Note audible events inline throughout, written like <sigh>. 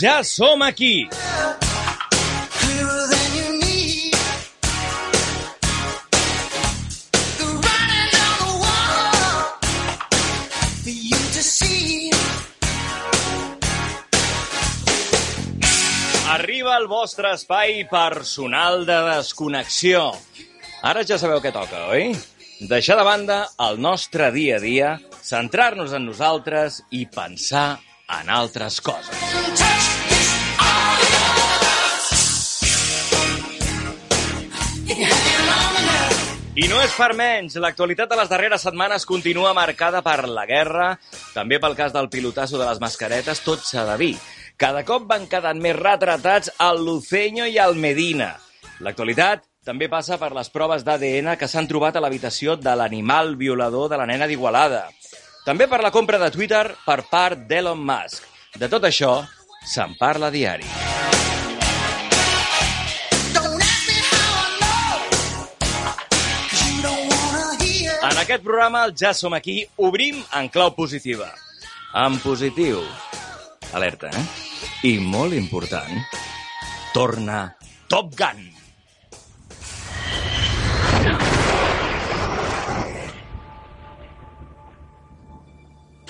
Ja som aquí! Arriba el vostre espai personal de desconnexió. Ara ja sabeu què toca, oi? Deixar de banda el nostre dia a dia, centrar-nos en nosaltres i pensar en altres coses. I no és per menys, l'actualitat de les darreres setmanes continua marcada per la guerra, també pel cas del pilotasso de les mascaretes, tot s'ha de dir. Cada cop van quedant més retratats el Luceño i el Medina. L'actualitat també passa per les proves d'ADN que s'han trobat a l'habitació de l'animal violador de la nena d'Igualada. També per la compra de Twitter per part d'Elon Musk. De tot això se'n parla diari. En aquest programa, el Ja som aquí, obrim en clau positiva. En positiu. Alerta, eh? I molt important, torna Top Gun.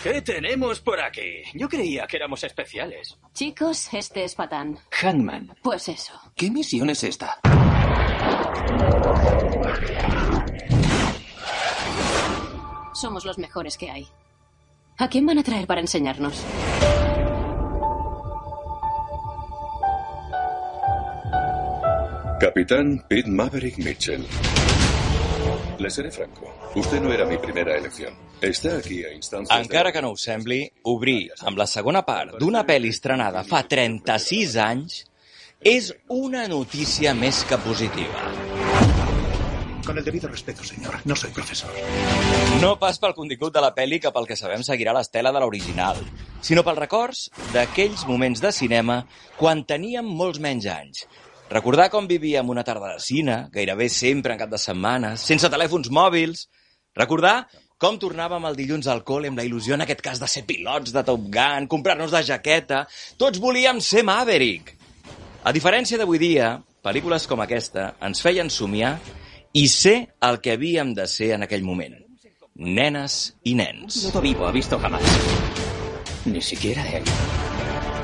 ¿Qué tenemos por aquí? Yo creía que éramos especiales. Chicos, este es Patán. Hangman. Pues eso. ¿Qué misión es esta? Somos los mejores que hay. ¿A quién van a traer para enseñarnos? Capitán Pete Maverick Mitchell. Le seré franco. Usted no era mi primera elección. Está aquí a instancias... de- Encara que no us sembli, obrir amb la segona part d'una pel·li estrenada fa 36 anys és una notícia més que positiva. Con el debido respeto, señor. No soy profesor. No pas pel contingut de la pel·li que pel que sabem seguirà l'estela de l'original, sinó pels records d'aquells moments de cinema quan teníem molts menys anys. Recordar com vivíem una tarda de cine, gairebé sempre en cap de setmana, sense telèfons mòbils. Recordar com tornàvem el dilluns al col·le amb la il·lusió, en aquest cas, de ser pilots de Top Gun, comprar-nos de jaqueta... Tots volíem ser Maverick. A diferència d'avui dia, pel·lícules com aquesta ens feien somiar i ser el que havíem de ser en aquell moment. Nenes i nens. Todo vivo ha visto jamás. Ni siquiera él.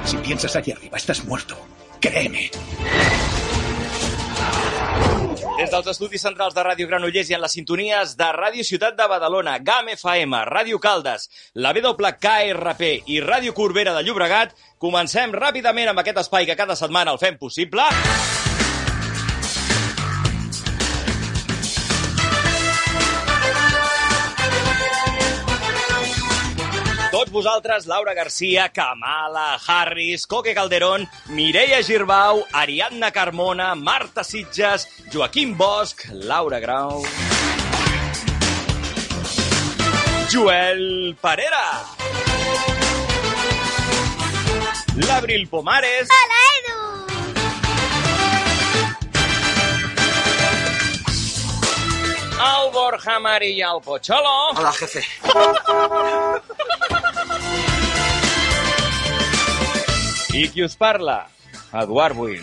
Si piensas allí arriba, estás muerto. Créeme. Des dels estudis centrals de Ràdio Granollers i en les sintonies de Ràdio Ciutat de Badalona, GAM FM, Ràdio Caldes, la WKRP i Ràdio Corbera de Llobregat, comencem ràpidament amb aquest espai que cada setmana el fem possible. Tots vosaltres, Laura Garcia, Kamala Harris, Coque Calderón, Mireia Girbau, Ariadna Carmona, Marta Sitges, Joaquim Bosch, Laura Grau... Joel Parera. L'Abril Pomares. Hola, Edu! El Borja Mari i el Pocholo. Hola, jefe. <laughs> I qui us parla? Eduard Buil.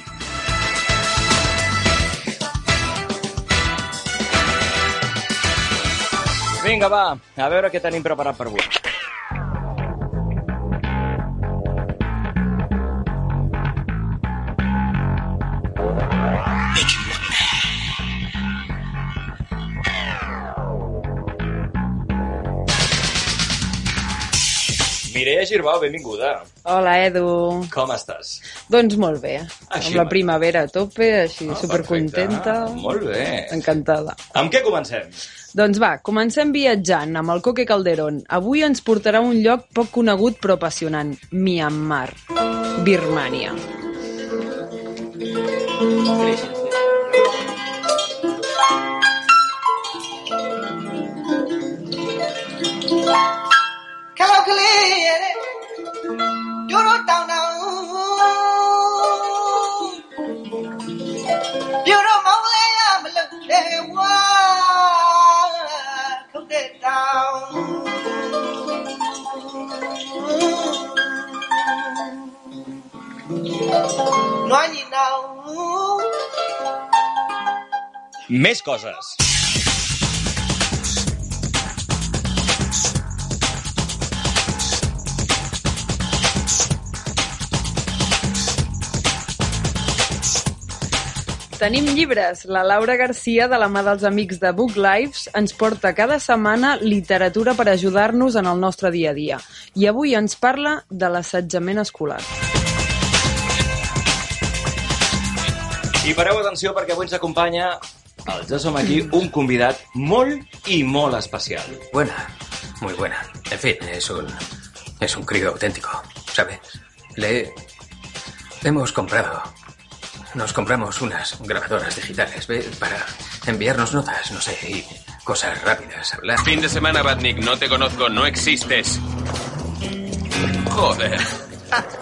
Vinga, va, a veure què tenim preparat per avui. Mireia Girbau, benvinguda. Hola, Edu. Com estàs? Doncs molt bé. Així amb la primavera a tope, així Ah, supercontenta. perfecte. Molt bé. Encantada. Amb què comencem? Doncs va, comencem viatjant amb el Coque Calderón. Avui ens portarà a un lloc poc conegut però apassionant, Myanmar, Birmània. ကလေးရဲ့တို့တို့တောင်းတောင်းတို့တို့မောင်လေးရမလုပ်တဲ့ဝါထုတ်တဲ့တောင်းနွားညီနောင် Més coses. Tenim llibres. La Laura Garcia, de la mà dels amics de Book Lives, ens porta cada setmana literatura per ajudar-nos en el nostre dia a dia. I avui ens parla de l'assetjament escolar. I pareu atenció perquè avui ens acompanya el Ja som aquí, un convidat molt i molt especial. Buena, muy buena. En fin, es un. Es un crío auténtico, ¿sabes? Le. Hemos comprado. Nos compramos unas grabadoras digitales, ¿ve? Para enviarnos notas, no sé, y cosas rápidas, hablar. Fin de semana, Batnik. No te conozco, no existes. Joder.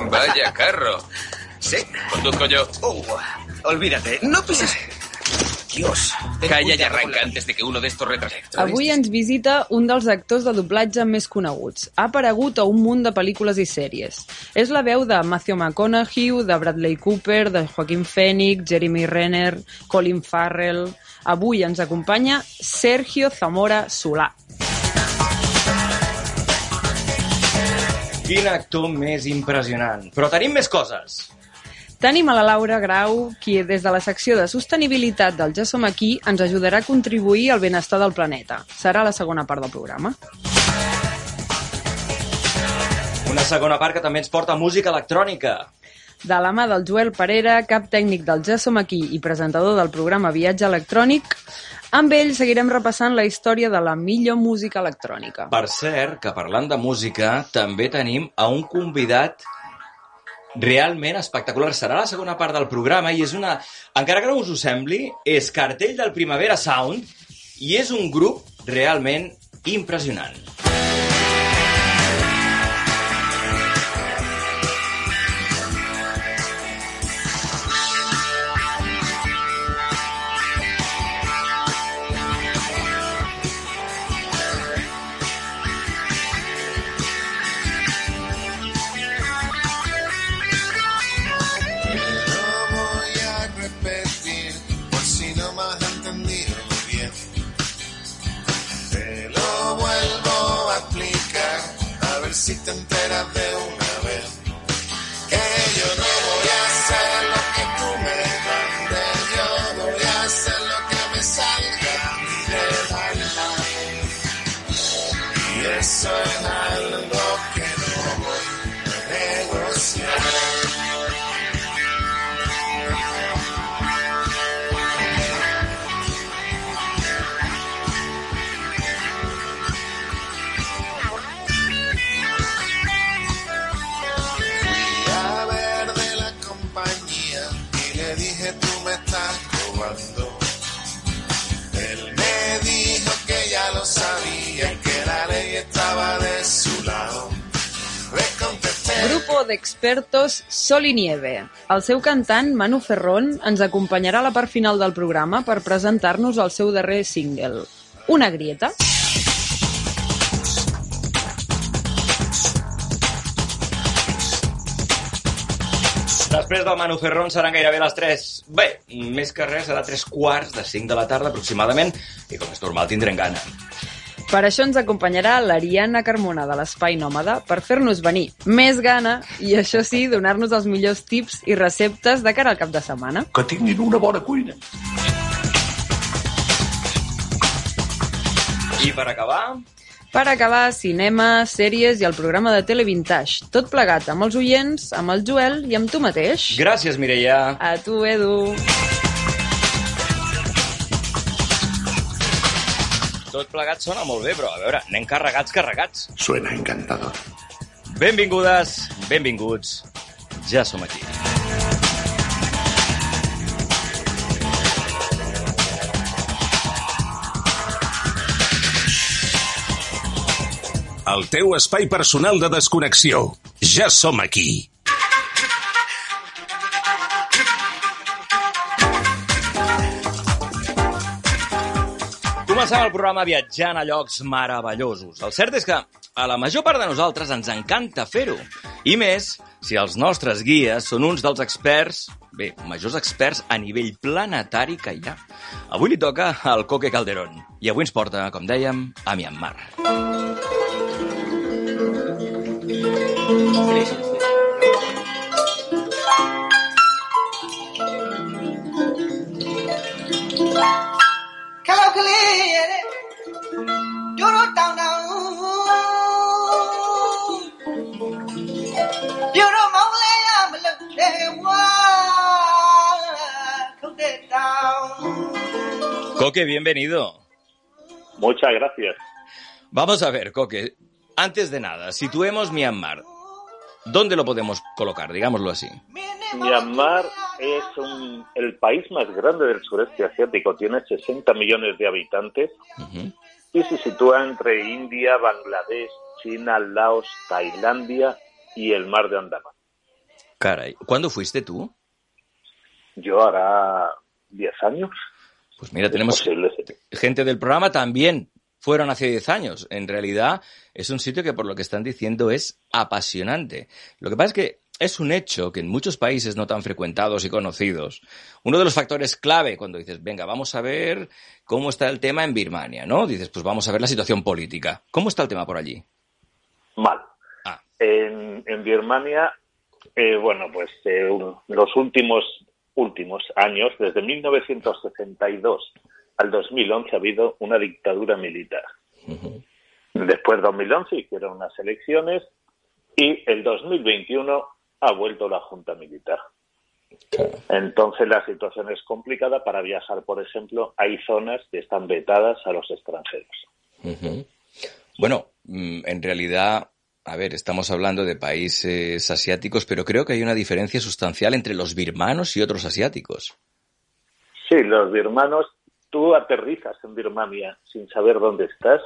Vaya carro. Sí. Conduzco yo. Uh, olvídate, no pises. Dios. Calla arranca la- antes de que uno de estos retrase. Avui ens visita un dels actors de doblatge més coneguts. Ha aparegut a un munt de pel·lícules i sèries. És la veu de Matthew McConaughey, de Bradley Cooper, de Joaquin Phoenix, Jeremy Renner, Colin Farrell... Avui ens acompanya Sergio Zamora Solà. Quin actor més impressionant. Però tenim més coses. Tenim a la Laura Grau, qui des de la secció de sostenibilitat del Ja som aquí ens ajudarà a contribuir al benestar del planeta. Serà la segona part del programa. Una segona part que també ens porta música electrònica. De la mà del Joel Parera, cap tècnic del Ja som aquí i presentador del programa Viatge Electrònic, amb ell seguirem repassant la història de la millor música electrònica. Per cert, que parlant de música, també tenim a un convidat realment espectacular. Serà la segona part del programa i és una... Encara que no us ho sembli, és cartell del Primavera Sound i és un grup realment impressionant. Si te enteras de Grupo d'expertos Sol i Nieve. El seu cantant, Manu Ferrón, ens acompanyarà a la part final del programa per presentar-nos el seu darrer single, Una grieta. Després del Manu Ferrón seran gairebé les 3... Bé, més que res, serà 3 quarts de 5 de la tarda aproximadament i com és normal tindrem gana. Per això ens acompanyarà l'Ariana Carmona de l'Espai Nòmada per fer-nos venir més gana i, això sí, donar-nos els millors tips i receptes de cara al cap de setmana. Que tinguin una bona cuina. I per acabar, Per acabar, cinema, sèries i el programa de Tele Vintage. Tot plegat amb els oients, amb el Joel i amb tu mateix. gràcies, Mireia. A tu, Edu. Tot plegat sona molt bé, però a veure, anem carregats, carregats. Suena encantador. Benvingudes, benvinguts. Ja som aquí. El teu espai personal de desconnexió. Ja som aquí. Començant el programa viatjant a llocs meravellosos. El cert és que a la major part de nosaltres ens encanta fer-ho. I més, si els nostres guies són uns dels experts, bé, majors experts a nivell planetari que hi ha. Avui li toca al Coque Calderón. I avui ens porta, com dèiem, a Myanmar. Coque, bienvenido. Muchas gracias. Vamos a ver, Coque, antes de nada, situemos Myanmar. ¿Dónde lo podemos colocar? Digámoslo así. Myanmar es un- el país más grande del sureste asiático, tiene 60 millones de habitantes y se sitúa entre India, Bangladesh, China, Laos, Tailandia y el mar de Andaman. Caray, ¿cuándo fuiste tú? Yo hará 10 años. Pues mira, tenemos gente del programa también fueron hace 10 años. En realidad es un sitio que por lo que están diciendo es apasionante. Lo que pasa es que es un hecho que en muchos países no tan frecuentados y conocidos, uno de los factores clave cuando dices, venga, vamos a ver cómo está el tema en Birmania, ¿no? Dices, pues vamos a ver la situación política. ¿Cómo está el tema por allí? Mal. Ah. En, en Birmania, eh, bueno, pues eh, los últimos últimos años, desde 1962 al 2011, ha habido una dictadura militar. Después de 2011 hicieron unas elecciones y el 2021 ha vuelto la junta militar. Entonces la situación es complicada para viajar, por ejemplo, hay zonas que están vetadas a los extranjeros. Bueno, mm, en realidad, a ver, estamos hablando de países asiáticos, pero creo que hay una diferencia sustancial entre los birmanos y otros asiáticos. Sí, los birmanos, tú aterrizas en Birmania sin saber dónde estás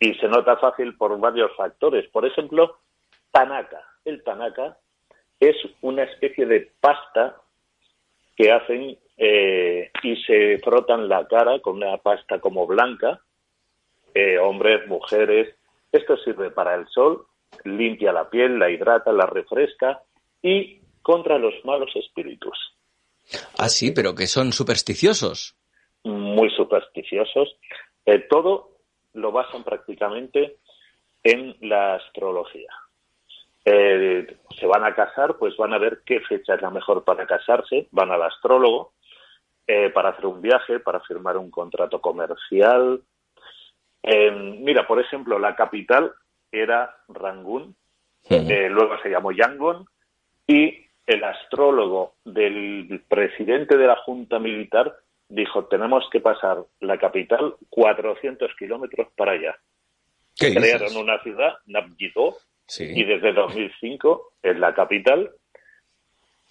y se nota fácil por varios factores. Por ejemplo, Tanaka. El Tanaka es una especie de pasta que hacen eh, y se frotan la cara con una pasta como blanca, eh, hombres, mujeres. Esto sirve para el sol, limpia la piel, la hidrata, la refresca y contra los malos espíritus. Ah, sí, pero que son supersticiosos. muy supersticiosos. Eh, todo lo basan prácticamente en la astrología. Eh, se van a casar, pues van a ver qué fecha es la mejor para casarse, van al astrólogo eh, para hacer un viaje, para firmar un contrato comercial. Eh, mira, por ejemplo, la capital era Rangún, eh, luego se llamó Yangon y el astrólogo del presidente de la Junta Militar dijo, tenemos que pasar la capital 400 kilómetros para allá. Crearon una ciudad, Naypyidaw, Sí. y desde 2005 es la capital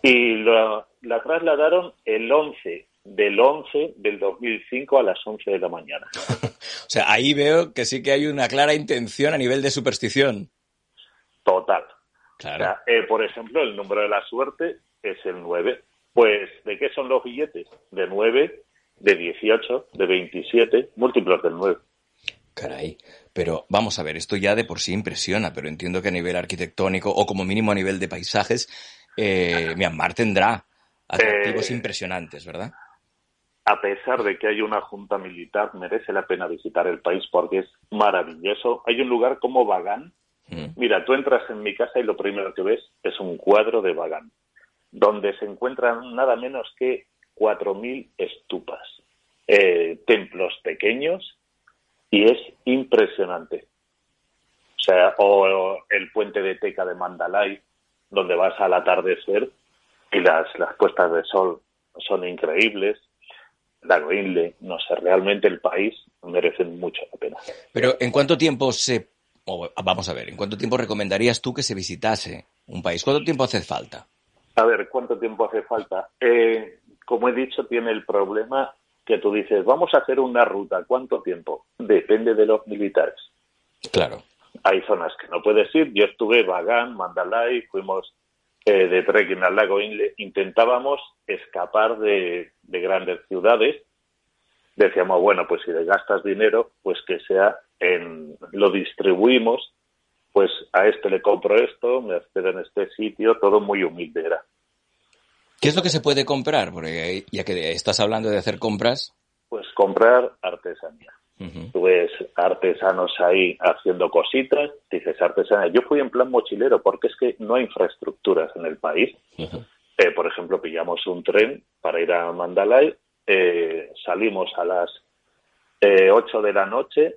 y lo- la trasladaron el 11 del 11 del 2005 a las 11 de la mañana. <laughs> O sea, ahí veo que sí que hay una clara intención a nivel de superstición. Total. Claro. O sea, eh, por ejemplo, el número de la suerte es el 9. Pues, ¿de qué son los billetes? De 9, de 18, de 27, múltiplos del 9. Caray. Pero vamos a ver, esto ya de por sí impresiona, pero entiendo que a nivel arquitectónico o como mínimo a nivel de paisajes, eh, Myanmar tendrá atractivos Eh, impresionantes, ¿verdad? a pesar de que hay una junta militar, merece la pena visitar el país porque es maravilloso. Hay un lugar como Bagán. Mira, tú entras en mi casa y lo primero que ves es un cuadro de Bagán, donde se encuentran nada menos que 4.000 estupas, eh, templos pequeños, y es impresionante. O sea, o, el puente de Teca de Mandalay, donde vas al atardecer y las, las puestas de sol son increíbles. Lago Inle, no sé, realmente el país merece mucho la pena. Pero ¿en cuánto tiempo se... o, vamos a ver, ¿en cuánto tiempo recomendarías tú que se visitase un país? ¿Cuánto tiempo hace falta? A ver, ¿cuánto tiempo hace falta? Eh, como he dicho, tiene el problema que tú dices, vamos a hacer una ruta, ¿cuánto tiempo? Depende de los militares. Claro. Hay zonas que no puedes ir. Yo estuve Bagán, Mandalay, fuimos eh, de trekking al lago Inle. Intentábamos escapar de, de grandes ciudades decíamos, bueno, pues si le gastas dinero, pues que sea en, lo distribuimos, pues a este le compro esto, me hospedo en este sitio, todo muy humilde era. ¿Qué es lo que se puede comprar? Porque ya que estás hablando de hacer compras. Pues comprar artesanía. Tú ves artesanos ahí haciendo cositas, dices artesanía. Yo fui en plan mochilero porque es que no hay infraestructuras en el país. Eh, por ejemplo, pillamos un tren para ir a Mandalay, eh, salimos a las eh, 8 de la noche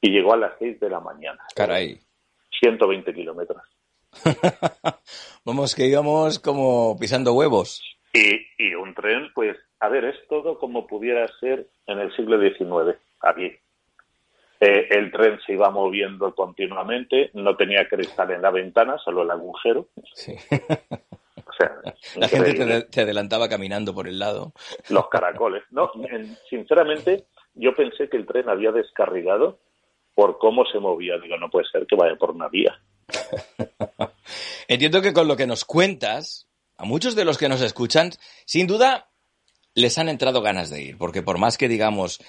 y llegó a las 6 de la mañana. Caray. 120 kilómetros. <laughs> Vamos, que íbamos como pisando huevos. Y, y un tren, pues, a ver, es todo como pudiera ser en el siglo XIX, aquí. Eh, el tren se iba moviendo continuamente, no tenía cristal en la ventana, solo el agujero. Sí. <laughs> O sea, <laughs> La gente te, adelantaba caminando por el lado. Los caracoles. No, en- sinceramente, yo pensé que el tren había descarrilado por cómo se movía. Digo, no puede ser que vaya por una vía. <laughs> Entiendo que con lo que nos cuentas, a muchos de los que nos escuchan, sin duda les han entrado ganas de ir, porque por más que digamos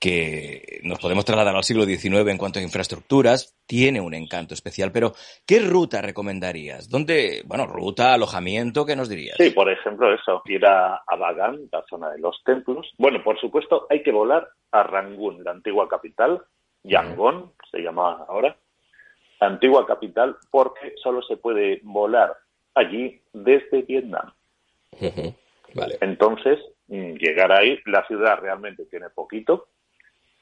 que nos podemos trasladar al siglo XIX en cuanto a infraestructuras, tiene un encanto especial. Pero, ¿qué ruta recomendarías? ¿Dónde, bueno, ruta, alojamiento, qué nos dirías? Sí, por ejemplo, eso, ir a, a Bagán, la zona de los templos. Bueno, por supuesto, hay que volar a Rangún, la antigua capital, Yangon, se llama ahora, antigua capital, porque solo se puede volar allí desde Vietnam. Vale. Entonces, mm, llegar ahí, la ciudad realmente tiene poquito,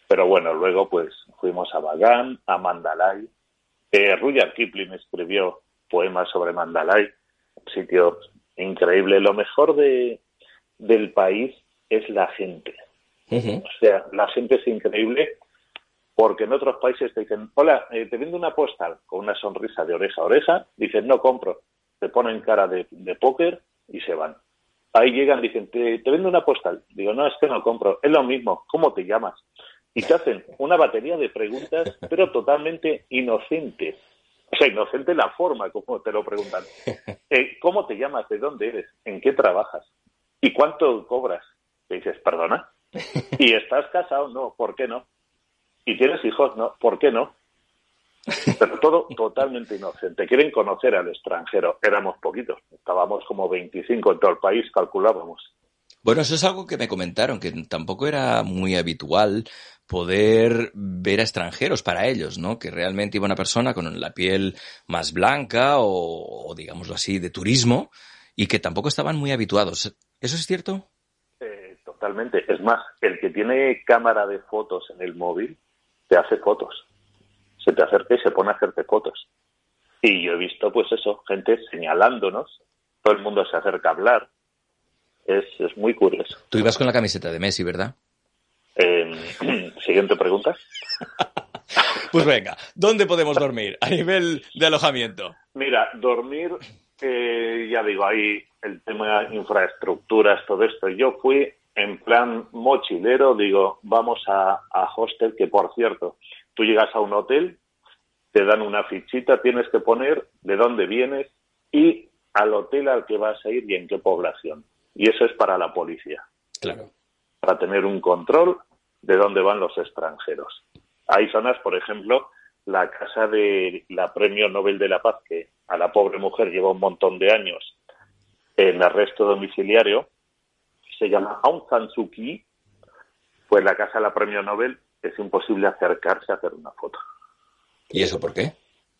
pero bueno, luego pues fuimos a Bagán, a Mandalay. Eh, Rudyard Kipling escribió poemas sobre Mandalay, un sitio increíble. Lo mejor de, del país es la gente. O sea, la gente es increíble porque en otros países te dicen, hola, eh, te vendo una postal con una sonrisa de oreja a oreja, dicen, no compro, te ponen cara de, de póker y se van. Ahí llegan, dicen, te, te vendo una postal. Digo, no, es que no compro. Es lo mismo, ¿cómo te llamas? Y te hacen una batería de preguntas, <laughs> pero totalmente inocentes. O sea, inocente la forma como te lo preguntan. <laughs> Eh, ¿Cómo te llamas? ¿De dónde eres? ¿En qué trabajas? ¿Y cuánto cobras? Te dices, perdona. <laughs> ¿Y estás casado? No, ¿por qué no? ¿Y tienes hijos? No, ¿por qué no? <laughs> Pero todo totalmente inocente. Quieren conocer al extranjero. Éramos poquitos. Estábamos como 25 en todo el país, calculábamos. Bueno, eso es algo que me comentaron, que tampoco era muy habitual poder ver a extranjeros para ellos, ¿no? Que realmente iba una persona con la piel más blanca o, o digámoslo así, de turismo y que tampoco estaban muy habituados. ¿Eso es cierto? Eh, totalmente. Es más, el que tiene cámara de fotos en el móvil te hace fotos. Se te acerca y se pone a hacerte fotos. Y yo he visto, pues eso, gente señalándonos. Todo el mundo se acerca a hablar. Es, es muy curioso. Tú ibas con la camiseta de Messi, ¿verdad? Eh, <clears throat> siguiente pregunta. <laughs> Pues venga, ¿dónde podemos dormir a nivel de alojamiento? Mira, dormir, eh, ya digo, ahí el tema de infraestructuras, todo esto. Yo fui en plan mochilero, digo, vamos a, a hostel, que por cierto, tú llegas a un hotel, te dan una fichita, tienes que poner de dónde vienes y al hotel al que vas a ir y en qué población. Y eso es para la policía. Claro. Para tener un control de dónde van los extranjeros. Hay zonas, por ejemplo, la casa de la Premio Nobel de la Paz, que a la pobre mujer lleva un montón de años en arresto domiciliario, se llama Aung San Suu Kyi, pues la casa de la Premio Nobel es imposible acercarse a hacer una foto. ¿Y eso por qué?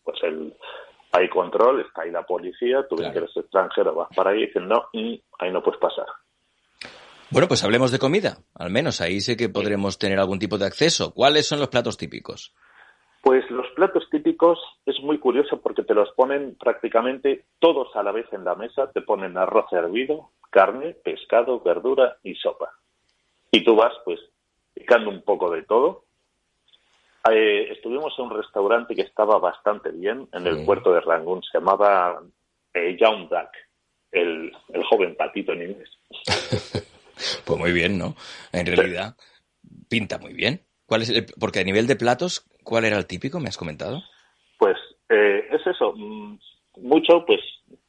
Pues el, hay control, está ahí la policía, tú ves que eres extranjero, vas para ahí y dicen, no, mm, ahí no puedes pasar. Bueno, pues hablemos de comida. Al menos ahí sé que podremos tener algún tipo de acceso. ¿Cuáles son los platos típicos? Pues los platos típicos es muy curioso porque te los ponen prácticamente todos a la vez en la mesa. Te ponen arroz hervido, carne, pescado, verdura y sopa. Y tú vas, pues, picando un poco de todo. Eh, estuvimos en un restaurante que estaba bastante bien en el puerto de Rangún. Se llamaba eh, Young Duck, el, el joven patito en inglés. <laughs> Pues muy bien, ¿no? En realidad, pinta muy bien. ¿Cuál es el- porque a nivel de platos, ¿cuál era el típico? ¿Me has comentado? Pues eh, es eso, mm, mucho, pues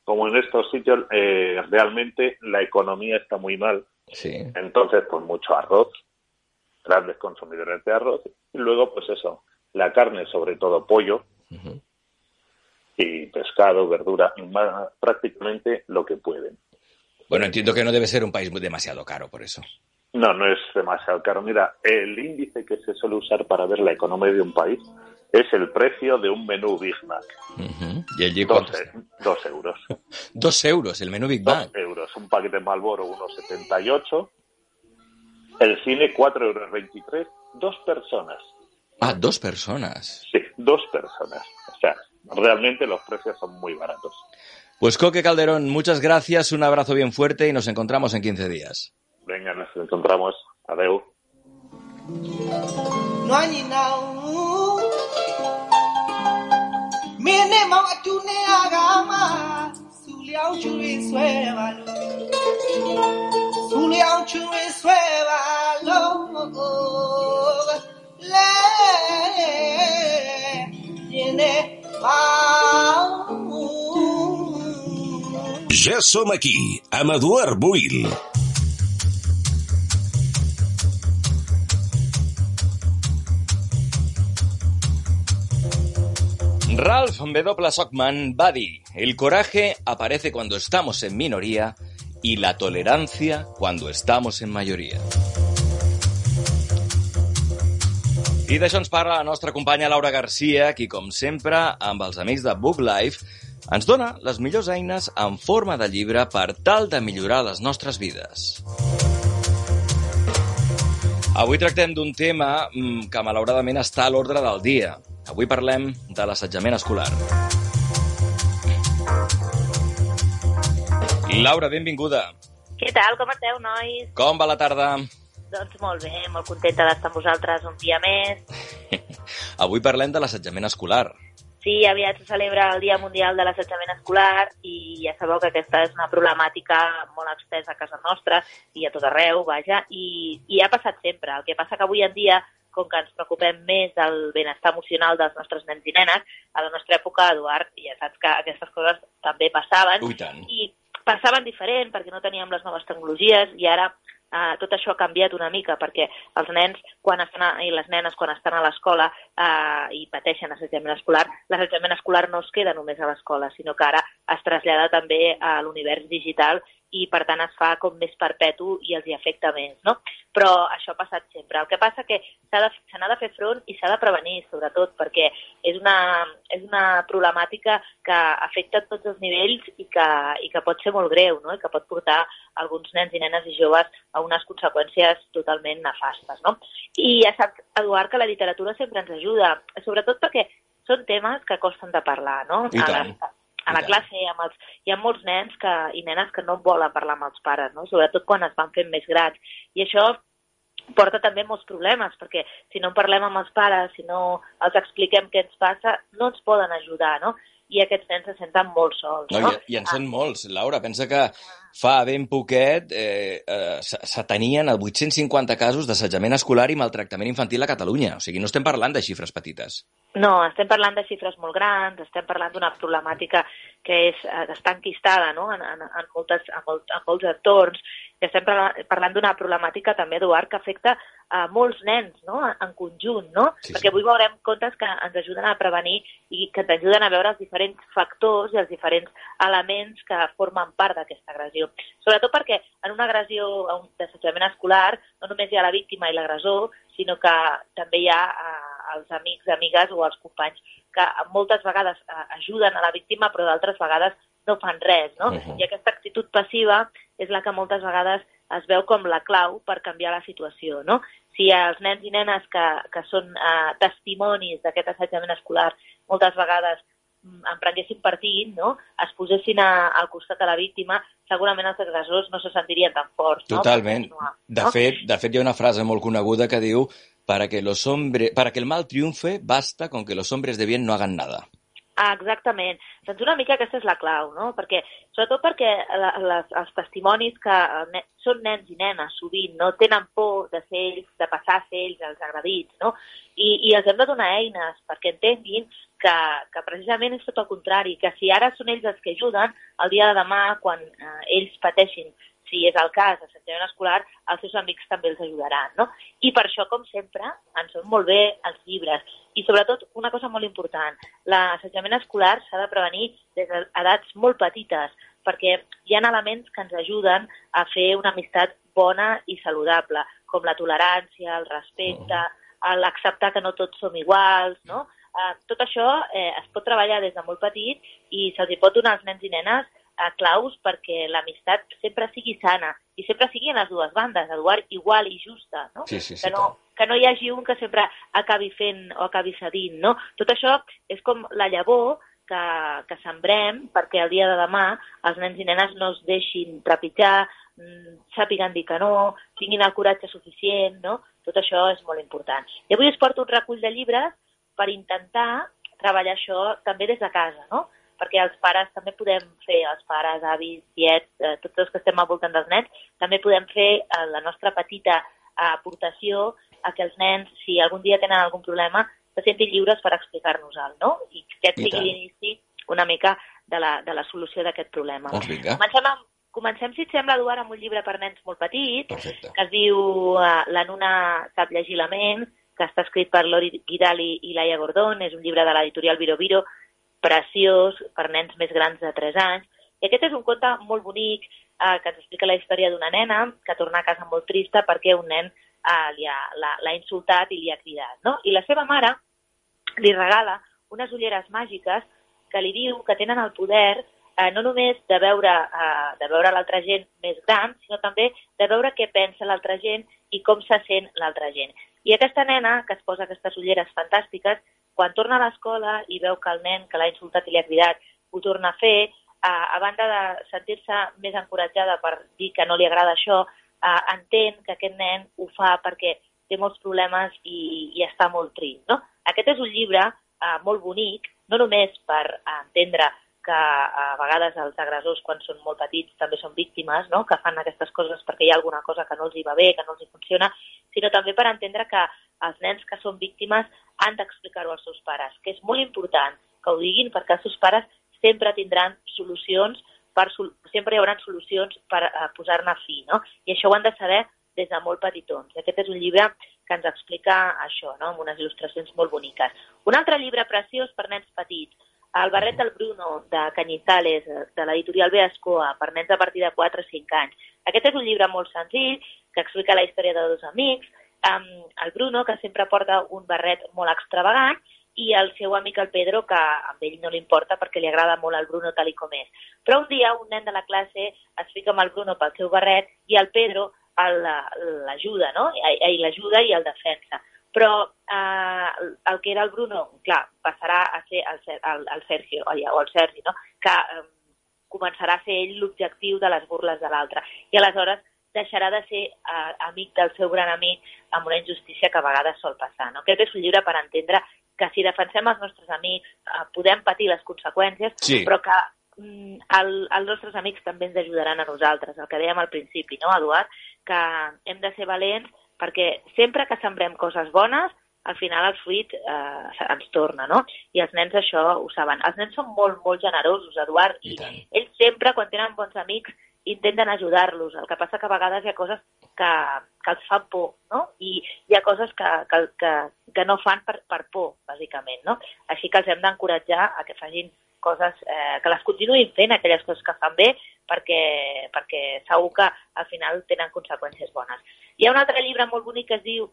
como en estos sitios eh, realmente la economía está muy mal, Sí. entonces pues mucho arroz, grandes consumidores de arroz. Y luego, pues eso, la carne, sobre todo pollo, y pescado, verdura, más- prácticamente lo que pueden. Bueno, entiendo que no debe ser un país muy demasiado caro por eso. No, no es demasiado caro. Mira, el índice que se suele usar para ver la economía de un país es el precio de un menú Big Mac. ¿Y allí Dos, cuánto? e- dos euros. <laughs> Dos euros, el menú Big Bang. Dos euros. Un paquete de Malboro, 1,78. El cine, 4,23 euros. Dos personas. Ah, dos personas. Sí, dos personas. O sea, realmente los precios son muy baratos. Pues Coque Calderón, muchas gracias, un abrazo bien fuerte y nos encontramos en 15 días. Venga, nos encontramos. Adeu. Noanyi nao Mene mawa tune agama Suliao chui sueva lo Suliao chui sueva lo Le Tiene mau Ja som aquí, amb Eduard Buil. Ralph W. Sockman va dir, el coraje aparece cuando estamos en minoría y la tolerancia cuando estamos en majoria. I d'això ens parla la nostra companya Laura Garcia, qui, com sempre, amb els amics de Book Life, ens dona les millors eines en forma de llibre per tal de millorar les nostres vides. Avui tractem d'un tema mm, que malauradament està a l'ordre del dia. Avui parlem de l'assetjament escolar. Laura, benvinguda. Què tal? Com esteu, nois? Com va la tarda? Doncs molt bé, molt contenta d'estar amb vosaltres un dia més. <laughs> Avui parlem de l'assetjament escolar. Sí, aviat se celebra el Dia Mundial de l'Assetjament Escolar i ja sabeu que aquesta és una problemàtica molt extensa a casa nostra i a tot arreu, vaja, i, i ha passat sempre. El que passa que avui en dia, com que ens preocupem més del benestar emocional dels nostres nens i nenes, a la nostra època, Eduard, ja saps que aquestes coses també passaven, Ui, tant. i passaven diferent perquè no teníem les noves tecnologies i ara eh, tot això ha canviat una mica perquè els nens quan estan a, i les nenes quan estan a l'escola eh, i pateixen assetjament escolar, l'assetjament escolar no es queda només a l'escola, sinó que ara es trasllada també a l'univers digital i per tant es fa com més perpetu i els hi afecta més, no? Però això ha passat sempre. El que passa que s'ha de, se n'ha de fer front i s'ha de prevenir, sobretot, perquè és una, és una problemàtica que afecta tots els nivells i que, i que pot ser molt greu, no? I que pot portar alguns nens i nenes i joves a unes conseqüències totalment nefastes, no? I ja saps, Eduard, que la literatura sempre ens ajuda, sobretot perquè són temes que costen de parlar, no? I A la- tant. A la classe amb els, hi ha molts nens que, i nenes que no volen parlar amb els pares, no? sobretot quan es van fent més grans. I això porta també molts problemes, perquè si no en parlem amb els pares, si no els expliquem què ens passa, no ens poden ajudar, no? I aquests nens se senten molt sols, No, no? i, I en són molts, Laura. Pensa que fa ben poquet eh, eh, se- s'atenien a 850 casos d'assetjament escolar i maltractament infantil a Catalunya. O sigui, no estem parlant de xifres petites. No, estem parlant de xifres molt grans, estem parlant d'una problemàtica que és, eh, està enquistada no? en, en, en, moltes, en, molt, en molts entorns, i estem parla- parlant d'una problemàtica també, Eduard, que afecta a molts nens no? en, conjunt, no? Sí, sí. perquè avui veurem comptes que ens ajuden a prevenir i que ens ajuden a veure els diferents factors i els diferents elements que formen part d'aquesta agressió. Sobretot perquè en una agressió d'assetjament escolar no només hi ha la víctima i l'agressor, sinó que també hi ha eh, els amics, amigues o els companys que moltes vegades eh, ajuden a la víctima però d'altres vegades no fan res, no? Mhm. I aquesta actitud passiva és la que moltes vegades es veu com la clau per canviar la situació, no? Si els nens i nenes que, que són eh, testimonis d'aquest assetjament escolar moltes vegades mm, en prenguessin partit, no? es posessin a, al costat de la víctima, segurament els agressors no se sentirien tan forts. No? Totalment. Continuar, De no? fet, de fet, hi ha una frase molt coneguda que diu para que, los hombre, para que el mal triunfe, basta con que los hombres de bien no hagan nada. Ah, exactament. Doncs una mica aquesta és la clau, no? Perquè, sobretot perquè les, els testimonis que eh, ne, són nens i nenes sovint no tenen por de ser ells, de passar a ser ells els agredits, no? I, i els hem de donar eines perquè entenguin que, que precisament és tot el contrari, que si ara són ells els que ajuden, el dia de demà, quan eh, ells pateixin si és el cas d'assetjament escolar, els seus amics també els ajudaran, no? I per això, com sempre, ens són molt bé els llibres. I sobretot, una cosa molt important, l'assetjament escolar s'ha de prevenir des d'edats molt petites, perquè hi ha elements que ens ajuden a fer una amistat bona i saludable, com la tolerància, el respecte, l'acceptar que no tots som iguals, no? Eh, tot això eh, es pot treballar des de molt petit i se'ls pot donar als nens i nenes eh, claus perquè l'amistat sempre sigui sana i sempre sigui en les dues bandes, Eduard, igual i justa, no? Sí, sí, sí, que, no que no hi hagi un que sempre acabi fent o acabi cedint, no? Tot això és com la llavor que, que sembrem perquè el dia de demà els nens i nenes no es deixin trepitjar, mm, sàpiguen dir que no, tinguin el coratge suficient, no? Tot això és molt important. I avui us porto un recull de llibres per intentar treballar això també des de casa, no? Perquè els pares també podem fer, els pares, avis, tiets, eh, tots els que estem al voltant dels nens, també podem fer eh, la nostra petita eh, aportació a que els nens, si algun dia tenen algun problema, se sentin lliures per explicar-nos-el, no? I que aquest I sigui l'inici una mica de la, de la solució d'aquest problema. Doncs vinga. Comencem, amb, comencem, si et sembla, Eduard, amb un llibre per nens molt petit, Perfecte. que es diu uh, La Nuna sap llegir la ment, que està escrit per Lori Guidal i, i Laia Gordon, és un llibre de l'editorial Viro Viro, preciós per nens més grans de 3 anys. I aquest és un conte molt bonic eh, que ens explica la història d'una nena que torna a casa molt trista perquè un nen eh, l'ha insultat i li ha cridat. No? I la seva mare li regala unes ulleres màgiques que li diu que tenen el poder eh, no només de veure, eh, de veure l'altra gent més gran, sinó també de veure què pensa l'altra gent i com se sent l'altra gent. I aquesta nena, que es posa aquestes ulleres fantàstiques, quan torna a l'escola i veu que el nen que l'ha insultat i li ha cridat ho torna a fer, eh, a banda de sentir-se més encoratjada per dir que no li agrada això, eh, entén que aquest nen ho fa perquè té molts problemes i, i està molt trist. No? Aquest és un llibre eh, molt bonic, no només per entendre que a vegades els agressors, quan són molt petits, també són víctimes, no? que fan aquestes coses perquè hi ha alguna cosa que no els hi va bé, que no els hi funciona, sinó també per entendre que els nens que són víctimes han d'explicar-ho als seus pares, que és molt important que ho diguin perquè els seus pares sempre tindran solucions, per, sempre hi haurà solucions per uh, posar-ne fi, no? I això ho han de saber des de molt petitons. I aquest és un llibre que ens explica això, no? amb unes il·lustracions molt boniques. Un altre llibre preciós per nens petits, El barret del Bruno, de Cañizales, eh, de l'editorial Beascoa, per nens a partir de 4 o 5 anys. Aquest és un llibre molt senzill, que explica la història de dos amics, amb el Bruno, que sempre porta un barret molt extravagant, i el seu amic el Pedro, que a ell no li importa perquè li agrada molt el Bruno tal i com és. Però un dia un nen de la classe es fica amb el Bruno pel seu barret i el Pedro l'ajuda, no? I l'ajuda i el defensa. Però eh, el que era el Bruno, clar, passarà a ser el, el, el Sergio, o el Sergi, no? Que eh, començarà a ser ell l'objectiu de les burles de l'altre. I aleshores deixarà de ser eh, amic del seu gran amic amb una injustícia que a vegades sol passar. No? Aquest és un llibre per entendre que si defensem els nostres amics eh, podem patir les conseqüències, Sí. però que mm, el, els nostres amics també ens ajudaran a nosaltres, el que dèiem al principi, no, Eduard? Que hem de ser valents perquè sempre que sembrem coses bones, al final el fruit eh, ens torna, no? I els nens això ho saben. Els nens són molt, molt generosos, Eduard, i, ells sempre, quan tenen bons amics, intenten ajudar-los. El que passa que a vegades hi ha coses que, que els fan por, no? I hi ha coses que, que, que, que no fan per, per por, bàsicament, no? Així que els hem d'encoratjar a que facin coses, eh, que les continuïn fent, aquelles coses que fan bé, perquè, perquè segur que al final tenen conseqüències bones. Hi ha un altre llibre molt bonic que es diu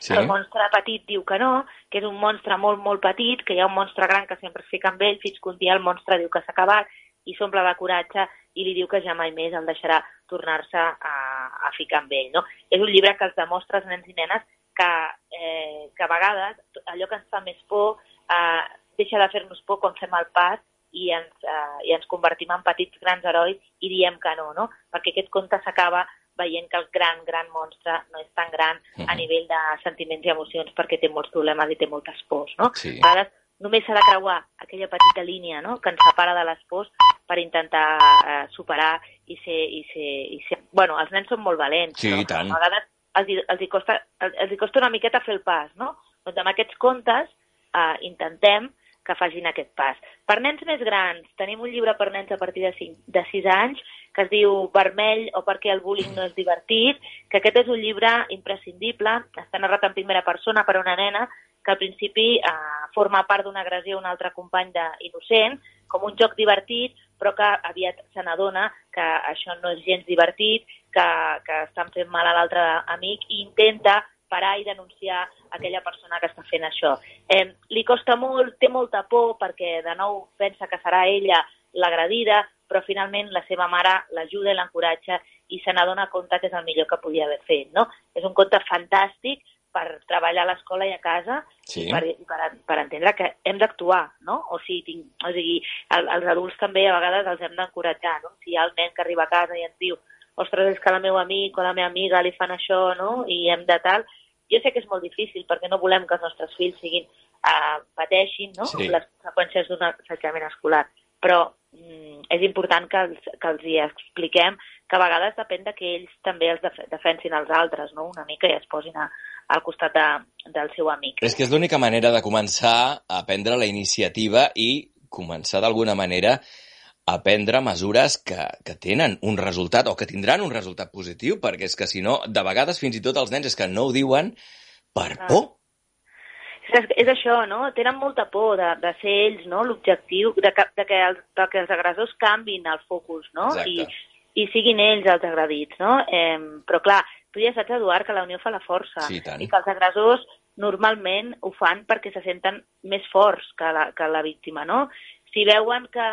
Sí. el monstre petit diu que no, que és un monstre molt, molt petit, que hi ha un monstre gran que sempre es fica amb ell, fins que un dia el monstre diu que s'ha acabat i s'omple de coratge i li diu que ja mai més el deixarà tornar-se a, a ficar amb ell. No? És un llibre que els demostra als nens i nenes que, eh, que a vegades allò que ens fa més por eh, deixa de fer-nos por quan fem el pas i ens, eh, i ens convertim en petits grans herois i diem que no, no? perquè aquest conte s'acaba veient que el gran, gran monstre no és tan gran a nivell de sentiments i emocions perquè té molts problemes i té moltes pors, no? Sí. A vegades només s'ha de creuar aquella petita línia no? que ens separa de les pors per intentar eh, superar i ser, i ser, i ser... Bueno, els nens són molt valents, Sí, tant. a vegades els, els, hi costa, els, els hi costa una miqueta fer el pas, no? Doncs amb aquests contes eh, intentem que facin aquest pas. Per nens més grans, tenim un llibre per nens a partir de, 5, de 6 anys que es diu Vermell o perquè el bullying no és divertit, que aquest és un llibre imprescindible, està narrat en primera persona per una nena que al principi eh, forma part d'una agressió a un altre company de, innocent, com un joc divertit, però que aviat se n'adona que això no és gens divertit, que, que estan fent mal a l'altre amic i intenta parar i denunciar aquella persona que està fent això. Eh, li costa molt, té molta por perquè de nou pensa que serà ella l'agredida, però finalment la seva mare l'ajuda i l'encoratja i se n'adona compte que és el millor que podia haver fet. No? És un conte fantàstic per treballar a l'escola i a casa Sí. i per, per, per entendre que hem d'actuar, no? O sigui, tinc, o sigui el, els adults també a vegades els hem d'encoratjar, no? Si hi ha el nen que arriba a casa i ens diu ostres, és que la meu amic o la meva amiga li fan això, no? I hem de tal... Jo sé que és molt difícil perquè no volem que els nostres fills siguin, uh, pateixin no? Sí. les conseqüències d'un assetjament escolar, però mm, és important que els, que els hi expliquem que a vegades depèn de que ells també els def defensin els altres, no? una mica, i es posin a, al costat de, del seu amic. És que és l'única manera de començar a prendre la iniciativa i començar d'alguna manera a prendre mesures que, que tenen un resultat o que tindran un resultat positiu, perquè és que si no, de vegades fins i tot els nens és que no ho diuen per por. És, és això, no? Tenen molta por de, de ser ells, no? L'objectiu de, que, de, que els, de que els agressors canvin el focus, no? Exacte. I, I siguin ells els agredits, no? Eh, però clar, tu ja saps, Eduard, que la unió fa la força. Sí, tant. I que els agressors normalment ho fan perquè se senten més forts que la, que la víctima, no? Si veuen que,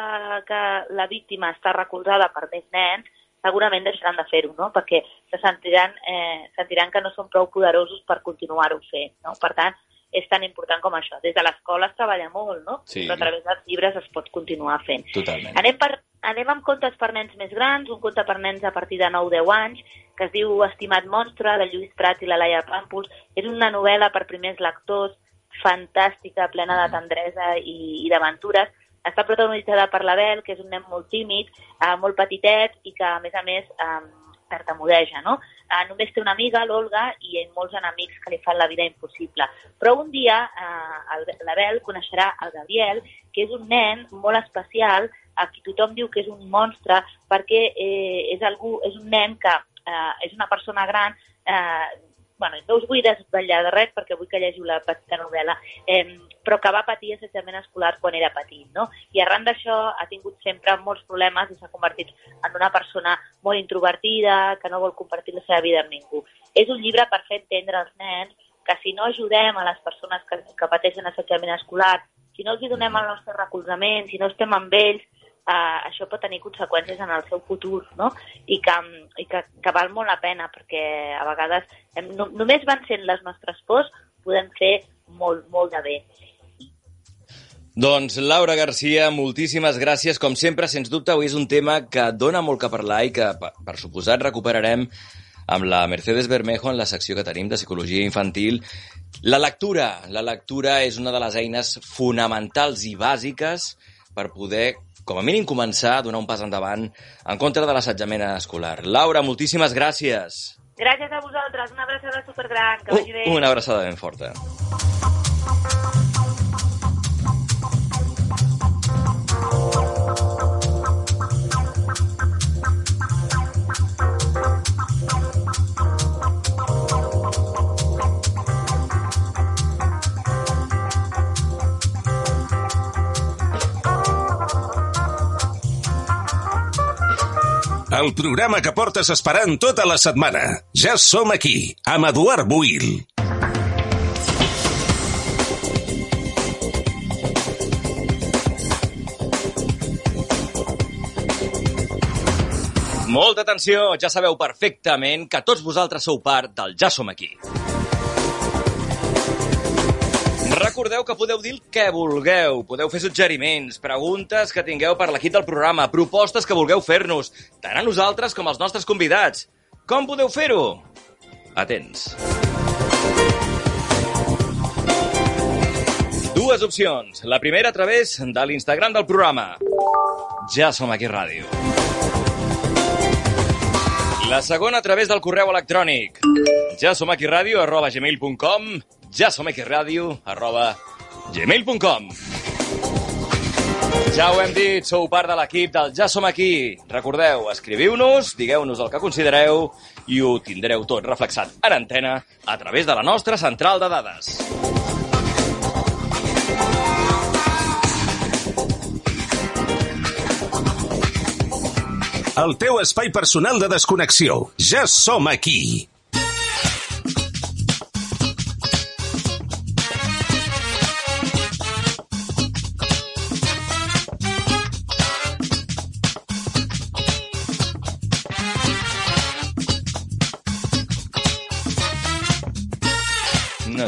que la víctima està recolzada per més nens, segurament deixaran de fer-ho, no? Perquè se sentiran, eh, sentiran que no són prou poderosos per continuar-ho fent, no? Per tant, és tan important com això. Des de l'escola es treballa molt, no? Sí. Però a través dels llibres es pot continuar fent. Totalment. Anem, per, anem amb contes per nens més grans, un conte per nens a partir de 9-10 anys, que es diu Estimat monstre, de Lluís Prat i la Laia Pàmpols. És una novel·la per primers lectors, fantàstica, plena de tendresa i, i d'aventures. Està protagonitzada per l'Abel, que és un nen molt tímid, eh, molt petitet i que, a més a més, eh, tartamudeja, no? Eh, només té una amiga, l'Olga, i molts enemics que li fan la vida impossible. Però un dia eh, el- l'Abel coneixerà el Gabriel, que és un nen molt especial, a qui tothom diu que és un monstre, perquè eh, és, algú, és un nen que eh, és una persona gran, eh, bueno, no us vull desvetllar de res perquè vull que llegiu la petita novel·la, eh, però que va patir assetjament escolar quan era petit, no? I arran d'això ha tingut sempre molts problemes i s'ha convertit en una persona molt introvertida, que no vol compartir la seva vida amb ningú. És un llibre per fer entendre als nens que si no ajudem a les persones que, que pateixen assetjament escolar, si no els donem el nostre recolzament, si no estem amb ells, eh, això pot tenir conseqüències en el seu futur, no? I que, i que, que val molt la pena, perquè a vegades hem, no, només van sent les nostres pors, podem fer molt, molt de bé. Doncs Laura Garcia, moltíssimes gràcies. Com sempre, sens dubte, avui és un tema que dona molt que parlar i que, per, per suposat, recuperarem amb la Mercedes Bermejo en la secció que tenim de psicologia infantil. La lectura. La lectura és una de les eines fonamentals i bàsiques per poder, com a mínim, començar a donar un pas endavant en contra de l'assetjament escolar. Laura, moltíssimes gràcies. Gràcies a vosaltres, una abraçada supergran, que vagi bé. Una abraçada ben forta. El programa que portes esperant tota la setmana. Ja som aquí, amb Eduard Buil. Molta atenció, ja sabeu perfectament que tots vosaltres sou part del Ja som aquí. Recordeu que podeu dir el que vulgueu, podeu fer suggeriments, preguntes que tingueu per l'equip del programa, propostes que vulgueu fer-nos, tant a nosaltres com als nostres convidats. Com podeu fer-ho? Atents. Dues opcions. La primera a través de l'Instagram del programa. Ja som aquí ràdio. La segona a través del correu electrònic. Ja som aquí ràdio arroba gmail.com ja som aquí ràdio arroba gmail.com Ja ho hem dit, sou part de l'equip del Ja som aquí. Recordeu, escriviu-nos, digueu-nos el que considereu i ho tindreu tot reflexat en antena a través de la nostra central de dades. El teu espai personal de desconnexió. Ja som aquí.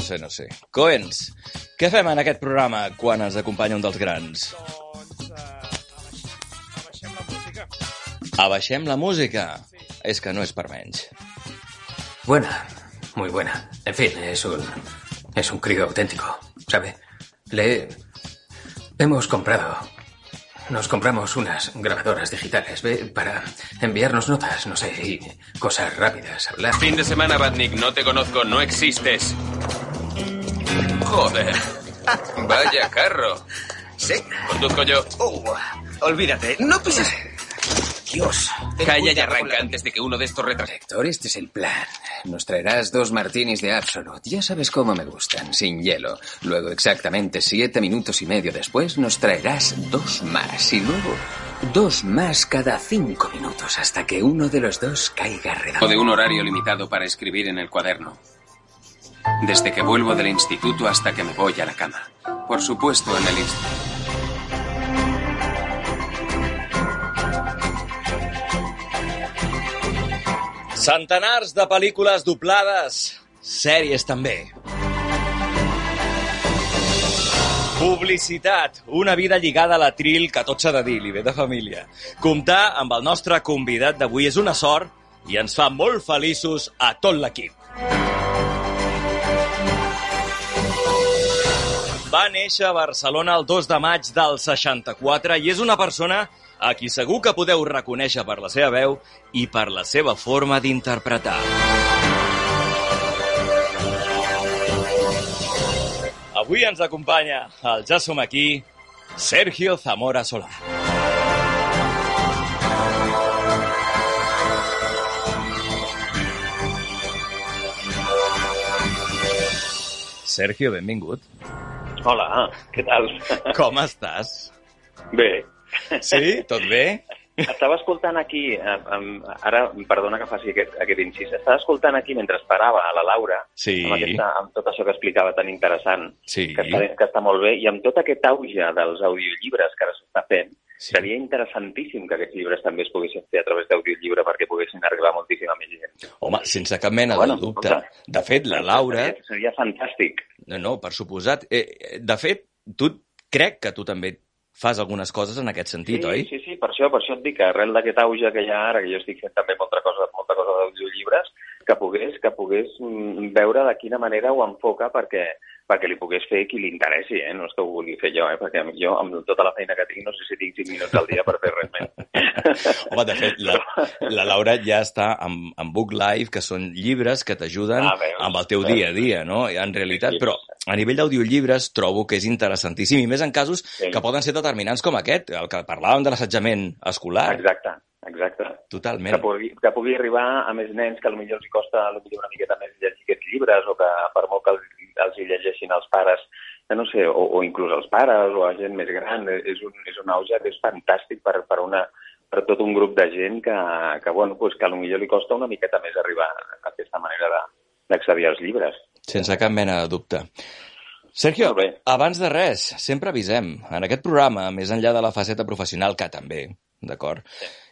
Sé, no sé. Coens, què fem en aquest programa quan ens acompanya un dels grans? Abaixem la música. Abaixem la música. És que no és per menys. Buena, muy buena. En fin, es un. Es un crío auténtico, ¿sabe? Le. Hemos comprado. Nos compramos unas grabadoras digitales, ¿ve? Para enviarnos notas, no sé, y cosas rápidas, hablar. Fin de semana, Batnik, no te conozco, no existes. Joder. Vaya carro. ¿Sí? Conduzco yo. Uh, olvídate, no pises. Dios. Calla y arranca antes de que uno de estos retrasos. Héctor, este es el plan. Nos traerás dos martinis de Absolut. Ya sabes cómo me gustan, sin hielo. Luego, exactamente siete minutos y medio después, nos traerás dos más. Y luego, dos más cada cinco minutos, hasta que uno de los dos caiga O redondo. de un horario limitado para escribir en el cuaderno. Desde que vuelvo del instituto hasta que me voy a la cama. Por supuesto, en el instituto. Centenars de pel·lícules doblades, sèries també. Publicitat, una vida lligada a la tril que tot s'ha de dir, li ve de família. Comptar amb el nostre convidat d'avui és una sort i ens fa molt feliços a tot l'equip. Néixer a Barcelona el 2 de maig del 64 i és una persona a qui segur que podeu reconèixer per la seva veu i per la seva forma d'interpretar. Avui ens acompanya el Ja som aquí, Sergio Zamora Solà. Sergio, benvingut. Hola, què tal? Com estàs? Bé. Sí? Tot bé? Estava escoltant aquí, ara, perdona que faci aquest, aquest incís, estava escoltant aquí mentre esperava a la Laura, Sí. amb, aquesta, amb tot això que explicava tan interessant, Sí. que, està, que està molt bé, i amb tot aquest auge dels audiollibres que ara s'està fent, sí. seria interessantíssim que aquests llibres també es poguessin fer a través d'audiollibre perquè poguessin arribar moltíssima més gent. Home, sense cap mena Bueno, de dubte. escolta. De fet, la Laura... Seria, seria fantàstic. No, no, per suposat. Eh, eh, de fet, tu crec que tu també fas algunes coses en aquest sentit, sí, oi? Sí, sí, per això, per això et dic que arrel d'aquest auge que hi ha ara, que jo estic fent també molta cosa, molta cosa d'audiollibres, que pogués, que pogués mm, veure de quina manera ho enfoca perquè, perquè li pogués fer qui li interessi, eh? no és que ho vulgui fer jo, eh? perquè jo amb tota la feina que tinc no sé si tinc 5 minuts al dia per fer res més. <laughs> Home, de fet, la, la Laura ja està amb, amb Book Live, que són llibres que t'ajuden Ah, amb el teu dia a dia, no? En realitat, però a nivell d'audiollibres trobo que és interessantíssim, i més en casos Sí. que poden ser determinants com aquest, el que parlàvem de l'assetjament escolar. Exacte, exacte. Totalment. Que pugui, que pugui arribar a més nens que potser els costa potser una miqueta més llegir aquests llibres o que per molt que els, els hi llegeixin els pares, no sé, o, o inclús els pares o a gent més gran, eh, és un, és un auge que és fantàstic per, per, una, per tot un grup de gent que, que, bueno, pues que potser li costa una miqueta més arribar a aquesta manera de- d'accedir als llibres. Sense cap mena de dubte. Sergio, abans de res, sempre avisem, en aquest programa, més enllà de la faceta professional, que també, d'acord,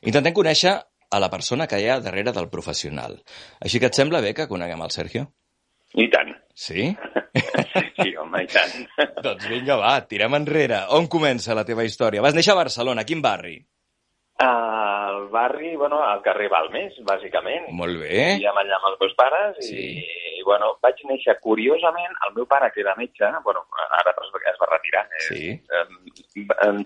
intentem conèixer a la persona que hi ha darrere del professional. Així que et sembla bé que coneguem el Sergio? I tant. <laughs> Sí? Sí, home, i tant. <laughs> doncs vinga, va, tirem enrere. On comença la teva història? Vas néixer a Barcelona, a quin barri? Al barri, bueno, al carrer Balmes, bàsicament. Molt bé. Vivíem allà amb els meus pares i, i, bueno, vaig néixer, curiosament, el meu pare, que era metge, bueno, ara es, va retirar, eh, Sí.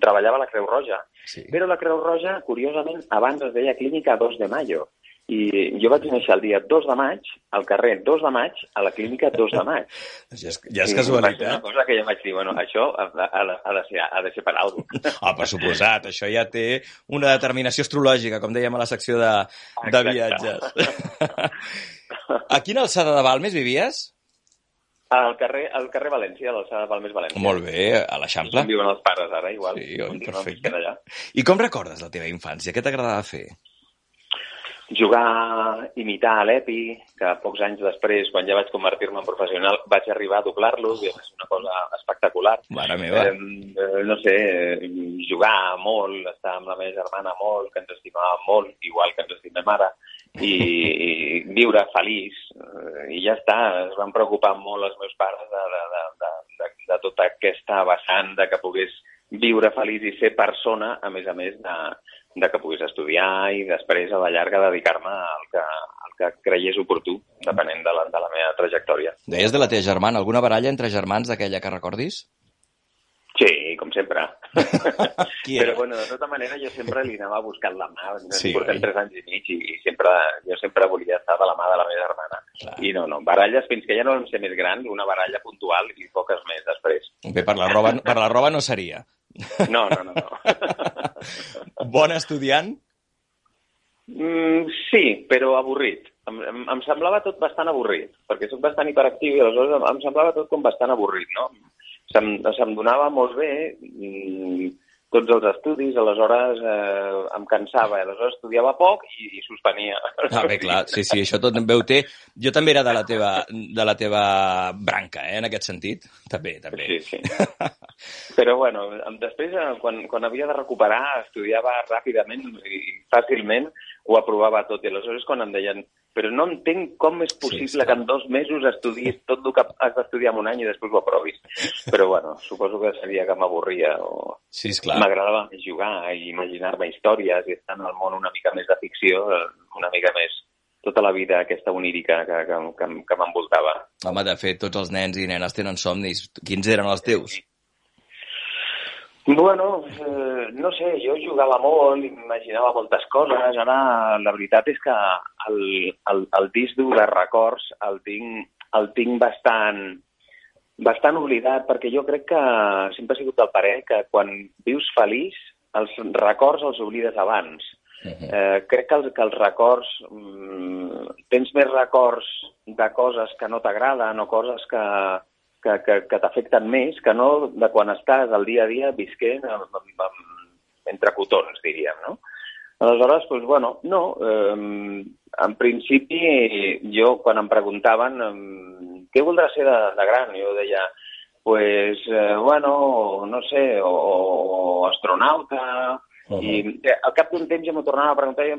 treballava a la Creu Roja, Sí. però la Creu Roja, curiosament, abans es deia Clínica 2 de Mayo, I jo vaig néixer el dia 2 de maig, al carrer 2 de maig, a la clínica 2 de maig. <laughs> Ja és, ja és I casualitat. una cosa que jo vaig dir, bueno, això ha, ha, ha, de, ser, ha de ser per alguna <laughs> cosa. Ah, per suposat, això ja té una determinació astrològica, com dèiem a la secció de, de viatges. <laughs> A quina alçada de Balmes vivies? Al carrer, al carrer València, a l'alçada de Palmes València. Molt bé, a l'Eixample. On viuen els pares ara, igual. Sí, oi, perfecte. I com recordes la teva infància? Què t'agradava fer? Jugar, imitar a l'Epi, que pocs anys després, quan ja vaig convertir-me en professional, vaig arribar a doblar-lo, i va ser una cosa espectacular. Mare meva. Eh, no sé, eh, jugar molt, estar amb la meva germana molt, que ens estimàvem molt, igual que ens estimem ara, i, i viure feliç, eh, i ja està. Es van preocupar molt els meus pares de, de, de, de, de, de tota aquesta vessant de que pogués viure feliç i ser persona, a més a més de, de que pogués estudiar i després a la llarga dedicar-me al que, al que creiés oportú, depenent de la, de la meva trajectòria. Deies de la teva germana, alguna baralla entre germans d'aquella que recordis? Sí, com sempre. <laughs> Però bueno, de tota manera jo sempre li anava buscant la mà. Sí, Sí, Portem oi? tres anys i mig i, i sempre, jo sempre volia estar de la mà de la meva germana. Clar. I no, no, baralles fins que ja no vam ser més grans, una baralla puntual i poques més després. Bé, per la roba, per la roba no seria. No, no, no. no. <laughs> Bon estudiant? Mm, sí, però avorrit. Em, em, em semblava tot bastant avorrit, perquè sóc bastant hiperactiu i aleshores em, em semblava tot com bastant avorrit, no? Se'm, se'm donava molt bé mm, tots els estudis, aleshores eh, em cansava, i aleshores estudiava poc i, i suspenia. Ah, bé, clar, sí, sí, això tot en veu té. Jo també era de la teva, de la teva branca, eh, en aquest sentit. També, també. Sí, sí. Però, bueno, després, eh, quan, quan havia de recuperar, estudiava ràpidament i fàcilment ho aprovava tot. I aleshores quan em deien però no entenc com és possible sí, que en dos mesos estudis tot el que has d'estudiar en un any i després ho aprovis. Però, bueno, suposo que seria que m'avorria o Sí, m'agradava més jugar i imaginar-me històries i estar en el món una mica més de ficció, eh, una mica més tota la vida aquesta onírica que, que, que, que m'envoltava. Home, de fet, tots els nens i nenes tenen somnis. Quins eren els teus? Bueno, eh, no sé, jo jugava molt, imaginava moltes coses. Ara, la veritat és que el, el, el disc dur de records el tinc, el tinc bastant, bastant oblidat, perquè jo crec que sempre he sigut del parer que quan vius feliç, els records els oblides abans. Eh, crec que, els, que els records... Mm, tens més records de coses que no t'agraden o coses que, que, que, que t'afecten més que no de quan estàs al dia a dia visquent amb, amb, amb, entre cotons, diríem, no? Aleshores, doncs, bueno, no. Eh, en principi, jo, quan em preguntaven eh, què voldràs ser de, de gran, jo deia, pues, eh, bueno, no sé, o, o astronauta, Uh -huh. I eh, al cap d'un temps ja m'ho tornava a preguntar i,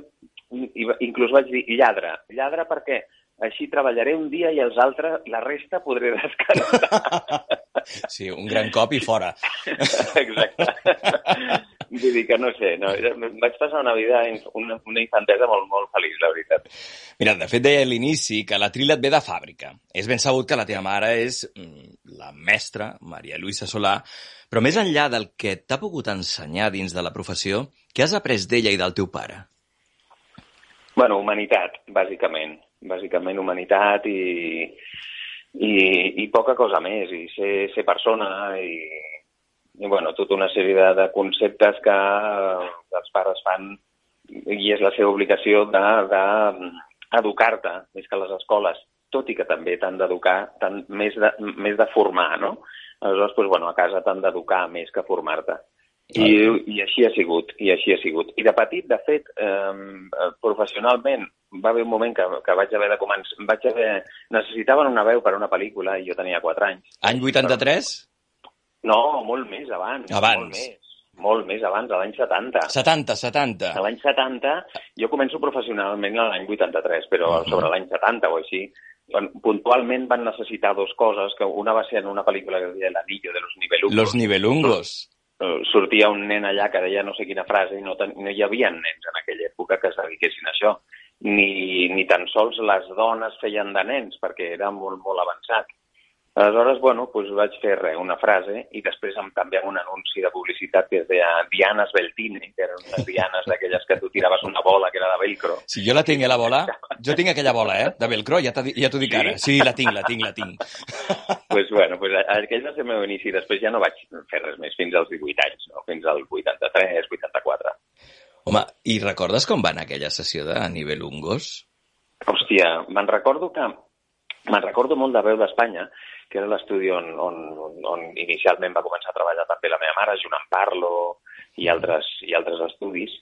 i inclús vaig dir lladre. Lladre perquè així treballaré un dia i els altres, la resta, podré descansar. <laughs> Sí, un gran cop i fora. <laughs> Exacte. Vull dir que no sé, no, vaig passar una vida, una, una infantesa molt, molt feliç, la veritat. Mira, de fet deia a l'inici que la trila et ve de fàbrica. És ben sabut que la teva mare és mm, la mestra, Maria Luisa Solà, però més enllà del que t'ha pogut ensenyar dins de la professió, què has après d'ella i del teu pare? Bueno, humanitat, bàsicament. Bàsicament humanitat i, i, i poca cosa més, i ser, ser persona i, i bueno, tota una sèrie de, de conceptes que, que els pares fan i és la seva obligació d'educar-te de, més que les escoles, tot i que també t'han d'educar, més de, més de formar, no? Aleshores, doncs, bueno, a casa t'han d'educar més que formar-te. I, I així ha sigut, i així ha sigut. I de petit, de fet, eh, professionalment, va haver un moment que, que vaig haver de començar... Vaig haver... Necessitaven una veu per a una pel·lícula i jo tenia 4 anys. Any 83? No, molt més abans. Abans. Molt més, molt més abans, a l'any 70. 70, 70. A l'any 70, jo començo professionalment a l'any 83, però uh -huh. sobre l'any 70 o així, puntualment van necessitar dues coses, que una va ser en una pel·lícula que es deia El anillo de los nivelungos. Los nivelungos. Eh, sortia un nen allà que deia no sé quina frase i no, ten, no hi havia nens en aquella època que es dediquessin a això. Ni, ni tan sols les dones feien de nens, perquè era molt, molt avançat. Aleshores, bueno, doncs vaig fer res, una frase, i després em també un anunci de publicitat que es deia Dianas Beltine, que eren unes dianes d'aquelles que tu tiraves una bola que era de velcro. Si jo la tinc, eh, la bola, <laughs> jo tinc aquella bola, eh, de velcro, ja di- ja t'ho dic Sí? ara. Sí, la tinc, la tinc, la tinc. <laughs> pues, bueno, pues, aquell va ser el meu inici. Després ja no vaig fer res més fins als 18 anys, no? fins al 83, 84. Home, i recordes com va anar aquella sessió de nivell Ungos? Hòstia, me'n recordo que... Me'n recordo molt de Veu d'Espanya, que era l'estudi on, on, on, inicialment va començar a treballar també la meva mare, amb Parlo i altres, i altres estudis.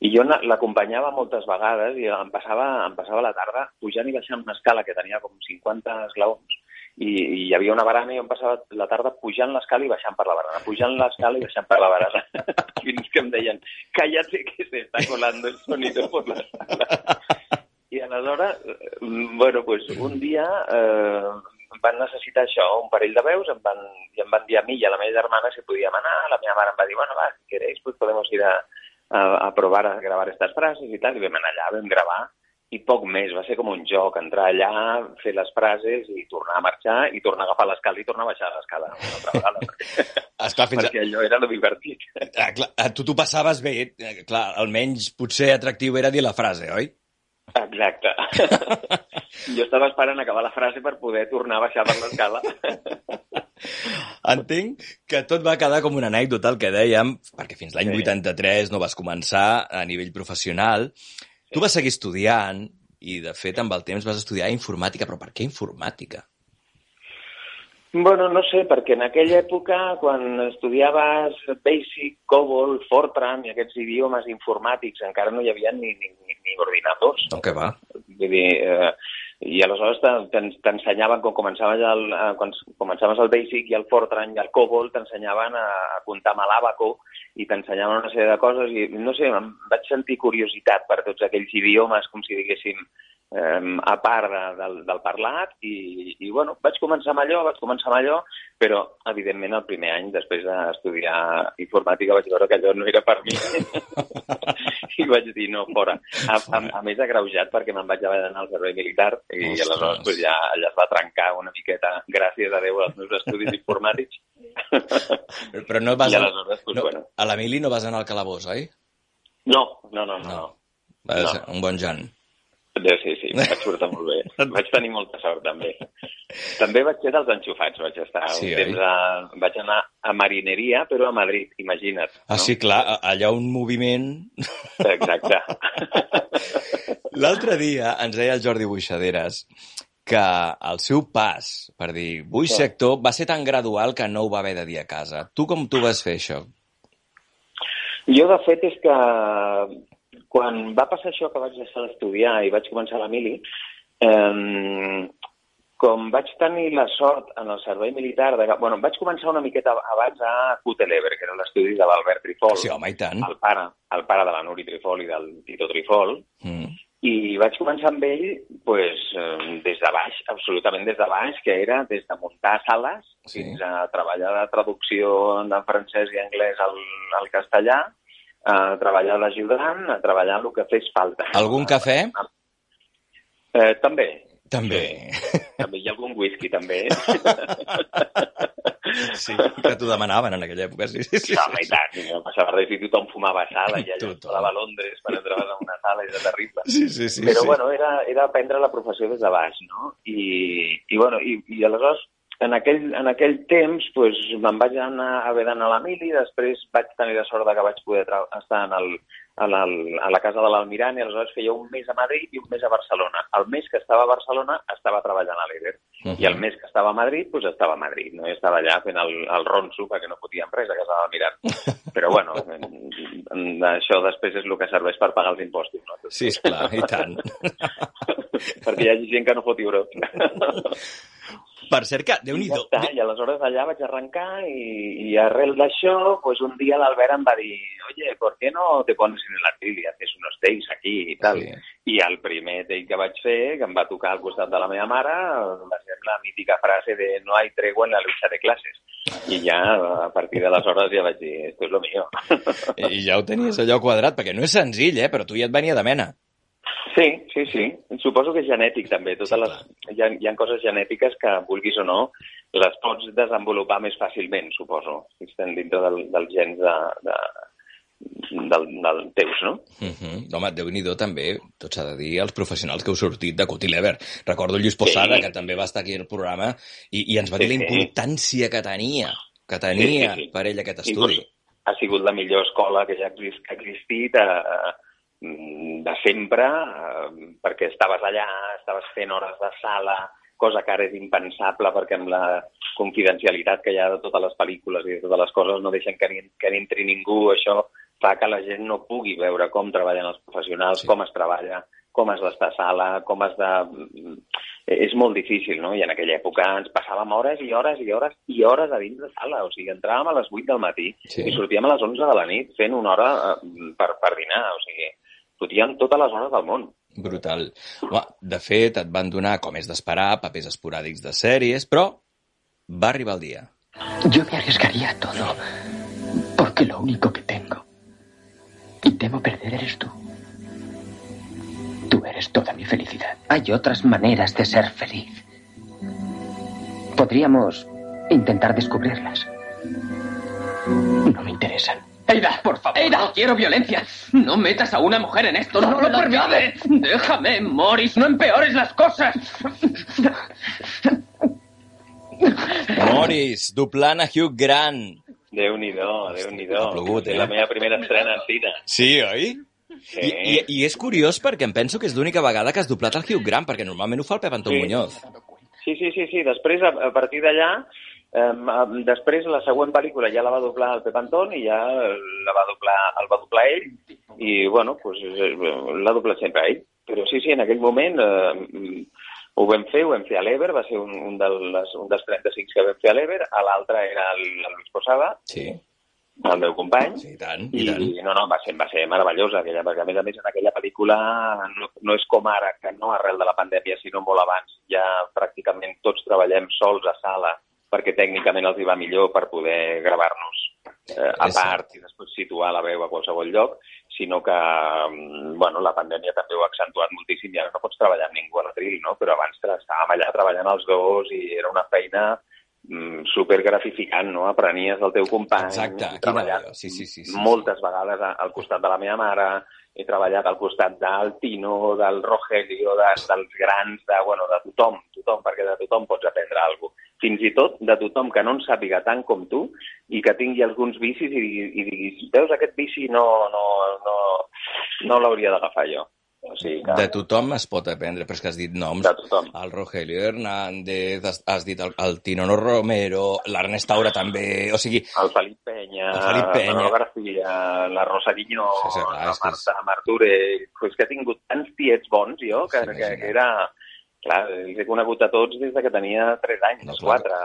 I jo l'acompanyava moltes vegades i em passava, em passava la tarda pujant i baixant una escala que tenia com 50 esglaons i, i hi havia una barana i jo em passava la tarda pujant l'escala i baixant per la barana, pujant l'escala i baixant per la barana. <laughs> Fins que em deien, cállate que se está colando el sonido por la sala. I aleshores, eh, bueno, pues un dia eh, van necessitar això, un parell de veus, em van, i em van dir a mi i a la meva germana si podíem anar, la meva mare em va dir, bueno, va, si queréis, pues podemos ir a, a, a provar a grabar estas frases i tal, i vam anar allà, vam gravar, i poc més, va ser com un joc, entrar allà, fer les frases i tornar a marxar, i tornar a agafar l'escala i tornar a baixar l'escala una altra vegada, perquè, <laughs> Esclar, fins a... perquè allò era lo divertit. Ah, clar, ah, tu t'ho passaves bé, eh, clar, almenys potser atractiu era dir la frase, oi? Exacte. <laughs> <laughs> jo estava esperant acabar la frase per poder tornar a baixar per l'escala. <laughs> Entenc que tot va quedar com una anècdota, el que dèiem, perquè fins l'any Sí. 83 no vas començar a nivell professional. Tu vas seguir estudiant i, de fet, amb el temps vas estudiar informàtica, però per què informàtica? Bueno, no sé, perquè en aquella època, quan estudiaves Basic, COBOL, Fortran i aquests idiomes informàtics, encara no hi havia ni, ni, ni, ni ordinadors. No, què va? Vull dir, eh, i aleshores t'en- t'en- t'ensenyaven, quan començaves el, eh, quan començaves el Basic i el Fortran i el COBOL, t'ensenyaven a, a comptar amb l'àbaco i t'ensenyaven una sèrie de coses i, no sé, em vaig sentir curiositat per tots aquells idiomes, com si diguéssim, eh, a part de, del, del parlat i, i bueno, vaig començar amb allò, vaig començar amb allò, però evidentment el primer any, després d'estudiar informàtica, vaig veure que allò no era per mi <laughs> i vaig dir no, fora. A, a, a més agreujat perquè me'n vaig haver d'anar al servei militar i Ostres. aleshores pues, ja allà es va trencar una miqueta, gràcies a Déu, als meus estudis informàtics. Però no vas... I al- aleshores, pues, no, bueno. A la mili no vas anar al calabós, oi? No, no, no, no. no. Vas No. un bon Jan. Sí, sí, sí, vaig sortir molt bé. <laughs> Vaig tenir molta sort, també. També vaig ser dels enxufats, vaig estar Sí, un temps a... Vaig anar a marineria, però a Madrid, imagina't. Ah, sí, clar, allà un moviment... Exacte. <laughs> L'altre dia ens deia el Jordi Buixaderes que el seu pas, per dir, vull ser actor, va ser tan gradual que no ho va haver de dir a casa. Tu com tu vas fer això? Jo, de fet, és que quan va passar això que vaig deixar d'estudiar i vaig començar la mili, eh, com vaig tenir la sort en el servei militar... De... Bueno, vaig començar una miqueta abans a Cutelever, que era l'estudi de l'Albert Trifol. Sí, home, i tant. El pare, el pare de la Nuri Trifol i del Tito Trifol. Mm. I vaig començar amb ell pues, des de baix, absolutament des de baix, que era des de muntar sales Sí. fins a treballar de traducció de francès i anglès al, al castellà, a treballar d'ajudant, a treballar el que fes falta. Algun cafè? Eh, també. També. També hi ha algun whisky, també. <laughs> Sí, que t'ho demanaven en aquella època, sí, sí. sí, No, i tant, no passava res, i tothom fumava a sala, i allà Tothom. a Londres quan entraves en una sala, era terrible. Sí, sí, sí, Però, sí. bueno, era, era aprendre la professió des de baix, no? I, i bueno, i, i aleshores, en aquell, en aquell temps, pues, me'n vaig anar, haver d'anar a la mili, després vaig tenir la sort que vaig poder estar en el, en el, a la casa de l'Almirant i aleshores feia un mes a Madrid i un mes a Barcelona. El mes que estava a Barcelona estava treballant a l'Eder Mhm. i el mes que estava a Madrid, pues, estava a Madrid. No? I estava allà fent el, el ronso perquè no podíem res a casa de l'Almirant. Però, bueno, en- en- això després és el que serveix per pagar els impostos. No? Sí, esclar, i tant. <laughs> perquè hi ha gent que no foti brots. Per cert que, déu nhi ja està, i aleshores allà vaig arrencar i, i arrel d'això, pues un dia l'Albert em va dir oye, ¿por qué no te pones en el atril y haces unos takes aquí i tal? Sí. I el primer take que vaig fer, que em va tocar al costat de la meva mare, va ser la mítica frase de no hay tregua en la lucha de clases. I ja, a partir d'aleshores, ja vaig dir, esto es lo mío. I ja ho tenies allò quadrat, perquè no és senzill, eh? Però tu ja et venia de mena. Sí, Sí, sí, sí. Suposo que és genètic, també. Totes les... hi, ha, hi ha coses genètiques que, vulguis o no, les pots desenvolupar més fàcilment, suposo, si estan dintre del, del gens de, de, del, del teus, no? Uh -huh. Home, déu nhi també, tot s'ha de dir, els professionals que heu sortit de Cutie Lever. Recordo Lluís Posada, Sí. que també va estar aquí al programa, i, i ens va dir Sí, la sí. importància que tenia, que tenia Sí, sí, sí. per ell aquest estudi. Inclús ha sigut la millor escola que ja ha existit eh, mm, de sempre, eh, perquè estaves allà, estaves fent hores de sala, cosa que ara és impensable perquè amb la confidencialitat que hi ha de totes les pel·lícules i de totes les coses no deixen que, ni, que ni entri ningú, això fa que la gent no pugui veure com treballen els professionals, sí. com es treballa, com has d'estar a sala, com has de... És molt difícil, no? I en aquella època ens passàvem hores i hores i hores i hores a dins de sala. O sigui, entràvem a les 8 del matí Sí. i sortíem a les 11 de la nit fent una hora eh, per, per dinar. O sigui, fotíem totes les hores del món. Brutal. Home, de fet, et van donar, com és d'esperar, papers esporàdics de sèries, però va arribar el dia. Yo me arriesgaría a todo, porque lo único que temo perder eres tú. Tú eres toda mi felicidad. Hay otras maneras de ser feliz. Podríamos intentar descubrirlas. No me interesan. Eida, por favor. Eida, no quiero violencia. No metas a una mujer en esto. No, No lo lo permites. Déjame, Morris. No empeores las cosas. Morris, doblant a Hugh Grant. Déu-n'hi-do, Déu-n'hi-do. Ha plogut, És eh? la meva primera estrena en cine. Sí, oi? Sí. I, i, I és curiós perquè em penso que és l'única vegada que has doblat el Hugh Grant, perquè normalment ho fa el Pep Antón Sí. Muñoz. Sí, sí, sí, sí. Després, a, a partir d'allà, eh, després la següent pel·lícula ja la va doblar el Pep Antón i ja la va doblar, el va doblar ell i, bueno, pues, eh, l'ha doblat sempre ell. Però sí, sí, en aquell moment eh, ho vam fer, ho vam fer a l'Ever, va ser un, un, dels, un dels 35 que vam fer a l'Ever, a l'altre era el, el Luis Posada, Sí. el meu company, Sí, i tant, i, i tant. no, no, va ser, va ser meravellosa aquella, perquè a més a més en aquella pel·lícula no, no és com ara, que no arrel de la pandèmia, sinó molt abans, ja pràcticament tots treballem sols a sala, perquè tècnicament els hi va millor per poder gravar-nos eh, a part i després situar la veu a qualsevol lloc, sinó que mm, bueno, la pandèmia també ho ha accentuat moltíssim i ara no pots treballar amb ningú a l'atril, no? però abans estàvem allà treballant els dos i era una feina mm, super gratificant, no? Aprenies del teu company. Exacte. Sí, sí, sí, sí, moltes vegades a- al costat de la meva mare, he treballat al costat del Tino, del Rogelio, de, dels grans, de, bueno, de tothom, tothom, perquè de tothom pots aprendre alguna cosa. Fins i tot de tothom que no en sàpiga tant com tu i que tingui alguns vicis i, i diguis, veus, aquest vici no, no, no, no l'hauria d'agafar jo. O sigui que... De tothom es pot aprendre, però és que has dit noms. De tothom. El Rogelio Hernández, has, has dit el, el Tinono Romero, l'Ernest Taura també, o sigui... El Felip Penya, El Felip Penya. García, la Rosa Guinyó, Sí, sí, clar, la és Marta Martorell... Pues que he tingut tants tiets bons, jo, que, que, que era... Clar, els he conegut a tots des de que tenia 3 anys, no, 4,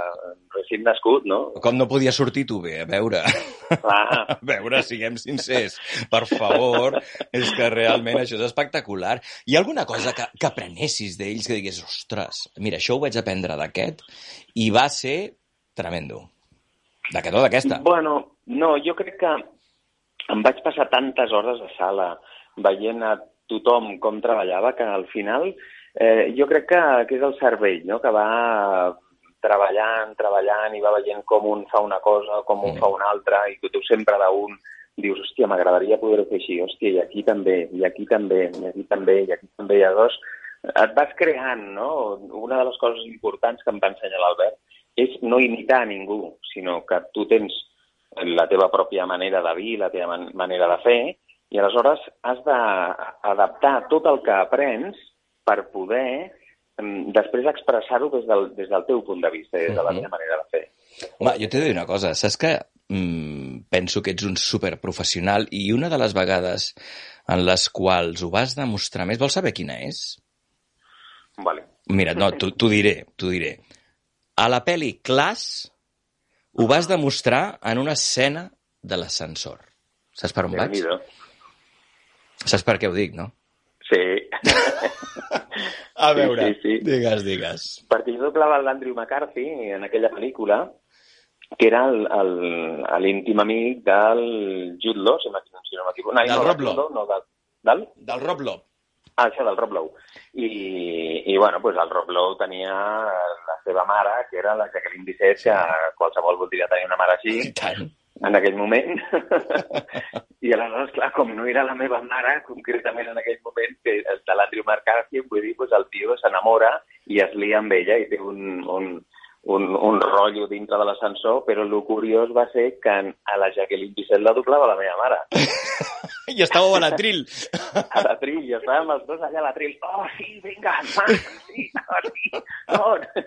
recient nascut, no? Com no podia sortir tu bé, a veure. Clar. <laughs> A veure, siguem sincers. Per favor, és que realment això és espectacular. Hi ha alguna cosa que, que aprenessis d'ells que digués, ostres, mira, això ho vaig aprendre d'aquest i va ser tremendo. D'aquest o d'aquesta. Bueno, no, jo crec que em vaig passar tantes hores a sala veient a tothom com treballava que al final eh, jo crec que, que és el cervell no? que va treballant, treballant i va veient com un fa una cosa, com un fa una altra i que tu sempre d'un dius, hòstia, m'agradaria poder-ho fer així, hòstia, i aquí també, i aquí també, i aquí també, i aquí també, i llavors et vas creant, no? Una de les coses importants que em va ensenyar l'Albert és no imitar a ningú, sinó que tu tens la teva pròpia manera de dir, la teva man manera de fer, i aleshores has d'adaptar tot el que aprens per poder mm, després expressar-ho des, del, des del teu punt de vista, des de la Mhm. teva manera de fer. Home, jo t'he de dir una cosa. Saps que mm, penso que ets un superprofessional i una de les vegades en les quals ho vas demostrar més, vols saber quina és? Vale. Mira, no, t'ho diré, t'ho diré. A la pel·li Class ho vas demostrar en una escena de l'ascensor. Saps per on vaig? Saps per què ho dic, no? Sí. A veure, sí, sí, sí. digues, digues. Perquè jo doblava l'Andrew McCarthy en aquella pel·lícula, que era l'íntim amic del Jude Law, si, no m'equivoco. No, Del no, Rob Lowe. No, del, del? Del Rob Lowe. Ah, això del Rob Lowe. I, i bueno, pues el Rob Lowe tenia la seva mare, que era la Jacqueline Bisset, que qualsevol voldria tenir una mare així. En aquell moment. <laughs> I aleshores, clar, com no era la meva mare, concretament en aquell moment, que és de l'Andrew McCarthy, vull dir, pues el tio s'enamora i es lia amb ella i té un, un, un, un rotllo dintre de l'ascensor, però el curiós va ser que a la Jacqueline Bisset la doblava la meva mare. <laughs> I estàveu a l'atril. A l'atril, i estàvem els dos allà a l'atril. Oh, sí, vinga, man, sí, oh, sí.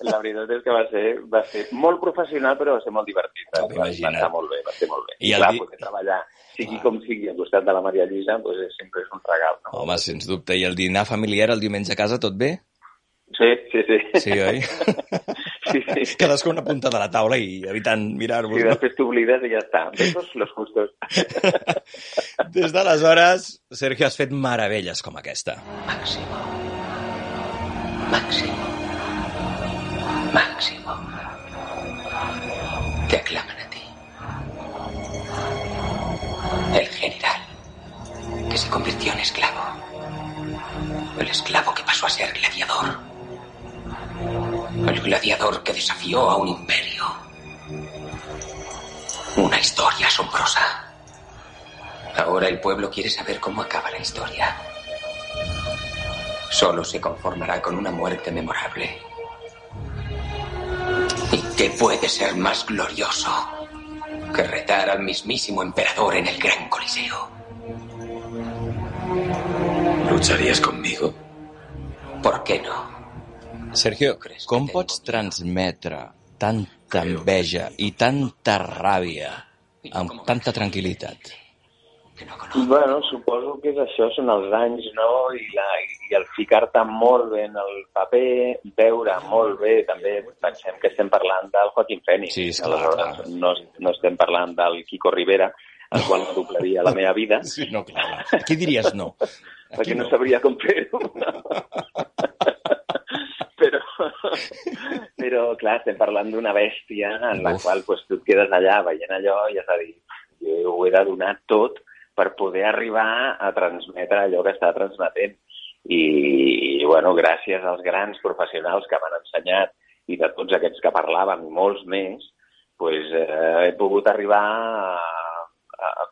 <laughs> La veritat és que va ser, va ser molt professional, però va ser molt divertit. Va, va estar molt bé, va ser molt bé. I I, clar, di- poder treballar, sigui com sigui, al costat de la Maria Lluïsa, pues, és- sempre és un regal, no? Home, sens dubte. I el dinar familiar el diumenge a casa, tot bé? Sí, sí, sí. Sí, oi? <laughs> Sí, sí. <laughs> Cadascú a una punta de la taula i evitant mirar-vos. I després t'oblides i ja està. Besos los justos. <laughs> Des d'aleshores, Sergio, has fet meravelles com aquesta. Máximo. Máximo. Máximo. Te aclaman a ti. El general que se convirtió en esclavo. El esclavo que pasó a ser gladiador. El gladiador que desafió a un imperio. Una historia asombrosa. Ahora el pueblo quiere saber cómo acaba la historia. Solo se conformará con una muerte memorable. ¿Y qué puede ser más glorioso que retar al mismísimo emperador en el gran coliseo? ¿Lucharías conmigo? ¿Por qué no? Sergio, com pots transmetre tanta enveja i tanta ràbia amb tanta tranquil·litat? Bueno, suposo que és això, són els anys, no? I, la, i el ficar-te molt bé en el paper, veure molt bé, també pensem que estem parlant del Joaquim Fènix. Sí, esclar, Aleshores, no, no estem parlant del Kiko Rivera, el qual no doblaria la meva vida. <laughs> Sí, no, clar. Qui diries no? perquè no sabria com fer-ho. però, <laughs> <laughs> però, clar, estem parlant d'una bèstia en la Uf. qual pues, tu et quedes allà veient allò i has de dir, jo ho he de donar tot per poder arribar a transmetre allò que està transmetent. I, i bueno, gràcies als grans professionals que m'han ensenyat i de tots aquests que parlàvem, i molts més, pues, eh, he pogut arribar a, a,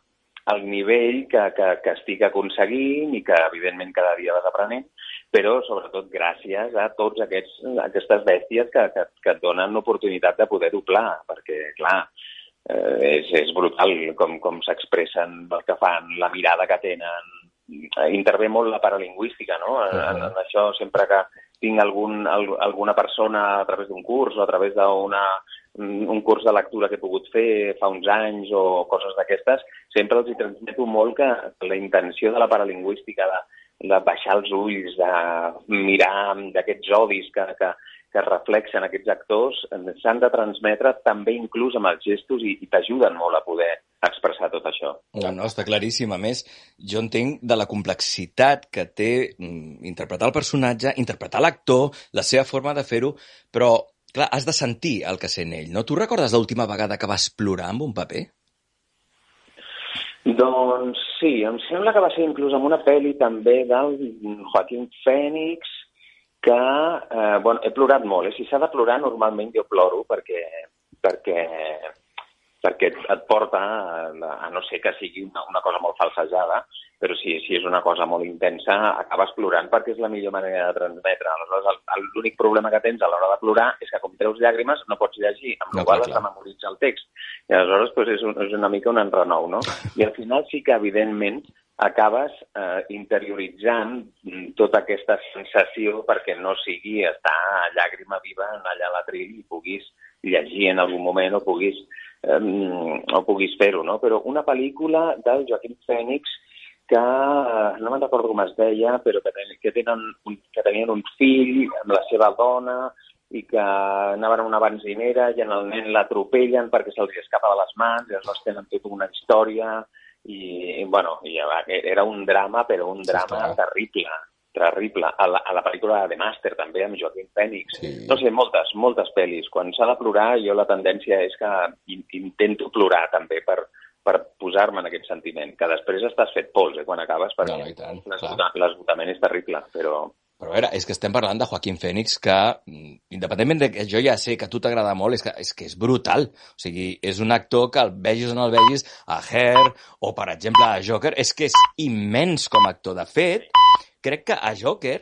al nivell que, que, que estic aconseguint i que, evidentment, cada dia vas aprenent, però, sobretot, gràcies a tots aquests, aquestes bèsties que, que, que et donen l'oportunitat de poder doblar, perquè, clar, eh, és, és brutal com, com s'expressen el que fan, la mirada que tenen. Intervé molt la paralingüística, no? En, en, en això, sempre que tinc algun, al, alguna persona a través d'un curs o a través d'una un curs de lectura que he pogut fer fa uns anys o coses d'aquestes, sempre els hi transmeto molt que la intenció de la paralingüística, de, de baixar els ulls, de mirar d'aquests odis que, que, que reflexen aquests actors, s'han de transmetre també inclús amb els gestos i, i t'ajuden molt a poder expressar tot això. No, no, està claríssim. A més, jo entenc de la complexitat que té mm, interpretar el personatge, interpretar l'actor, la seva forma de fer-ho, però, clar, has de sentir el que sent ell, no? Tu recordes l'última vegada que vas plorar amb un paper? Doncs sí, em sembla que va ser inclús amb una pel·li també del Joaquín Fènix, que, eh, bueno, he plorat molt. Eh? Si s'ha de plorar, normalment jo ploro perquè, perquè, perquè et, et porta, a, a no ser que sigui una, una cosa molt falsejada, però si, si és una cosa molt intensa, acabes plorant perquè és la millor manera de transmetre. Aleshores, l'únic problema que tens a l'hora de plorar és que com treus llàgrimes no pots llegir, amb No, la qual clar. memoritzar el text. I aleshores pues, és, un, és una mica un enrenou, no? <laughs> I al final sí que, evidentment, acabes eh, interioritzant mm, tota aquesta sensació perquè no sigui estar a llàgrima viva allà a l'atril i puguis llegir en algun moment o puguis, eh, o puguis fer-ho, no? Però una pel·lícula del Joaquim Fènix que eh, no me'n recordo com es deia, però que, ten, que, tenen un, que tenien un fill amb la seva dona i que anaven a una benzinera i en el nen l'atropellen perquè se'ls escapa de les mans i aleshores tenen tota una història i, i bueno, i era un drama, però un drama terrible, terrible. A la, a la pel·lícula de Master, també, amb Joaquim Fènix. Sí. No sé, moltes, moltes pel·lis. Quan s'ha de plorar, jo la tendència és que in, intento plorar també per, per posar-me en aquest sentiment, que després estàs fet pols, eh, quan acabes, perquè No, l'esgotament és terrible, però... Però a veure, és que estem parlant de Joaquín Phoenix que, mm, independentment de que jo ja sé que a tu t'agrada molt, és que, és que és brutal. O sigui, és un actor que el vegis o no el vegis a Hair o, per exemple, a Joker, és que és immens com a actor. De fet, crec que a Joker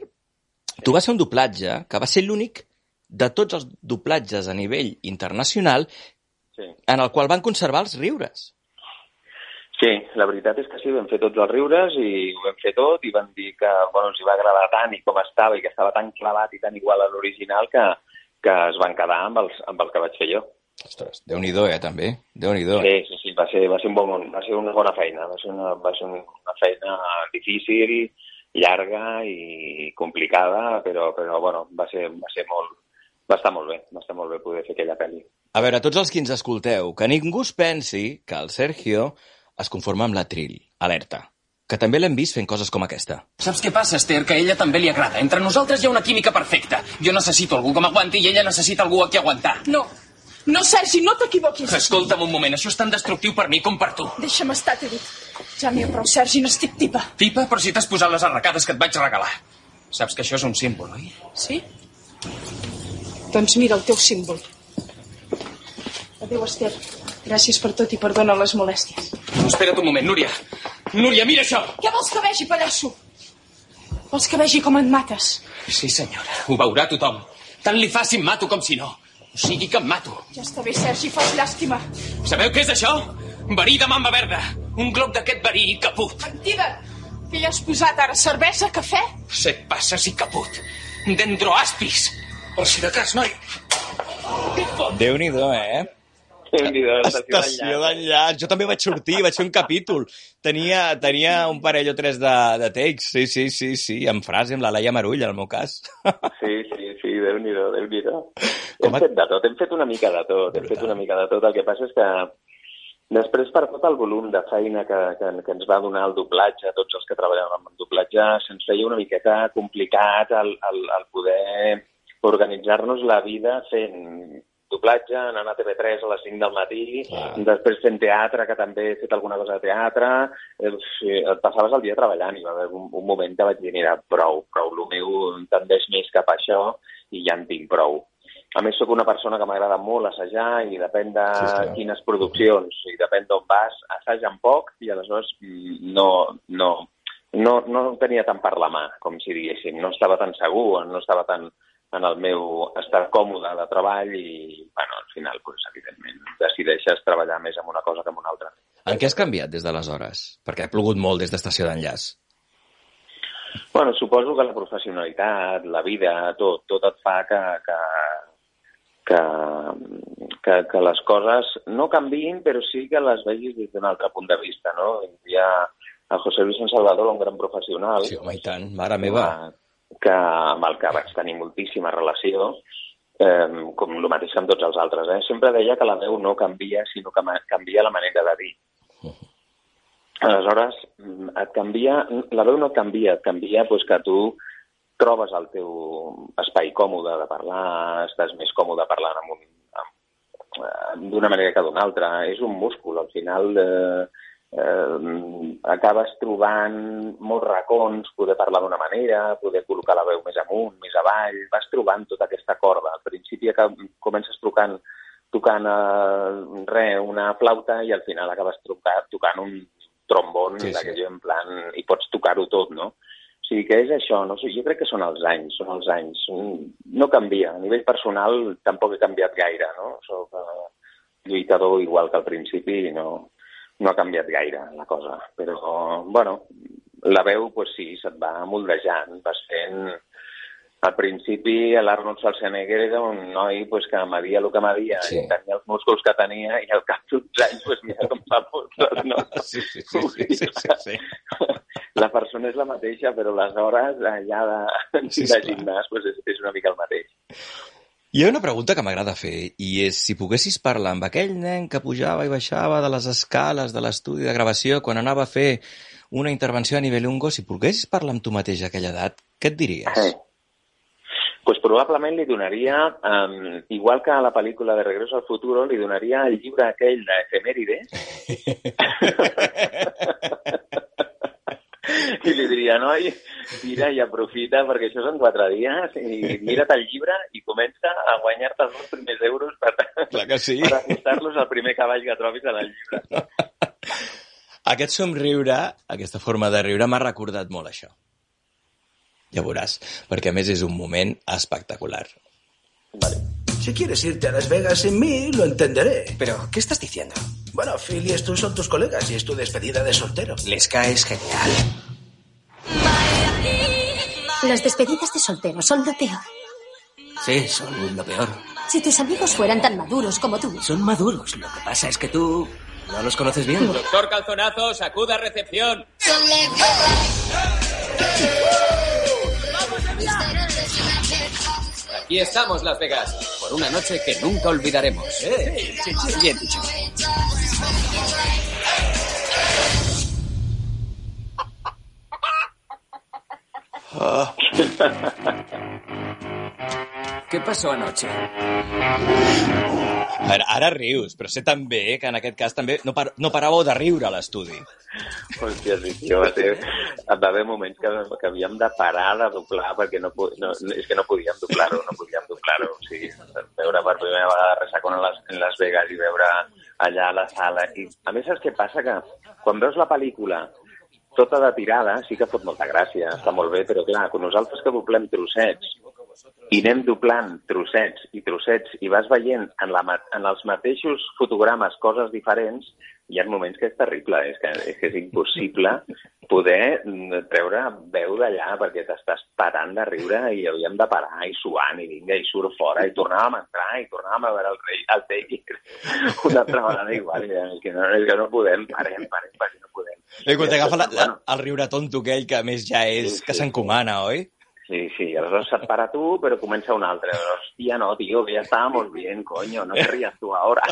tu vas fer un doblatge que va ser l'únic de tots els doblatges a nivell internacional Sí. en el qual van conservar els riures. Sí, la veritat és que sí, vam fer tots els riures i ho vam fer tot i van dir que bueno, ens hi va agradar tant i com estava i que estava tan clavat i tan igual a l'original que, que es van quedar amb, els, amb el que vaig fer jo. Ostres, Déu-n'hi-do, eh, també. Déu-n'hi-do. Sí, sí, sí, va ser, va ser, un bon, va ser una bona feina, va ser una, va ser una feina difícil, llarga i complicada, però, però bueno, va ser, va ser molt, va estar molt bé, va estar molt bé poder fer aquella pel·li. A veure, tots els que ens escolteu, que ningú es pensi que el Sergio es conforma amb la Trill. Alerta. Que també l'hem vist fent coses com aquesta. Saps què passa, Esther? Que a ella també li agrada. Entre nosaltres hi ha una química perfecta. Jo necessito algú que m'aguanti i ella necessita algú a qui aguantar. No. No, Sergi, no t'equivoquis. Escolta'm un moment, això és tan destructiu per mi com per tu. Deixa'm estar, t'he dit. Ja n'hi ha prou, Sergi, n'estic tipa. Tipa, però si t'has posat les arracades que et vaig regalar. Saps que això és un símbol, oi? Sí? Doncs mira el teu símbol. Adéu, Esther. Gràcies per tot i perdona les molèsties. No, espera't un moment, Núria. Núria, mira això! Què vols que vegi, pallasso? Vols que vegi com et mates? Sí, senyora, ho veurà tothom. Tant li fa si em mato com si no. O sigui que em mato. Ja està bé, Sergi, fas llàstima. Sabeu què és això? Verí de mamba verda. Un glob d'aquest verí caput. Mentida! Què hi has posat ara? Cervesa, cafè? Set passes i caput. Dentro aspis. Per si de cas, noi. Déu-n'hi-do, eh? Estació d'enllaç. Jo també vaig sortir, vaig fer un capítol. Tenia, tenia un parell o tres de, de takes, sí, sí, sí, sí, amb frase, amb la Laia Marull, en el meu cas. Sí, sí, sí, Déu-n'hi-do, Déu-n'hi-do. Hem fet de tot, hem fet una mica de tot, hem fet una mica de tot. El que passa és que després, per tot el volum de feina que, que, que ens va donar el doblatge, tots els que treballàvem amb el doblatge, se'ns feia una miqueta complicat el, el, el poder organitzar-nos la vida fent doblatge, anant a TV3 a les 5 del matí, Clar. després fent teatre, que també he fet alguna cosa de teatre, eh, et passaves el dia treballant i va haver un, un moment que vaig dir, mira, prou, prou, el meu tendeix més cap a això i ja en tinc prou. A més, sóc una persona que m'agrada molt assajar i depèn de Sí, quines produccions i depèn d'on vas, assagen poc i aleshores mm, no, no, no, no tenia tant per la mà, com si diguéssim. No estava tan segur, no estava tan en el meu estar còmode de treball i, bueno, al final, pues, evidentment, decideixes treballar més amb una cosa que amb una altra. En què has canviat des d'aleshores? Perquè ha plogut molt des d'estació d'enllaç. Bueno, suposo que la professionalitat, la vida, tot, tot et fa que, que, que, que, que les coses no canviïn, però sí que les vegis des d'un altre punt de vista, no? Hi ha el José Luis Salvador, un gran professional, Sí, home, i tant, mare meva. que amb el que vaig tenir moltíssima relació, eh, com el mateix que amb tots els altres. Eh? Sempre deia que la veu no canvia, sinó que canvia la manera de dir. Aleshores, mm, et canvia, la veu no et canvia, et canvia doncs, que tu trobes el teu espai còmode de parlar, estàs més còmode parlant amb un, amb, eh, d'una manera que d'una altra. És un múscul, al final eh, eh, acabes trobant molts racons, poder parlar d'una manera, poder col·locar la veu més amunt, més avall, vas trobant tota aquesta corda. Al principi comences tocant tocant eh, re, una flauta i al final acabes trucar, tocant un trombon Sí, sí, en plan, i pots tocar-ho tot, no? O sigui que és això, no jo crec que són els anys, són els anys. No canvia, a nivell personal tampoc he canviat gaire, no? Soc eh, lluitador igual que al principi i no, no ha canviat gaire la cosa. Però, bueno, la veu, pues sí, se't va moldejant, vas fent... Al principi l'Arnold Schwarzenegger era un noi pues, que media el que media Sí. i tenia els músculs que tenia i al cap d'uns anys pues, mira com fa músculs, no? <laughs> Sí, sí, sí, sí, sí, sí, sí. <laughs> La persona és la mateixa, però les hores allà de, Sí, de gimnàs pues, és, és una mica el mateix. Hi ha una pregunta que m'agrada fer, i és si poguessis parlar amb aquell nen que pujava i baixava de les escales de l'estudi de gravació quan anava a fer una intervenció a nivell ungo, si poguessis parlar amb tu mateix a aquella edat, què et diries? Sí. Pues probablement li donaria, um, igual que a la pel·lícula de Regreso al Futuro, li donaria el llibre aquell d'efemèrides <laughs> i li diria, noi, mira i aprofita perquè això són quatre dies i mira't el llibre i comença a guanyar-te els dos primers euros per, <laughs> Clar que sí. per acostar-los al primer cavall que trobis en el llibre. <laughs> Aquest somriure, aquesta forma de riure, m'ha recordat molt això. Ja veuràs, perquè a més és un moment espectacular. Si quieres irte a Las Vegas sin mí, lo entenderé. ¿Pero qué estás diciendo? Bueno, Phil y estos son tus colegas y es tu despedida de soltero. Les caes genial. Las despedidas de soltero son lo peor. Sí, son lo peor. Si tus amigos fueran tan maduros como tú. Son maduros. Lo que pasa es que tú no los conoces bien. Doctor Calzonazo, sacuda recepción. Aquí estamos, Las Vegas, por una noche que nunca olvidaremos. Sí, sí, sí, bien dicho. <laughs> ¿Qué pasó anoche? A veure, ara rius, però sé també que en aquest cas també no, par no paràveu de riure a l'estudi. Hòstia, sí, tio, va, ser, va haver moments que, que havíem de parar de doblar perquè no, no, és que no podíem doblar-ho, no podíem doblar-ho. O sigui, veure per primera vegada Ressacón en les, en Las Vegas i veure allà a la sala. I, a més, saps què passa? Que quan veus la pel·lícula tota de tirada sí que fot molta gràcia, està molt bé, però clar, quan nosaltres que doblem trossets i anem doblant trossets i trossets i vas veient en, la, en els mateixos fotogrames coses diferents, hi ha moments que és terrible, és que és, que és impossible poder mm, treure veu d'allà perquè t'estàs parant de riure i havíem de parar i suant i vinga i surt fora i tornàvem a entrar i tornàvem a veure el rei, el Taker <laughs> una altra vegada igual, és que no, és que no podem, parem, parem, perquè no podem. I quan t'agafa el riure tonto aquell que a més ja és, que s'encomana, oi? Sí, sí, aleshores se't para tu, però comença un altre. Hòstia, no, tio, que ja estábamos bien, coño, no te rías tú ahora.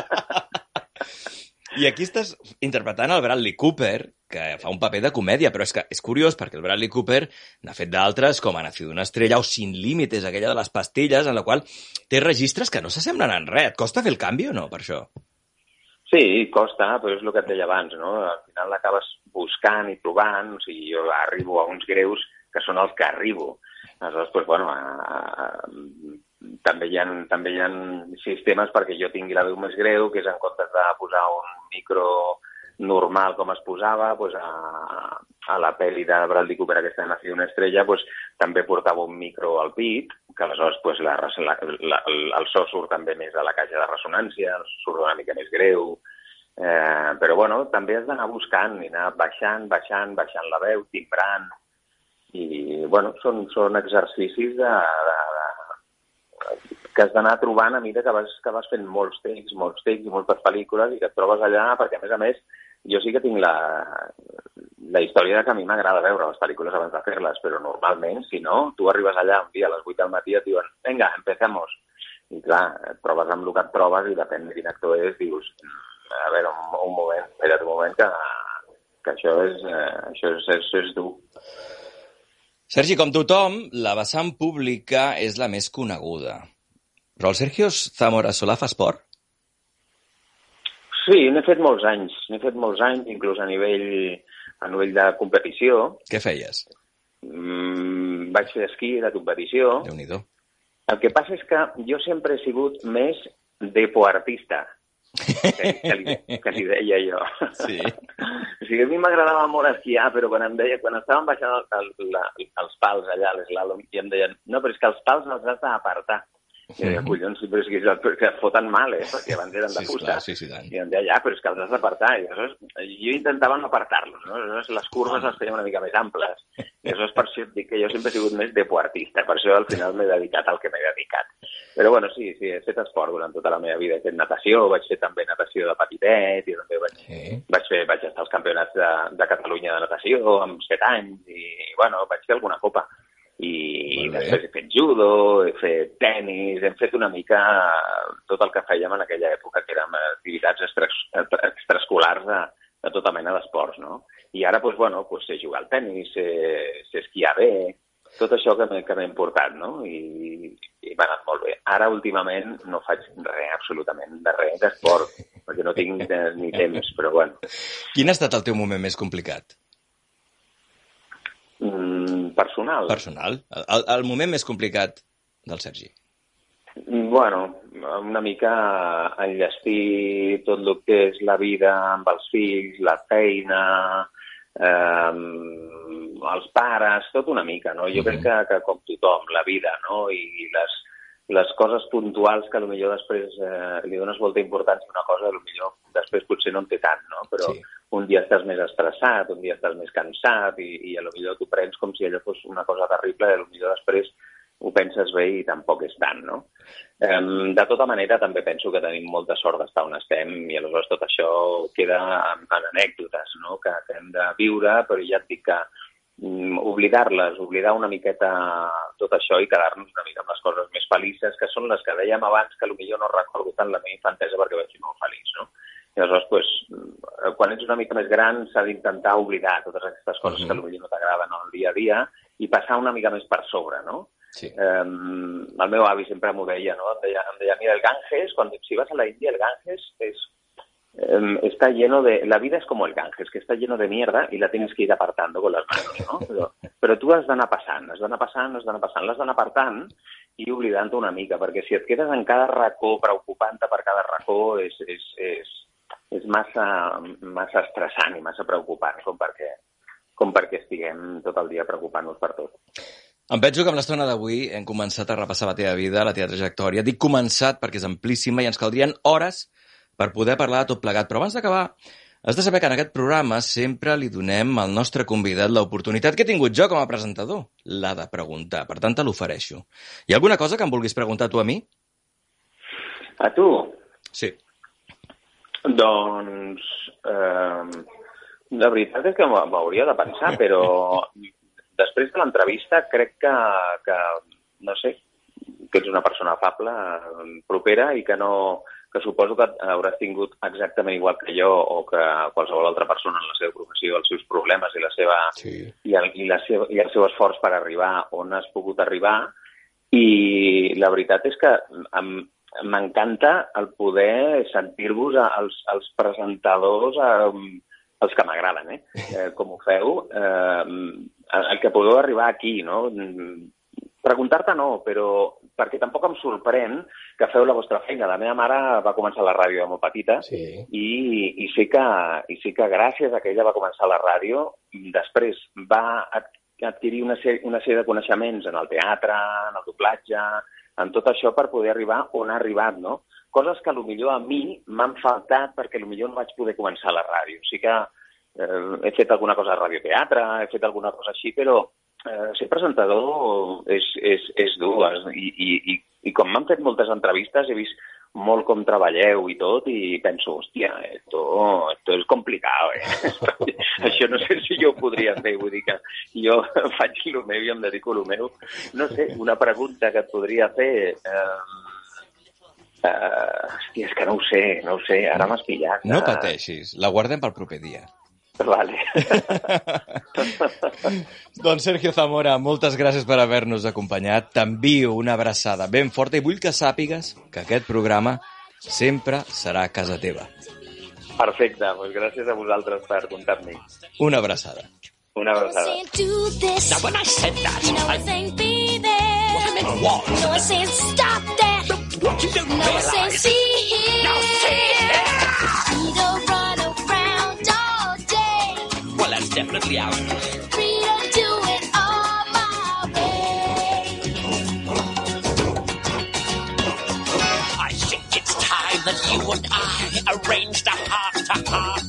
I aquí estàs interpretant el Bradley Cooper, que fa un paper de comèdia, però és que és curiós perquè el Bradley Cooper n'ha fet d'altres, com ha nacido una estrella o Sin límites, aquella de les pastilles, en la qual té registres que no s'assemblen en res. Et costa fer el canvi o no, per això? Sí, costa, però és el que et deia abans, no? Al final l'acabes buscant i trobant, o sigui, jo arribo a uns greus que són els que arribo. Aleshores, doncs, bueno, a, a, també, hi ha, també hi ha sistemes perquè jo tingui la veu més greu, que és en comptes de posar un micro normal com es posava, doncs a, a la pel·li de Bradley Cooper, aquesta Nació una estrella, doncs, també portava un micro al pit, que aleshores doncs, la, la, la, el so surt també més a la caixa de ressonància, surt una mica més greu, eh, però bueno, també has d'anar buscant i anar baixant, baixant, baixant la veu, timbrant, i bueno, són, són exercicis de, de, de, que has d'anar trobant a mesura que vas, que vas fent molts takes, molts takes i moltes pel·lícules i que et trobes allà, perquè a més a més jo sí que tinc la, la història de que a mi m'agrada veure les pel·lícules abans de fer-les, però normalment, si no, tu arribes allà un dia a les 8 del matí i et diuen vinga, empecemos. I clar, et trobes amb el que et trobes i depèn de quin actor és, dius, a veure, un, un moment, espera't un moment que, que això és, eh, això és, és, és dur. Sergi, com tothom, la vessant pública és la més coneguda. Però el Sergio Zamora Solà fa esport? Sí, n'he fet molts anys, n'he fet molts anys, inclús a nivell, a nivell de competició. Què feies? Mm, vaig fer esquí de competició. déu nhi El que passa és que jo sempre he sigut més deportista, que, que, li, que li deia jo. Sí. o sigui, a mi m'agradava molt esquiar, però quan em deia, quan estàvem baixant el, el, la, els pals allà a l'eslàlom i em deien, no, però és que els pals els has d'apartar. I deia, collons, però és que, és que foten mal, eh? Perquè abans eren de Sí, fusta. clar, sí, sí, tant. I em deia, ja, però és que els has d'apartar. I aleshores, jo intentava no apartar-los, no? Aleshores, les curves les feia una mica més amples. I aleshores, per això et dic que jo sempre he sigut més deportista. Per això, al final, m'he dedicat al que m'he dedicat. Però, bueno, sí, sí, he fet esport durant tota la meva vida. He fet natació, vaig fer també natació de petitet, i també vaig, vaig, fer, vaig estar als campionats de, de Catalunya de natació amb 7 anys, i, bueno, vaig fer alguna copa. I bé. després he fet judo, he fet tennis, hem fet una mica tot el que fèiem en aquella època, que eren activitats extra, extraescolars de, de tota mena d'esports, no? I ara, doncs, bueno, doncs sé jugar al tennis, sé, sé esquiar bé, tot això que m'he importat, no? I, i m'ha anat molt bé. Ara, últimament, no faig res, absolutament, de res d'esport, perquè no tinc ni <laughs> temps, però bueno. Quin ha estat el teu moment més complicat? Mm, personal. Personal. El, el moment més complicat del Sergi. Bueno, una mica enllestir tot el que és la vida amb els fills, la feina, eh, els pares, tot una mica, no? Jo crec que, que com tothom, la vida, no? I les, les coses puntuals que millor després eh, li dones molta importància a una cosa, millor després potser no en té tant, no? Però sí. Un dia estàs més estressat, un dia estàs més cansat i, i a lo millor t'ho prens com si allò fos una cosa terrible i a lo millor després ho penses bé i tampoc és tant, no? De tota manera, també penso que tenim molta sort d'estar on estem i aleshores tot això queda en, en anècdotes, no?, que, que hem de viure, però ja et dic que um, oblidar-les, oblidar una miqueta tot això i quedar-nos una mica amb les coses més felices, que són les que dèiem abans, que potser no recordo tant la meva infantesa perquè vaig ser molt feliç, no? I aleshores, pues, quan ets una mica més gran, s'ha d'intentar oblidar totes aquestes coses uh -huh. que potser no t'agraden al dia a dia i passar una mica més per sobre, no? Sí. Eh, el meu avi sempre m'ho deia, no? Em deia, em deia, mira, el Ganges, cuando si vas a la India, el Ganges es, eh, está lleno de... La vida es como el Ganges, que está lleno de mierda y la tienes que ir apartando con las manos, ¿no? <laughs> Però, però tu has d'anar passant, has d'anar passant, has d'anar passant, l'has d'anar apartant i oblidant-te una mica, perquè si et quedes en cada racó preocupant-te per cada racó és, és, és, és massa, massa estressant i massa preocupant com perquè, com perquè estiguem tot el dia preocupant-nos per tot. Em penso que amb l'estona d'avui hem començat a repassar la teva vida, la teva trajectòria. Dic començat perquè és amplíssima i ens caldrien hores per poder parlar de tot plegat. Però abans d'acabar, has de saber que en aquest programa sempre li donem al nostre convidat l'oportunitat que he tingut jo com a presentador, la de preguntar. Per tant, te l'ofereixo. Hi ha alguna cosa que em vulguis preguntar tu a mi? A tu? Sí. Doncs... Eh, la veritat és que m'hauria de pensar, però després de l'entrevista crec que, que, no sé, que ets una persona afable, propera i que no que suposo que hauràs tingut exactament igual que jo o que qualsevol altra persona en la seva professió, els seus problemes i, la seva, sí. i, el, i, la seva, i el seu esforç per arribar on has pogut arribar i la veritat és que m'encanta el poder sentir-vos als, als presentadors eh, els que m'agraden, eh? <laughs> eh? Com ho feu, eh, el que podeu arribar aquí, no? Preguntar-te no, però perquè tampoc em sorprèn que feu la vostra feina. La meva mare va començar la ràdio de molt petita sí. i, i, sé que, i sé que gràcies a que ella va començar la ràdio, després va adquirir una sèrie, una sèrie de coneixements en el teatre, en el doblatge, en tot això per poder arribar on ha arribat, no? Coses que millor a mi m'han faltat perquè millor no vaig poder començar a la ràdio. O sigui que eh, he fet alguna cosa de radioteatre, he fet alguna cosa així, però eh, ser presentador és, és, és dur. I, i, i, i com m'han fet moltes entrevistes, he vist molt com treballeu i tot, i penso, hòstia, esto, esto és complicat, eh? <laughs> Això no sé si jo ho podria fer, vull dir que jo <laughs> faig el meu i em dedico al meu. No sé, una pregunta que et podria fer... Eh, Uh, hòstia, és que no ho sé, no ho sé, ara m'has pillat. No pateixis, la guardem pel proper dia. Vale. <laughs> doncs Sergio Zamora, moltes gràcies per haver-nos acompanyat. T'envio una abraçada ben forta i vull que sàpigues que aquest programa sempre serà a casa teva. Perfecte, doncs gràcies a vosaltres per comptar-m'hi. Una abraçada. Una abraçada. Now, when I said that, You know I, what meant was... Saying stop that. What you don't You know I realize... see here. Now, see here. Definitely out. Free to it all my way. I think it's time that you and I arranged a heart-to-heart.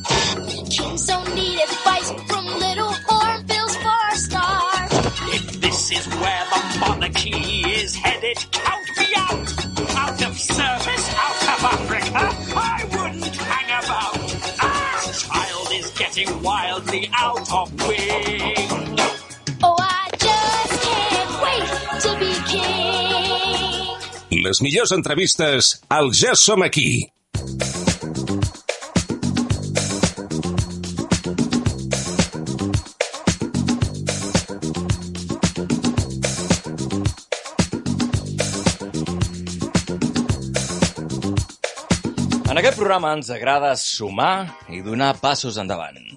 Kings don't need advice from little hornbills for a start. If this is where the monarchy is headed, count raging wildly out of wing. Oh, I just can't wait to be king. Les millors entrevistes al Ja Som Aquí. En aquest programa ens agrada sumar i donar passos endavant.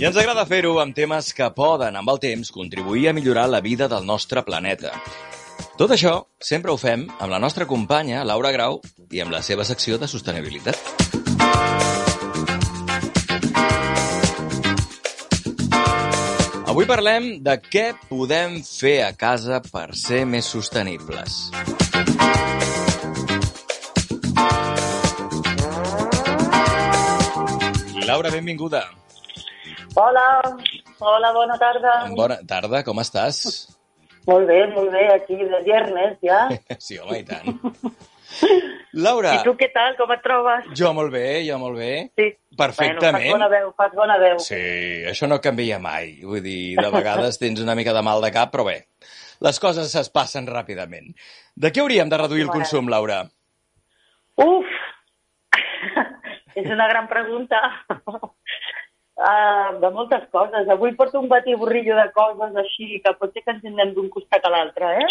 I ens agrada fer-ho amb temes que poden, amb el temps, contribuir a millorar la vida del nostre planeta. Tot això sempre ho fem amb la nostra companya, Laura Grau, i amb la seva secció de sostenibilitat. Avui parlem de què podem fer a casa per ser més sostenibles. Laura, benvinguda. Hola, hola, bona tarda. Bona tarda, com estàs? Molt bé, molt bé, aquí de viernes ja. <laughs> Sí, home, i tant. Laura, I tu què tal, com et trobes? jo molt bé, jo molt bé. Sí. Perfectament. Bueno, fas bona veu, fas bona veu. Sí, això no canvia mai. Vull dir, de vegades tens una mica de mal de cap, però bé, les coses es passen ràpidament. De què hauríem de reduir el consum, Laura? Uf! <laughs> És una gran pregunta. Uh, <laughs> de moltes coses. Avui porto un batiburrillo de coses així que pot ser que ens anem d'un costat a l'altre, eh?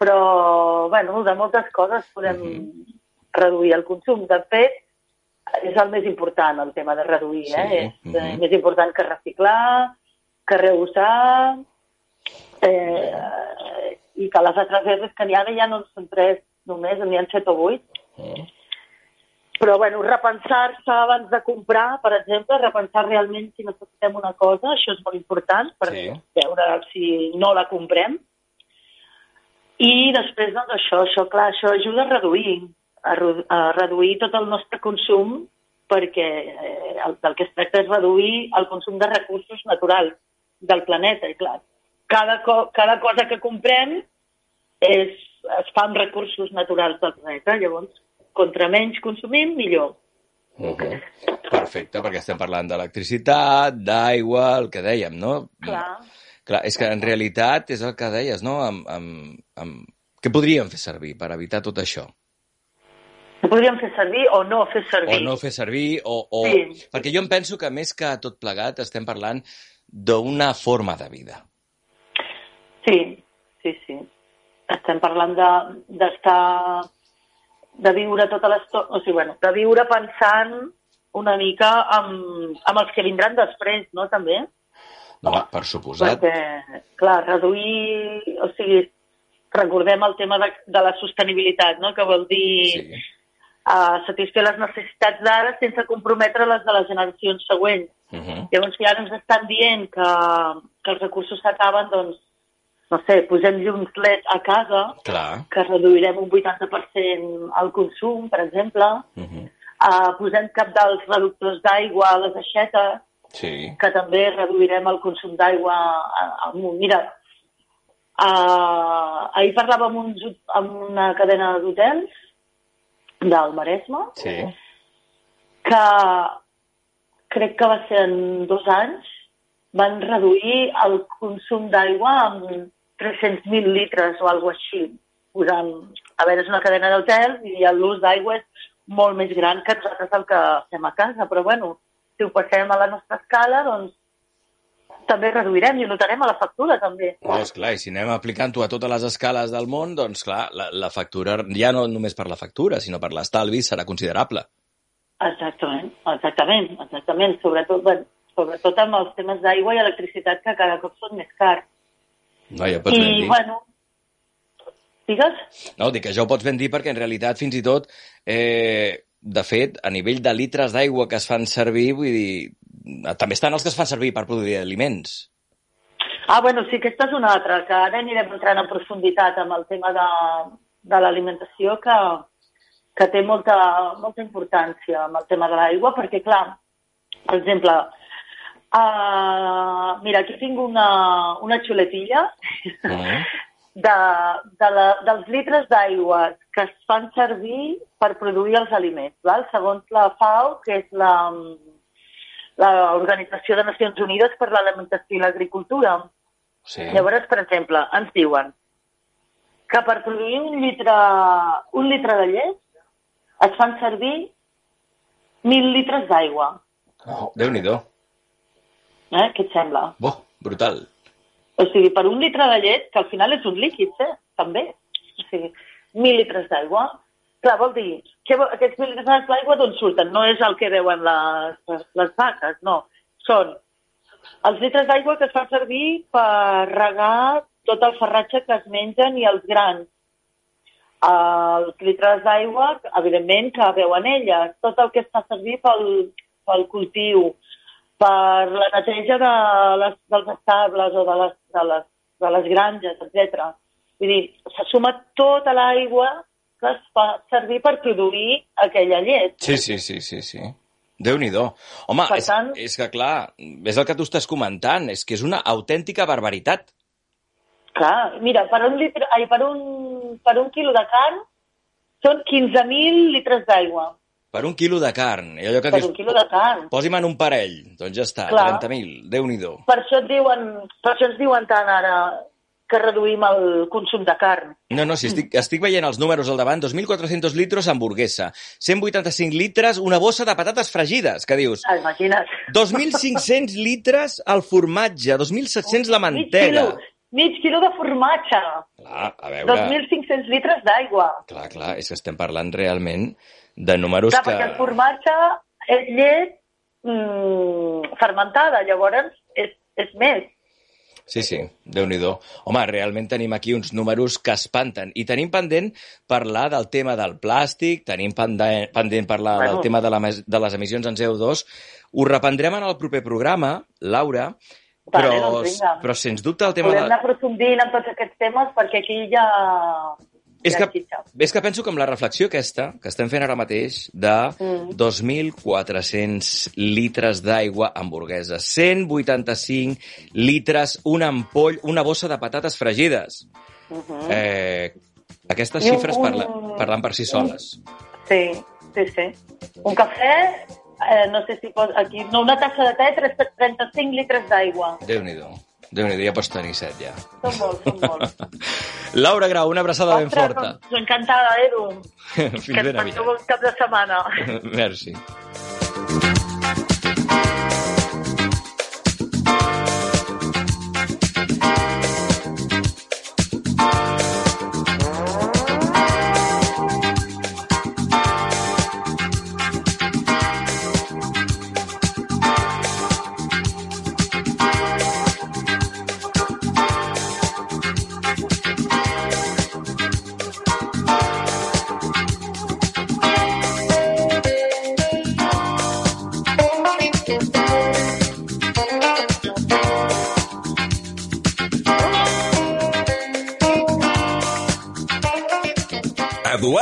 Però, bueno, de moltes coses podem reduir el consum. De fet, és el més important, el tema de reduir, eh? Sí, És eh, més important que reciclar, que reusar, eh, i que les altres veces que n'hi ha ja no són tres només, n'hi ha set o vuit. Però, bueno, repensar-se abans de comprar, per exemple, repensar realment si necessitem una cosa, això és molt important per Sí. veure si no la comprem. I després, doncs, això, això, clar, això ajuda a reduir, a, a reduir tot el nostre consum, perquè eh, el, del que es tracta és reduir el consum de recursos naturals del planeta, i clar, cada, co cada cosa que comprem és, es fa amb recursos naturals del planeta, llavors, contra menys consumim, millor. Uh -huh. Perfecte, perquè estem parlant d'electricitat, d'aigua, el que dèiem, no? Clar. Clar, és que en realitat és el que deies, no? Amb, amb, amb... Què podríem fer servir per evitar tot això? Ho podríem fer servir o no fer servir. O no fer servir, o... o... Sí. Perquè jo em penso que més que tot plegat estem parlant d'una forma de vida. Sí, sí, sí. Estem parlant de- d'estar... De, viure tota l'estona... O sigui, bueno, de viure pensant una mica amb, amb els que vindran després, no, també? No, home, per suposat. Perquè, clar, reduir... O sigui, recordem el tema de, de la sostenibilitat, no?, que vol dir sí. uh, satisfer les necessitats d'ara sense comprometre les de les generacions següents. Uh -huh. Llavors, si ara ens estan dient que, que els recursos s'acaben, doncs, no sé, posem llums LED a casa, Clar. que reduirem un 80% el consum, per exemple, Uh -huh. uh, posem cap dels reductors d'aigua a les aixetes, Sí. que també reduirem el consum d'aigua amunt. Mira, uh, ahir parlava amb, uns, amb una cadena d'hotels del Maresme, Sí. que crec que va ser en dos anys, van reduir el consum d'aigua amb 300.000 litres o alguna així. Posant, a veure, és una cadena d'hotels i l'ús d'aigua és molt més gran que nosaltres el que fem a casa, però bueno, si ho passem a la nostra escala, doncs també reduirem i ho notarem a la factura, també. No, esclar, i si anem aplicant-ho a totes les escales del món, doncs clar, la, la factura, ja no només per la factura, sinó per l'estalvi, serà considerable. Exactament, exactament, exactament. Sobretot, bueno, sobretot amb els temes d'aigua i electricitat que cada cop són més cars. No, ja ho pots ben I, dir. bueno, digues? No, dic que ja ho pots ben dir perquè en realitat fins i tot, eh, de fet, a nivell de litres d'aigua que es fan servir, vull dir, també estan els que es fan servir per produir aliments. Ah, bueno, sí, aquesta és una altra, que ara anirem entrant en profunditat amb el tema de, de l'alimentació, que, que té molta, molta importància amb el tema de l'aigua, perquè, clar, per exemple, uh, mira, aquí tinc una, una xuletilla <laughs> de, de la, dels litres d'aigua que es fan servir per produir els aliments, val? segons la FAO, que és la, l'Organització de Nacions Unides per l'Alimentació i l'Agricultura. Sí. Llavors, per exemple, ens diuen que per produir un litre, un litre de llet es fan servir mil litres d'aigua. Oh, Déu-n'hi-do. Eh? Què et sembla? Bo, brutal. O sigui, per un litre de llet, que al final és un líquid, eh? també. O sigui, mil litres d'aigua. Clar, vol dir, que, aquests mil litres d'aigua d'on surten? No és el que veuen les, les, les vaques, no. Són els litres d'aigua que es fan servir per regar tot el ferratge que es mengen i els grans. Els litres d'aigua, evidentment, que veuen elles. Tot el que es fa servir pel, pel cultiu, per la neteja de les, dels estables o de les, de les, de les granges, etc. Vull dir, se suma tota l'aigua que es fa servir per produir aquella llet. Sí, sí, sí, sí, sí. Déu-n'hi-do. Home, Per és, tant- és que clar, és el que tu estàs comentant, és que és una autèntica barbaritat. Clar, mira, per un, litre, ai, per un, per un quilo de carn són 15.000 litres d'aigua. Per un quilo de carn. I allò que Per dius, un quilo de carn. posi'm en un parell. Doncs ja està, Clar. 30.000. Déu-n'hi-do. Per això, et diuen, per això ens diuen tant ara que reduïm el consum de carn. No, no, si estic, estic veient els números al davant, 2.400 litros hamburguesa, 185 litres una bossa de patates fregides, que dius, Ah, Imagina't. 2.500 <laughs> litres el formatge, 2.700 la Mig mantega. quilo, mig quilo de formatge, Clar, a veure, 2.500 litres d'aigua. clar, clar, és que estem parlant realment de números Clar, que... perquè el formatge és llet mm, fermentada, llavors és, és més. Sí, sí, déu nhi Home, realment tenim aquí uns números que espanten. I tenim pendent parlar del tema del plàstic, tenim pendent, pendent parlar Bueno. del tema de, la, de les emissions en CO2. Ho reprendrem en el proper programa, Laura, Vale, però, doncs vinga. però sens dubte el tema... Podem De... anar aprofundint en tots aquests temes perquè aquí ja... És que, és que penso que amb la reflexió aquesta que estem fent ara mateix de Mm. 2.400 litres d'aigua hamburguesa, 185 litres un ampoll, una bossa de patates fregides. Mhm. Eh, aquestes I xifres un- parla, parlant per si soles. Sí, sí, sí. Un cafè, eh, no sé si pot... Aquí, no, una tassa de te, tres- 35 litres d'aigua. Déu-n'hi-do. Déu-n'hi-do, ja pots tenir set, ja. Són molts, són molts. <laughs> Laura Grau, una abraçada ben forta. doncs, encantada, Edu. <laughs> Fins que ben et aviat. passeu bon cap de setmana. <laughs> Merci.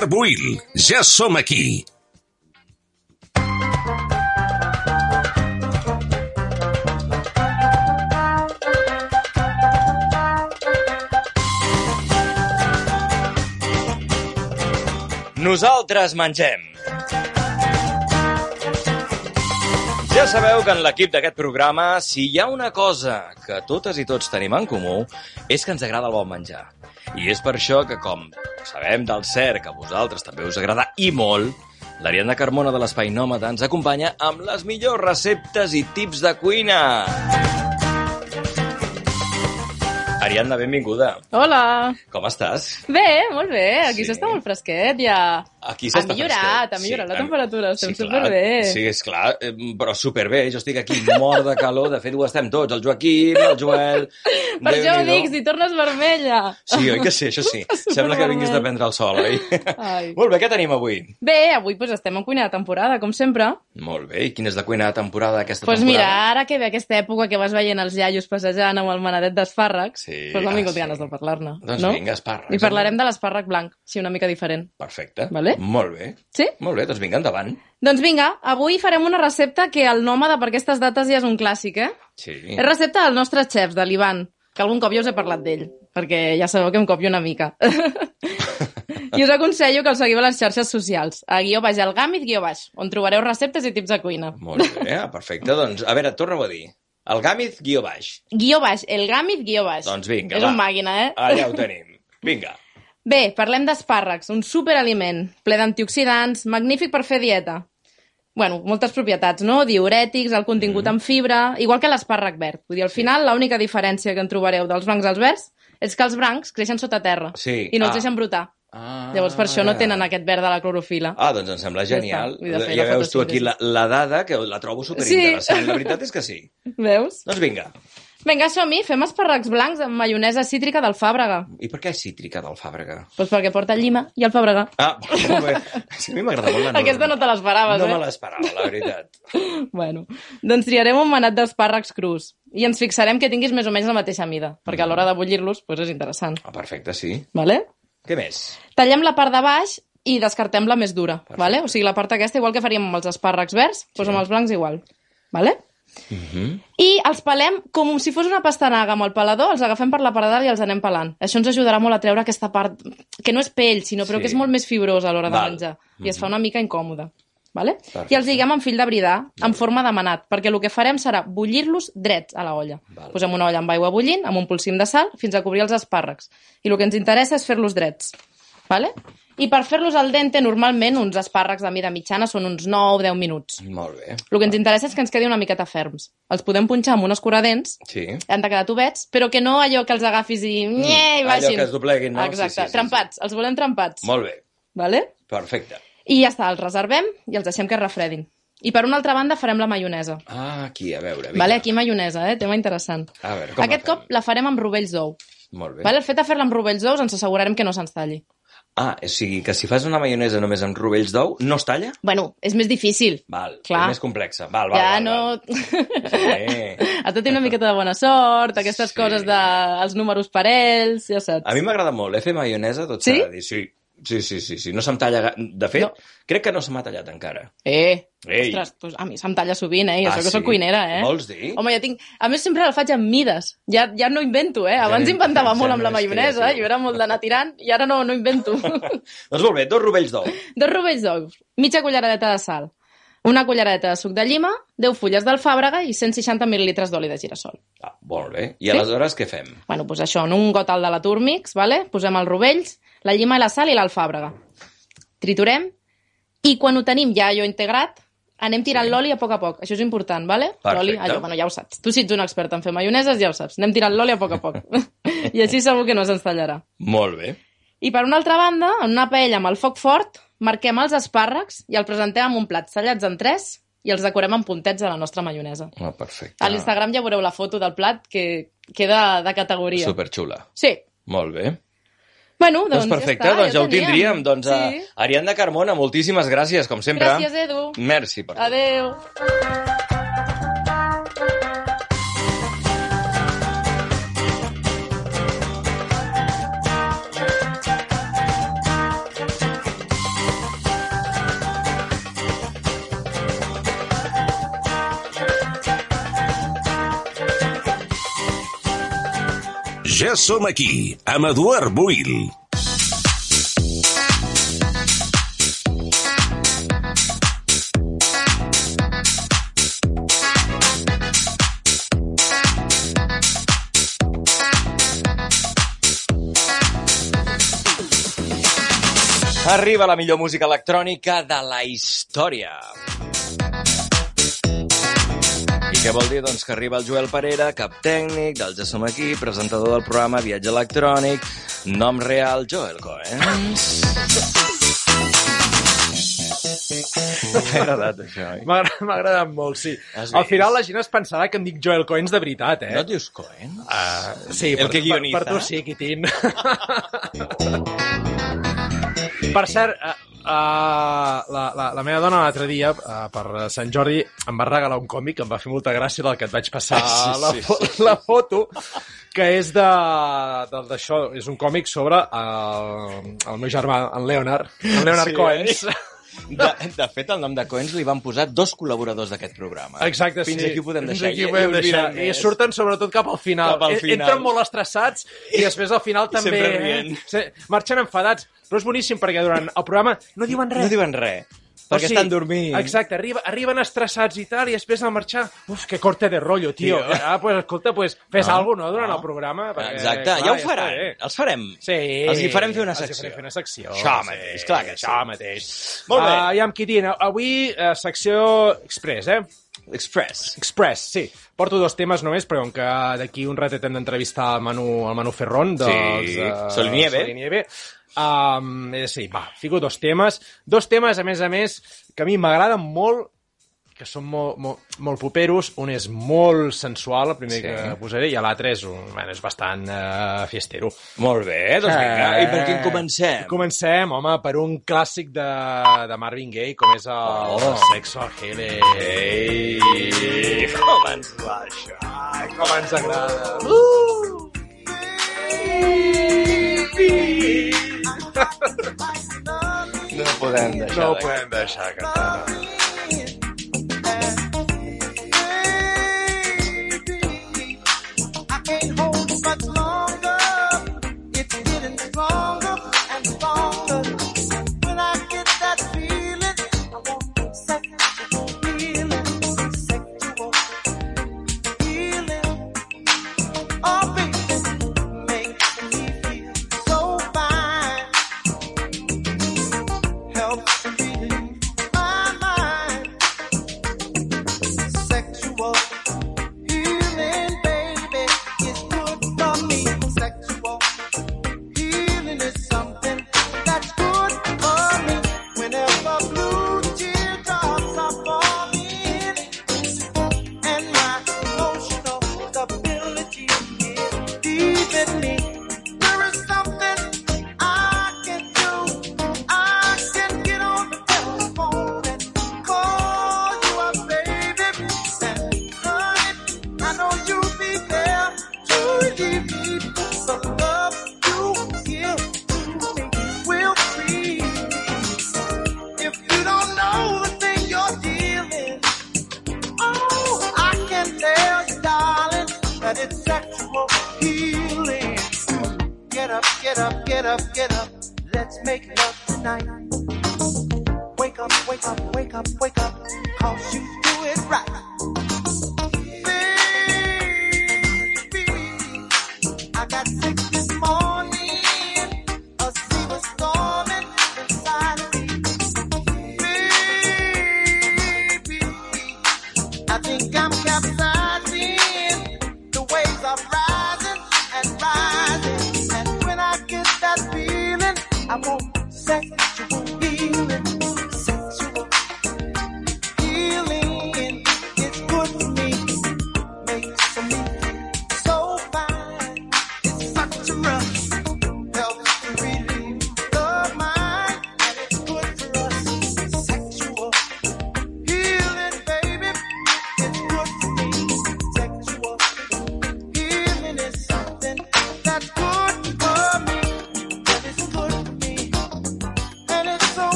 Eduard Buil, ja som aquí. Nosaltres mengem. Ja sabeu que en l'equip d'aquest programa, si hi ha una cosa que totes i tots tenim en comú, és que ens agrada el bon menjar. I és per això que, com sabem del cert que a vosaltres també us agrada i molt, l'Ariadna Carmona de l'Espai Nòmada ens acompanya amb les millors receptes i tips de cuina. Ariadna, benvinguda. Hola! Com estàs? Bé, molt bé, aquí s'està molt fresquet, ja. Aquí Ha s'està millorat, ha millorat la em- temperatura, estem clar, superbé. Sí, és clar, eh, però superbé. Jo estic aquí mort de calor. De fet, ho estem tots. El Joaquim, el Joel... Per això ho dic, si tornes vermella. Sí, oi que sí, això sí. <laughs> Sembla que vinguis de prendre el sol, oi? Ai. <laughs> Molt bé, què tenim avui? Bé, avui pues, estem en cuina de temporada, com sempre. Molt bé, i quina és la cuina de temporada d'aquesta Doncs pues mira, temporada? ara que ve aquesta època que vas veient els iaios passejant amb el manadet d'espàrrecs, Sí, pues m'han ah, vingut sí. ganes de parlar-ne. Doncs no? vinga, espàrrecs. I parlarem de l'espàrrec blanc, sí, una mica diferent. Perfecte. Vale? Molt bé. Sí? Molt bé, doncs vinga, endavant. Doncs vinga, avui farem una recepta que el nòmada per aquestes dates ja és un clàssic, eh? Sí. És recepta dels nostres xefs, de l'Ivan, que algun cop ja us he parlat d'ell, perquè ja sabeu que em copio una mica. <laughs> I us aconsello que el seguiu a les xarxes socials, a guió baix el gàmit guió baix, on trobareu receptes i tips de cuina. Molt bé, ah, perfecte. Doncs, a veure, torna-ho a dir. El gàmit guió baix. Guió baix, el gàmit guió baix. Doncs vinga, És va. un màquina, eh? Allà ho tenim. Vinga. Bé, parlem d'espàrrecs, un superaliment, ple d'antioxidants, magnífic per fer dieta. bueno, moltes propietats, no? Diurètics, el contingut Mm. en fibra, igual que l'espàrrec verd. Vull dir, al final, l'única diferència que en trobareu dels blancs als verds és que els blancs creixen sota terra Sí. i no els Ah. deixen brotar. Ah, Llavors, per això no ja. tenen aquest verd de la clorofila. Ah, doncs em sembla Ja genial. està. Ja la veus tu aquí la, la dada, que la trobo superinteressant. La veritat és que sí. <laughs> Veus? Doncs vinga. Vinga, som-hi, fem espàrrecs blancs amb maionesa cítrica del Fàbrega. I per què és cítrica del Fàbrega? Doncs perquè porta llima i el Fàbrega. Ah, molt bé. Sí, a mi m'agrada molt la <laughs> norma. Aquesta no te l'esperaves, No eh? me l'esperava, la veritat. <laughs> Bueno, doncs triarem un manat d'espàrrecs crus i ens fixarem que tinguis més o menys la mateixa mida, perquè a l'hora de bullir-los doncs és interessant. Ah, perfecte, sí. Vale? Què més? Tallem la part de baix i descartem la més dura, vale? o sigui, la part aquesta, igual que faríem amb els espàrrecs verds, doncs amb els blancs igual. Vale? Mhm. I els pelem com si fos una pastanaga amb el pelador, els agafem per la part de dalt i els anem pelant. Això ens ajudarà molt a treure aquesta part, que no és pell, sinó però Sí. que és molt més fibrosa a l'hora de menjar. I es fa una mica incòmode. Vale? Perfecte. I els lliguem amb fil de bridar, en forma de manat, perquè el que farem serà bullir-los drets a la olla. Posem una olla amb aigua bullint, amb un polsim de sal, fins a cobrir els espàrrecs. I el que ens interessa és fer-los drets. Vale? I per fer-los al dente, normalment, uns espàrrecs de mida mitjana són uns 9-10 minuts. Molt bé. El que ens interessa és que ens quedi una miqueta ferms. Els podem punxar amb un escuradents, Sí. han de quedar tubets, però que no allò que els agafis i... Nye, i allò vagin. que es dobleguin, no? Exacte, Sí, sí, sí, trempats. Els volem trempats. Molt bé. Vale? Perfecte. I ja està, els reservem i els deixem que es refredin. I per una altra banda farem la maionesa. Ah, aquí, a veure. Vinga. Vale, aquí maionesa, eh? Tema interessant. A veure, com Aquest la fem? cop la farem amb rovells d'ou. Molt bé. Vale? El fet de fer-la amb rovells d'ous ens assegurarem que no se'ns talli. Ah, o sigui que si fas una maionesa només amb rovells d'ou, no es talla? Bueno, és més difícil. Val, Clar. és més complexa. Val, val, ja val, no... val. Sí. Has de tenir una miqueta de bona sort, aquestes coses de els números parells, ja saps. A mi m'agrada molt, eh, fer maionesa, tot Sí? s'ha de dir. Sí, sí, sí, sí, sí. No se'm talla... De fet, no. crec que no se m'ha tallat encara. Eh, Ei. ostres, doncs a mi se'm talla sovint, eh? I Ah, això que sí? soc cuinera, eh? Vols dir? Home, ja tinc... A més, sempre la faig amb mides. Ja, ja no invento, eh? Abans no- inventava <laughs> ja molt no amb la és maionesa, creatiu. jo era molt d'anar tirant, i ara no, no invento. <laughs> Doncs molt bé, dos rovells d'ou. Dos rovells d'ous, mitja culleradeta de sal, una culleradeta de suc de llima, 10 fulles d'alfàbrega i 160 mil·lilitres d'oli de girassol. Ah, molt bé. I Sí? aleshores què fem? Bueno, doncs això, en un got alt de la Turmix, vale? posem els rovells, la llima la sal i l'alfàbrega. Triturem i quan ho tenim ja allò integrat, anem tirant sí. l'oli a poc a poc. Això és important, vale? L'oli, allò, bueno, ja ho saps. Tu si ets un expert en fer maioneses, ja ho saps. Anem tirant l'oli a poc a poc. <laughs> I així segur que no se'ns tallarà. Molt bé. I per una altra banda, en una paella amb el foc fort, marquem els espàrrecs i el presentem amb un plat tallats en tres i els decorem amb puntets de la nostra maionesa. Ah, perfecte. A l'Instagram ja veureu la foto del plat que queda de categoria. Superxula. Sí. Molt bé. Bueno, Doncs, doncs, perfecte, ja està, doncs ja ho teníem. tindríem. Doncs, Sí. sí. Ariadna Carmona, moltíssimes gràcies, com sempre. Gràcies, Edu. Merci per Adeu. Ja som aquí, amb Eduard Buil. Arriba la millor música electrònica de la història. Què vol dir? Doncs que arriba el Joel Parera, cap tècnic del Ja Som Aquí, presentador del programa Viatge Electrònic, nom real Joel Coens. M'ha agradat això, oi? M'ha agra- m'ha agradat molt, sí. Has Al vist? final la gent es pensarà que em dic Joel Coens de veritat, eh? No et dius Coens? Uh, sí, El per, que guionista? Per, per tu sí, Quitín. <laughs> per cert, uh, la, la, la meva dona l'altre dia, uh, per Sant Jordi, em va regalar un còmic, em va fer molta gràcia del que et vaig passar Ah, sí, la, sí, fo sí. la foto, que és de de- d'això, és un còmic sobre el, el meu germà, en Leonard, en Leonard Sí, Coens. eh? <laughs> De, de fet, el nom de Coens li van posar dos col·laboradors d'aquest programa. Exacte, Fins sí. aquí ho podem Fins deixar. aquí I- ho podem i deixar. I més. surten sobretot cap al final. Cap al E- final. Entren molt estressats i després al final també... Sempre rient. Sí, marxen enfadats. Però és boníssim perquè durant el programa no diuen res. No diuen res. Perquè estan dormint. Exacte, arriba, arriben estressats i tal, i després al marxar, uf, que corte de rotllo, tio. Tio. Ah, pues, escolta, pues, fes No, alguna no, durant no. el programa. Perquè, Exacte, clar, ja ho faran. bé. Els farem. Sí. Els hi farem fer una Els hi secció. farem fer una secció. Això sí, mateix, clar que sí. Això mateix. Molt bé. Uh, aviam, Quitina, avui uh, secció express, eh? Express. Express, sí. Porto dos temes només, però com que d'aquí un ratet hem d'entrevistar el Manu, el Manu Ferrón dels... Sí, eh, Solinieve. Solinieve. Um, eh, sí, va, fico dos temes. Dos temes, a més a més, que a mi m'agraden molt, que són molt, molt, molt poperos. Un és molt sensual, el primer Sí. que posaré, i l'altre és, un, bueno, és bastant uh, fiestero. Molt bé, doncs vinga. I per quin comencem? Comencem, home, per un clàssic de, de Marvin Gaye, com és el Oh. Sexo Healing. Ei, com ens va això? Ai, com ens agrada. Uh! No podem deixar No de podem deixar cantar.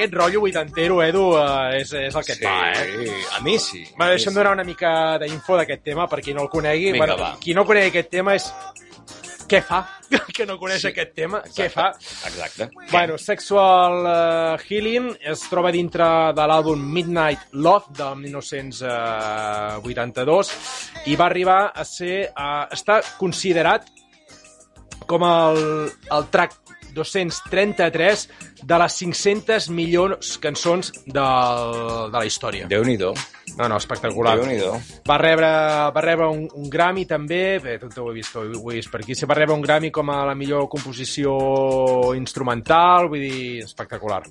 Aquest, eh, rotllo vuitantero, Edu, eh, és, és el que et Sí, va, eh? a mi sí. Va, deixa'm donar una mica d'info d'aquest tema, per qui no el conegui. Vinga, bueno, va. Qui no conegui aquest tema és... Què fa? <laughs> que no coneix Sí. aquest tema. Què fa? Exacte. Bueno, Sexual uh, Healing es troba dintre de l'àlbum Midnight Love del 1982 i va arribar a ser... Uh, està considerat com el, el track 233 de les 500 milions cançons del, de la història. Déu-n'hi-do. No, no, espectacular. Déu-n'hi-do. Va rebre, va rebre un, un Grammy també, bé, tot ho he vist, ho he vist per aquí, se va rebre un Grammy com a la millor composició instrumental, vull dir, espectacular.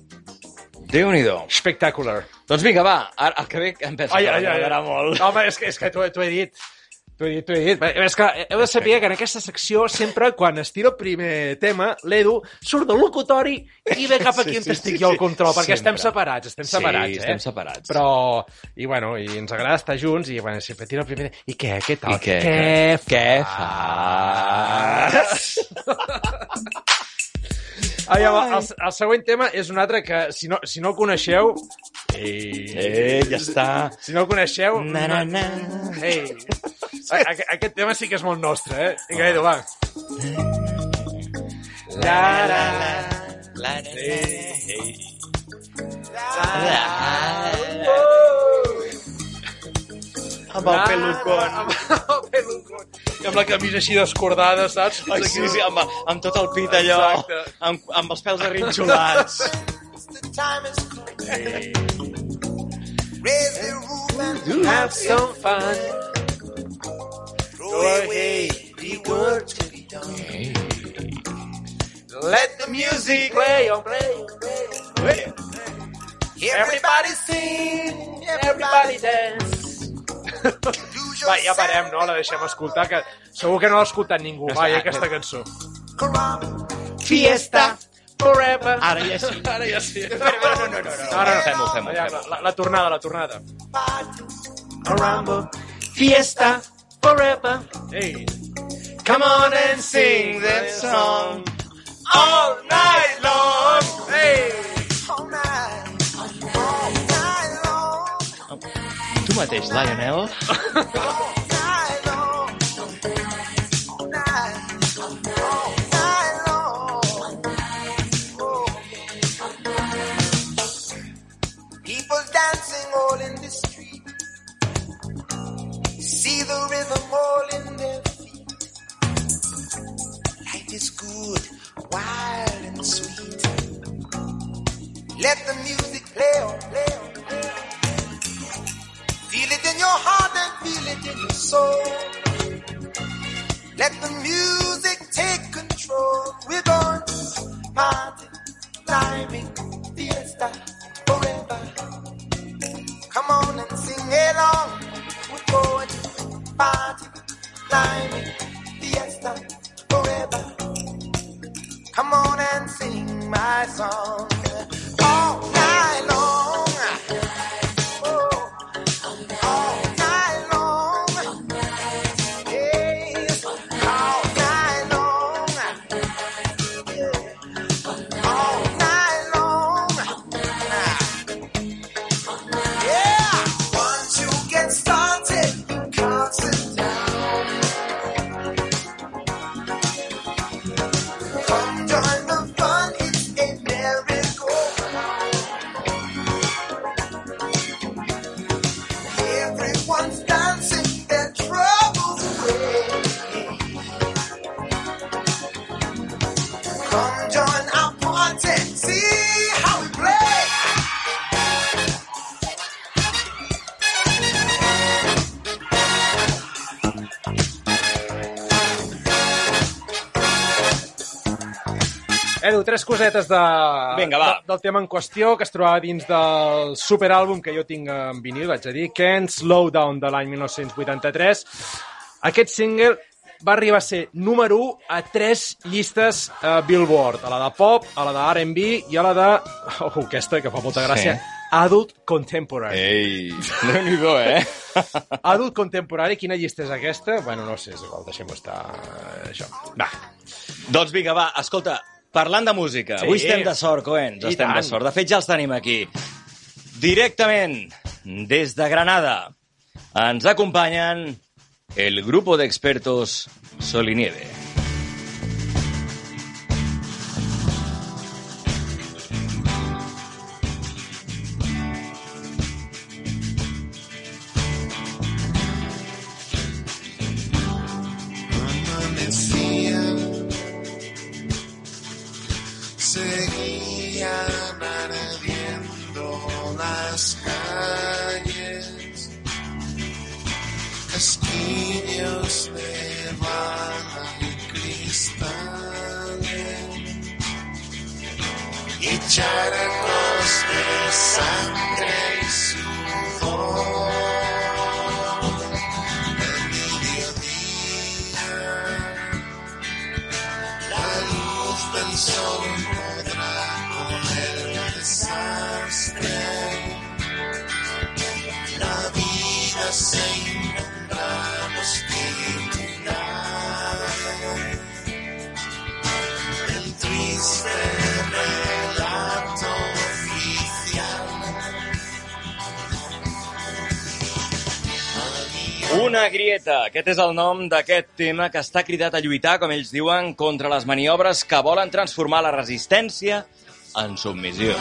Déu-n'hi-do. Espectacular. Doncs vinga, va, ara, el que ve em penso Ai, que ai, ai, m'agradarà molt. Home, és que, és que t'ho he dit. T'ho he dit, t'ho he dit. És que heu de saber que en aquesta secció sempre, quan es tira el primer tema, l'Edu surt del locutori i ve cap <laughs> aquí Sí, on sí, estic sí, jo al control, perquè estem Sempre. separats, estem Sí, separats, eh? estem separats. Però, i bueno, i ens agrada estar junts, i bueno, sempre tira el primer... I què, què tal? I què? Què, Què fas? <laughs> Ai, el, el, el següent tema és un altre que, si no, si no el coneixeu... Ei, Eh, ja està. Si no el coneixeu... Na, na, na. Ei. A, a, aquest tema sí que és molt nostre, eh? Vinga, Edu, va. La, la, la, Amb el pelucón. Amb el pelucón. Amb la camisa així descordada, saps? Ai, sí, sí, amb, amb tot el pit allò, Exacte. amb, amb els pèls arrinxolats. To have some fun. Go ahead, be good to be done. Let the music play on, play on, play on. Everybody sing, everybody dance. <laughs> Va, ja parem, no? La deixem escoltar, que segur que no l'ha escoltat ningú mai, aquesta cançó. Fiesta forever. Ara ja sí. Ara ja sí. No, no, no, no. Ara no. Fem-ho, fem-ho, fem-ho. La, la tornada, la tornada. Fiesta forever. Hey. Come on and sing that song all night long. Hey. Wild and sweet. Let the music play on, play on, play on. Feel it in your heart and feel it in your soul. Let the music take control. We're going to party, climbing, fiesta, forever. Come on and sing along. We're going to party, climbing, fiesta, forever. Come on and sing my song all Edu, tres cosetes de, Vinga, va. de, del tema en qüestió que es trobava dins del superàlbum que jo tinc en vinil, vaig a dir, Can't Slow Down de l'any 1983. Aquest single va arribar a ser número 1 a tres llistes uh, Billboard, a la de pop, a la de R&B i a la de... Oh, aquesta, que fa molta gràcia. Sí. Adult Contemporary. Ei, no nhi eh? <laughs> Adult Contemporary, quina llista és aquesta? Bueno, no sé, és igual, deixem-ho estar... eh, Això. Va. Doncs vinga, va, escolta, parlant de música, Sí. avui estem de sort, Coens, I estem de tant. sort. De fet, ja els tenim aquí. Directament, des de Granada, ens acompanyen el grupo de expertos Sol y Una grieta. Aquest és el nom d'aquest tema que està cridat a lluitar, com ells diuen, contra les maniobres que volen transformar la resistència en submissió.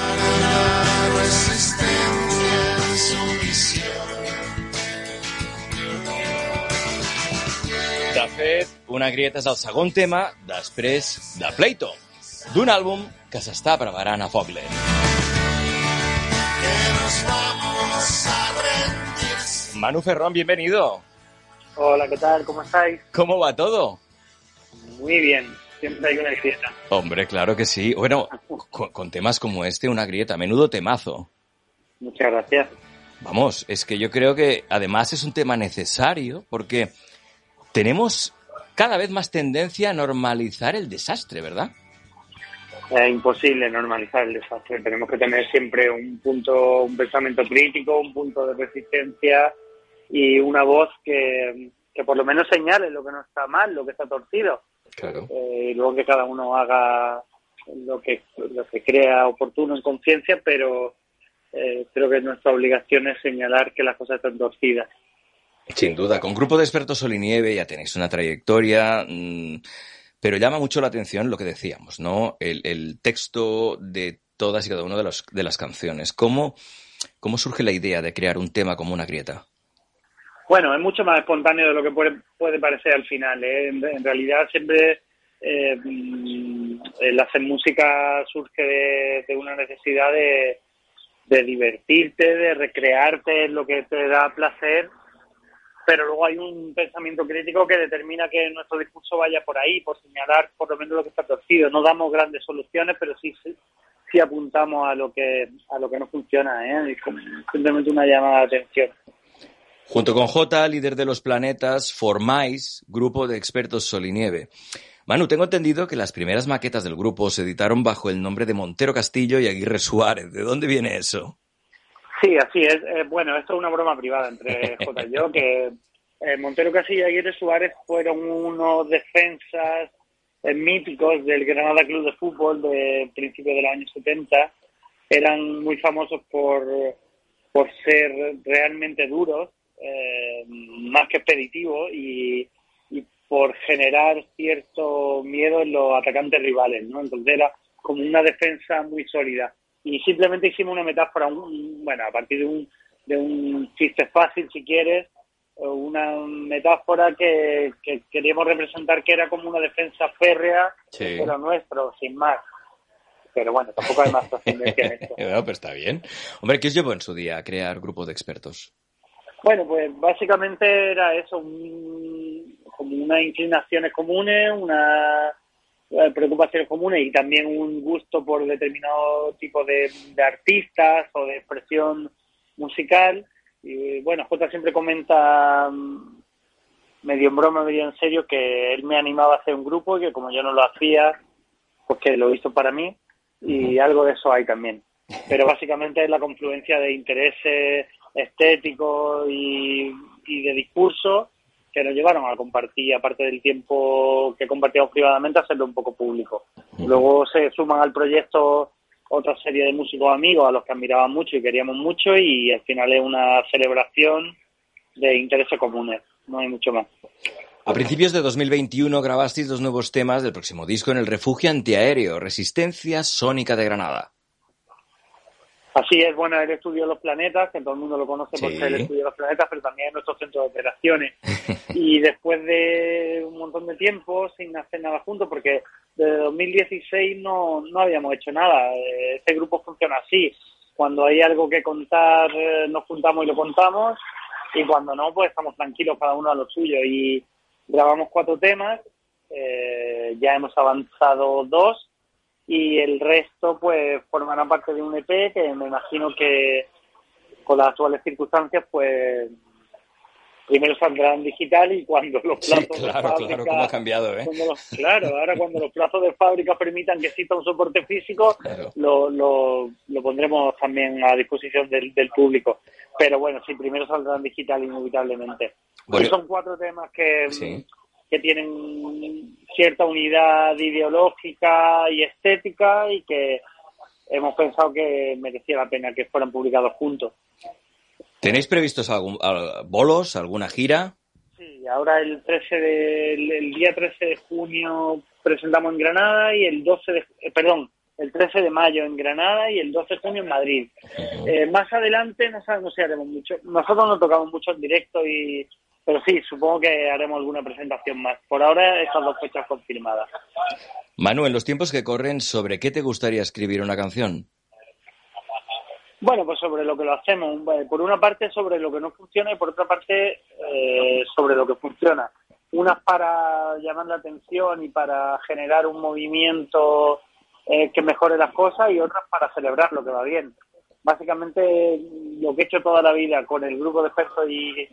De fet, Una grieta és el segon tema després de Pleito, d'un àlbum que s'està preparant a foc lent. Manu Ferrón, bienvenido. Hola, ¿qué tal? ¿Cómo estáis? ¿Cómo va todo? Muy bien. Siempre hay una grieta. Hombre, claro que sí. Bueno, con, con temas como este, una grieta, menudo temazo. Muchas gracias. Vamos, es que yo creo que además es un tema necesario porque tenemos cada vez más tendencia a normalizar el desastre, ¿verdad? Es imposible normalizar el desastre. Tenemos que tener siempre un punto, un pensamiento crítico, un punto de resistencia y una voz que, que por lo menos señale lo que no está mal, lo que está torcido. Claro. Eh, y luego que cada uno haga lo que, lo que crea oportuno en conciencia, pero eh, creo que nuestra obligación es señalar que las cosas están torcidas. Sin duda, con Grupo de Expertos Sol y Nieve ya tenéis una trayectoria, mm, pero llama mucho la atención lo que decíamos, ¿no? El, el texto de todas y cada una de, los- de las canciones. ¿Cómo, ¿Cómo surge la idea de crear un tema como una grieta? Bueno, es mucho más espontáneo de lo que puede, puede parecer al final. ¿eh? En, realidad siempre eh, mm, el hacer música surge de, una necesidad de, divertirte, de recrearte en lo que te da placer, pero luego hay un pensamiento crítico que determina que nuestro discurso vaya por ahí, por señalar por lo menos lo que está torcido. No damos grandes soluciones, pero sí, sí, apuntamos a lo que a lo que no funciona. ¿eh? Es simplemente una llamada de atención. Junto con J, líder de los planetas, formáis Grupo de Expertos Sol y Nieve. Manu, tengo entendido que las primeras maquetas del grupo se editaron bajo el nombre de Montero Castillo y Aguirre Suárez. ¿De dónde viene eso? Sí, así es. Eh, bueno, esto es una broma privada entre <laughs> J y yo, que eh, Montero Casilla y Aguirre Suárez fueron unos defensas eh, míticos del Granada Club de Fútbol de principios de los años 70. Eran muy famosos por, por ser realmente duros, eh, más que expeditivos, y, y por generar cierto miedo en los atacantes rivales, ¿no? Entonces era como una defensa muy sólida. Y simplemente hicimos una metáfora, un- bueno, a partir de un, de un chiste fácil, si quieres, una metáfora que, que queríamos representar que era como una defensa férrea Sí. lo nuestro, sin más. Pero bueno, tampoco hay más <laughs> trascendencia en esto. bueno, pues está bien. Hombre, ¿qué os llevó en su día a crear Grupo de Expertos? Bueno, pues básicamente era eso, un- como unas inclinaciones comunes, una eh, preocupaciones comunes y también un gusto por determinado tipo de, de artistas o de expresión musical. Y bueno, Jota siempre comenta mm, medio en broma, medio en serio que él me animaba a hacer un grupo y que como yo no lo hacía, pues que lo hizo para mí y algo de eso hay también. Pero básicamente es la confluencia de intereses estéticos y, y de discurso que nos llevaron a compartir, aparte del tiempo que compartíamos privadamente, hacerlo un poco público. Luego se suman al proyecto otra serie de músicos amigos a los que admiraban mucho y queríamos mucho y al final es una celebración de intereses comunes, no hay mucho más. A principios de 2021 grabasteis dos nuevos temas del próximo disco en el refugio antiaéreo, Resistencia Sónica de Granada. Así es, bueno, el estudio de los planetas, que todo el mundo lo conoce por ser el estudio de los planetas, pero también es nuestro centro de operaciones. <laughs> y después de un montón de tiempo sin hacer nada juntos, porque desde 2016 no, no habíamos hecho nada. Eh, Este grupo funciona así. Cuando hay algo que contar, eh, nos juntamos y lo contamos, y cuando no, pues estamos tranquilos cada uno a lo suyo. Y grabamos cuatro temas, eh, ya hemos avanzado dos, y el resto pues formará parte de un EP que me imagino que con las actuales circunstancias pues primero saldrá en digital y cuando los Sí, plazos de claro, fábrica claro, cómo ha cambiado, ¿eh? cuando los- claro ahora cuando los plazos de fábrica permitan que exista un soporte físico lo, lo, lo pondremos también a disposición del, del público pero bueno sí primero saldrá en digital inevitablemente Bueno. Y son cuatro temas que Sí. Que tienen cierta unidad ideológica y estética y que hemos pensado que merecía la pena que fueran publicados juntos. ¿Tenéis previstos algún, al- bolos, alguna gira? Sí, ahora el 13 de, el, el día 13 de junio presentamos en Granada y el 12 de, eh, perdón, el 13 de mayo en Granada y el 12 de junio en Madrid. Eh, más adelante no sabemos si haremos mucho. Nosotros no tocamos mucho en directo y, pero sí, supongo que haremos alguna presentación más. Por ahora estas dos fechas confirmadas. Manu, en los tiempos que corren, ¿sobre qué te gustaría escribir una canción? Bueno, pues sobre lo que lo hacemos. Por una parte sobre lo que no funciona y por otra parte eh, sobre lo que funciona. Unas para llamar la atención y para generar un movimiento eh, que mejore las cosas y otras para celebrar lo que va bien. Básicamente lo que he hecho toda la vida con el grupo de expertos y,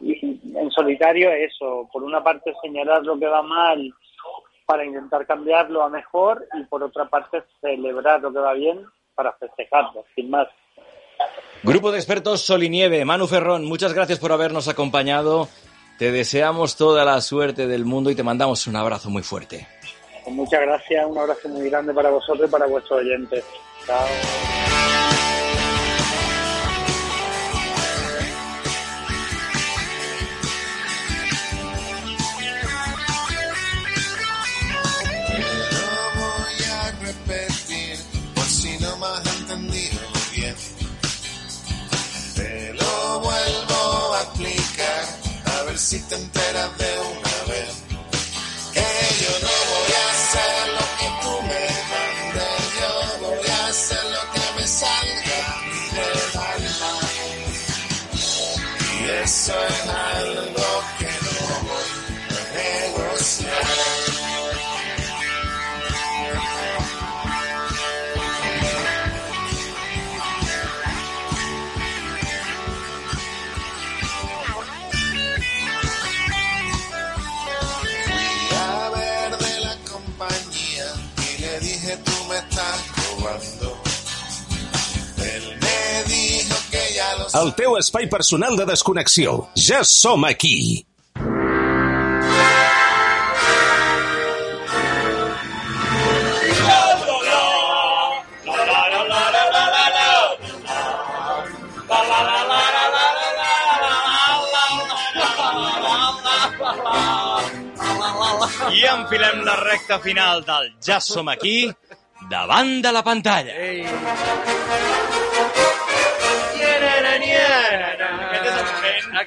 y en solitario es eso. Por una parte señalar lo que va mal para intentar cambiarlo a mejor y por otra parte celebrar lo que va bien para festejarlo, sin más. Grupo de expertos Sol y Nieve. Manu Ferrón, muchas gracias por habernos acompañado. Te deseamos toda la suerte del mundo y te mandamos un abrazo muy fuerte. Pues muchas gracias, un abrazo muy grande para vosotros y para vuestros oyentes. Chao. Y El teu espai personal de desconnexió. Ja som aquí. I enfilem la recta final del Ja som aquí, davant de la pantalla. Ei.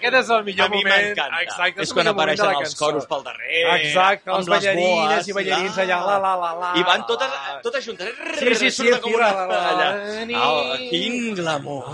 Aquest és el millor A mi moment. m'encanta. Exacte, És el quan apareixen els cançó. coros pel darrere, Exacte, amb els les ballarines i ballarins la, allà, la, la, la, la. I van totes, totes juntes. Sí, sí, sí, com una la, la, la, allà. la, Ah, quin glamour.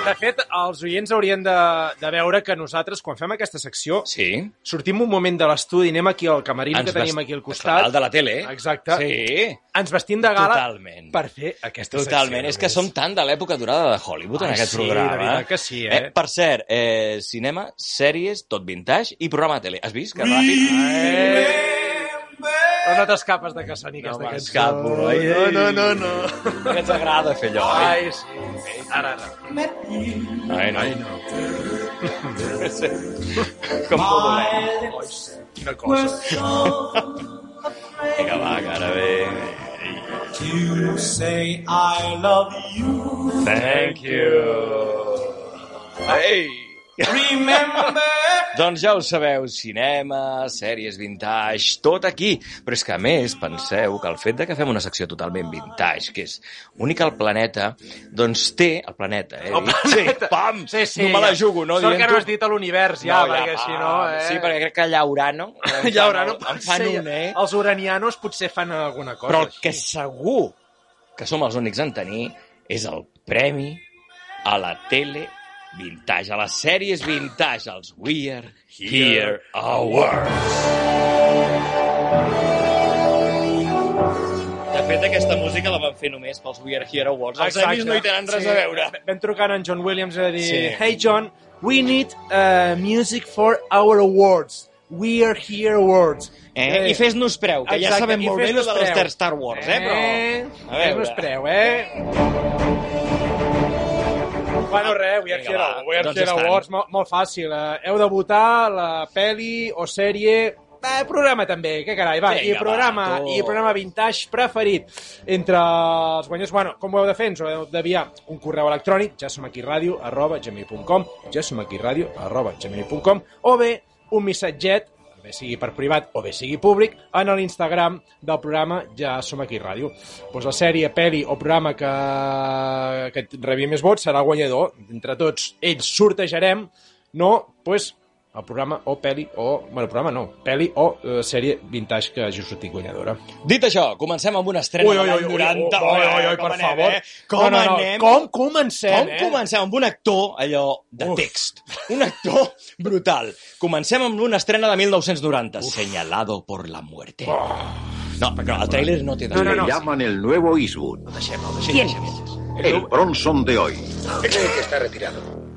De fet, els oients haurien de, de veure que nosaltres, quan fem aquesta secció, sí. sortim un moment de l'estudi, anem aquí al camarín Ens que tenim aquí al costat. el de la tele. Exacte. Sí. Ens vestim de gala Totalment. per fer aquesta Totalment, secció. és que som tan de l'època dorada de Hollywood en Ai, aquest sí, programa. de veritat que sí, eh? Per cert, eh, cinema, sèries, tot vintage i programa de tele. Has vist que ràpid? Eh. Però no t'escapes de que soni aquesta cançó. Ai, No, no, no, no. Que ens agrada fer allò, eh? Ai, sí. Ara, ara. Ai, no. Ai, no. Com modulem. Quina cosa. Vinga, va, que ara ve... You say I love you. Thank you. Ei! Remember. Doncs ja ho sabeu, cinema, sèries vintage, tot aquí. Però és que, a més, penseu que el fet de que fem una secció totalment vintage, que és única al planeta, doncs té... El planeta, eh? El planeta. Sí, pam! Sí, sí. No me la jugo, no? Sort que no has dit a l'univers, ja, No, ja, perquè si no... Eh? Sí, perquè crec que <laughs> en fan Llaurano el- en fan un, eh? Els uranianos potser fan alguna cosa. Però el que segur que som els únics en tenir és el premi a la tele vintage, a les sèries vintage, els We're Here Awards. De fet, aquesta música la van fer només pels We Are Here Awards. Els Emmys no hi tenen res a veure. Vam trucar en John Williams a dir, Sí. hey John, we need uh, music for our awards. We are here awards. Eh? I fes-nos preu, que ja Exacte, sabem i molt bé lo de les. Star Wars, eh? Però... A veure. Fes-nos preu, eh? Bueno, res, We Are Vinga, Here, va, we are doncs estan. Awards, molt, molt fàcil. Eh? Heu de votar la peli o sèrie Eh, programa també, que carai, va. Vinga, I programa, va, tu. i programa vintage preferit entre els guanyers. Bueno, com ho heu de fer? Ens ho heu d'enviar un correu electrònic, ja som aquí ràdio, arroba gmail.com, ja som aquí ràdio, arroba gmail.com, o bé un missatget, bé sigui per privat o bé sigui públic, en l'Instagram del programa Ja som aquí ràdio. Pues la sèrie, peli o programa que, que rebi més vots serà el guanyador. Entre tots ells sortejarem, no, pues, el programa o peli o... Bueno, programa no, peli o eh, sèrie vintage que hagi sortit guanyadora. Dit això, comencem amb una estrena Ui, ui, de l'any ui, ui, 90. ui, ui, ui, com per anem, favor. Eh? Com No, no, no, anem? com comencem, Com eh? comencem? Amb un actor, allò, de text. Un actor <laughs> brutal. Comencem amb una estrena de 1990. Señalado por la muerte. No, perquè no, el tràiler no té... Le llaman el nuevo Eastwood. ¿Quién El Bronson de hoy. Cree que está retirado.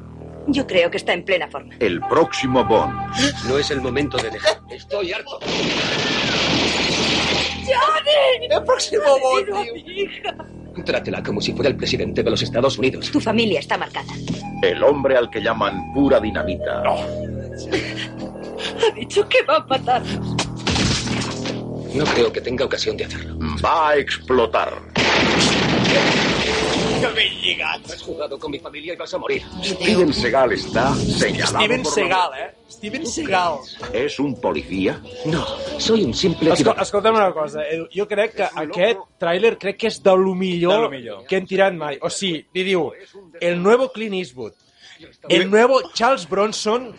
Yo creo que está en plena forma. El próximo Bond. No es el momento de dejar. Estoy harto. ¡Johnny! ¡El próximo Bond! hija! Trátela como si fuera el presidente de los Estados Unidos. Tu familia está marcada. El hombre al que llaman pura dinamita. Ha dicho que va a matarnos. No creo que tenga ocasión de hacerlo. Va a explotar. ¡Qué bien llegado! Has jugado con mi familia y vas a morir. Steven Seagal está señalado Steven por Seagal, eh? Steven Seagal. ¿Es un policía? No, soy un simple Escol ciudadano. escolta'm una cosa, Edu. Jo crec que aquest tràiler crec que és de lo millor, De lo millor. que hem tirat mai. O sigui, li diu, el nuevo Clint Eastwood, el nuevo Charles Bronson,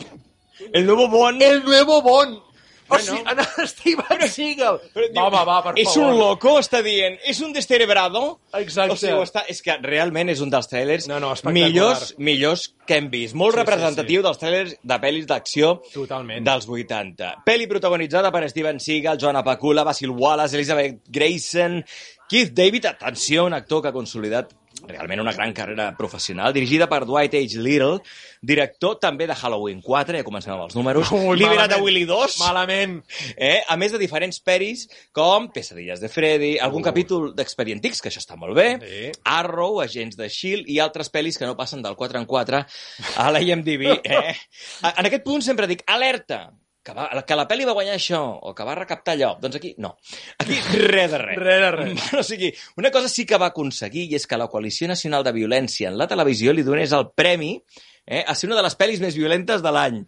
el nuevo Bond, el nuevo Bond. O Bueno. sigui, <laughs> en Steven Seagal. Va, home, va, per és favor. un loco, està dient. És un descerebrado. Exacte. O sigui, està, és que realment és un dels trailers No, no, millors, millors que hem vist. Molt Sí, sí, representatiu dels trailers de pel·lis d'acció dels 80. Pel·li protagonitzada per Steven Seagal, Joan Apacula, Basil Wallace, Elizabeth Grayson, Keith David, atenció, un actor que ha consolidat realment una gran carrera professional, dirigida per Dwight H. Little, director també de Halloween 4, ja comencem amb els números, Ui, Liberat de. Willy 2, Malament. eh? a més de diferents peris com Pesadilles de Freddy, algun capítol d'Expedientix, que això està molt bé, Sí. Arrow, Agents de S.H.I.E.L.D. i altres pel·lis que no passen del 4 en 4 a la IMDb. <laughs> Eh? En aquest punt sempre dic, alerta, que, va, que la pel·li va guanyar això, o que va recaptar allò. Doncs aquí, no. Aquí, res de res. <laughs> Res de res. <laughs> O sigui, una cosa sí que va aconseguir, i és que la Coalició Nacional de Violència en la televisió li donés el premi eh, a ser una de les pel·lis més violentes de l'any.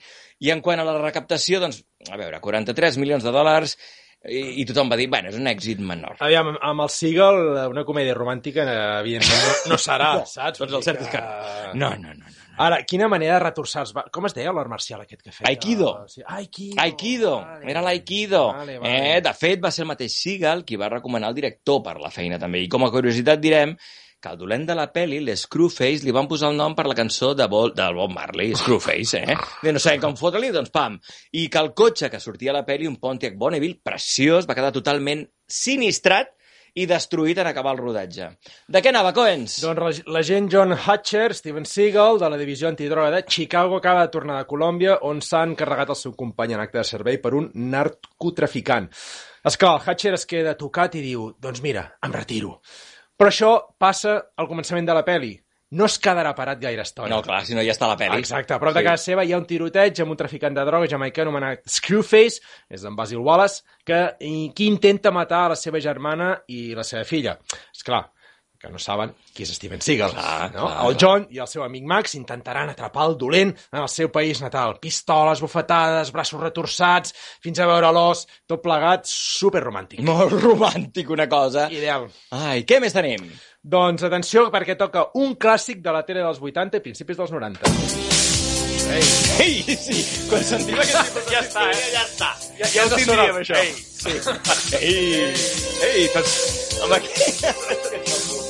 I en quant a la recaptació, doncs, a veure, 43 milions de dòlars, i, i tothom va dir, bueno, és un èxit menor. Aviam, amb- el Seagal, una comèdia romàntica, eh, evidentment, no, no serà, <laughs> No, saps? doncs el cert és que no. No, no, no. Ara, quina manera de retorçar els... Com es deia l'art marcial aquest que feia? Aikido. Sí, Aikido. Aikido, Vale. era l'Aikido. Vale, vale. Eh, de fet, va ser el mateix Seagal qui va recomanar el director per la feina també. I com a curiositat direm que al dolent de la peli, l'Screwface, li van posar el nom per la cançó de Bob, del Bob Marley, Screwface, eh? De no sabem com fotre-li, doncs pam. I que el cotxe que sortia a la peli, un Pontiac Bonneville, preciós, va quedar totalment sinistrat i destruït en acabar el rodatge. De què anava, Coens? Doncs l'agent John Hatcher, Steven Seagal, de la divisió antidroga de Chicago, acaba de tornar de Colòmbia, on s'han carregat el seu company en acte de servei per un narcotraficant. Esclar, el Hatcher es queda tocat i diu, doncs mira, em retiro. Però això passa al començament de la peli. No es quedarà parat gaire estona. No, clar, si no ja està la peli. Exacte, a prop de Sí. casa seva hi ha un tiroteig amb un traficant de droga jamaicà anomenat Screwface, és en Basil Wallace, que, i, qui intenta matar a la seva germana i la seva filla. És clar, que no saben qui és Steven Seagal. Clar, no? clar, el John i el seu amic Max intentaran atrapar el dolent en el seu país natal. Pistoles, bufetades, braços retorçats, fins a veure l'os, tot plegat, superromàntic. Molt romàntic, una cosa. Ideal. Ai, què més tenim? Doncs atenció, perquè toca un clàssic de la tele dels 80 i principis dels 90. Ei, Ei, sí, quan sentim aquest... <laughs> Ja està, eh? Ja està. Ja- Ja, ja ho tindríem, això. Ei, sí. Ei, ei, doncs... Amb aquest...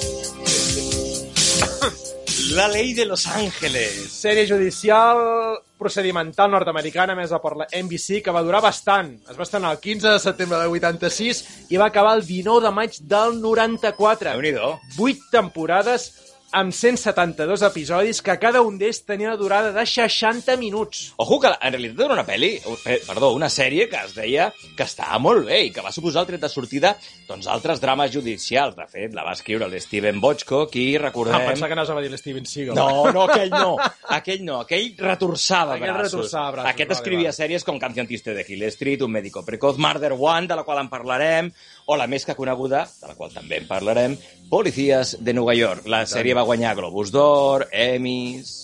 La ley de Los Ángeles. Sèrie judicial procedimental nord-americana emesa per la NBC que va durar bastant. Es va estrenar el 15 de setembre del 86 i va acabar el 19 de maig del 94. Déu-n'hi-do. Vuit temporades amb 172 episodis que cada un d'ells tenia una durada de 60 minuts. Ojo, que en realitat era una pel·li, eh, perdó, una sèrie que es deia que estava molt bé i que va suposar el tret de sortida doncs, altres drames judicials. De fet, la va escriure l'Steven Bochco, qui recordem... Ah, pensava que anaves a dir l'Steven Seagal. No, no, aquell no. Aquell no. Aquell retorçava Aquell braços. retorçava braços, Aquest vale, escrivia vale. sèries com Canción Triste de Hill Street, Un médico precoz, Murder One, de la qual en parlarem, o la més que coneguda, de la qual també en parlarem, Policías de Nova York. La sèrie va guanyar Globus d'Or, Emmys...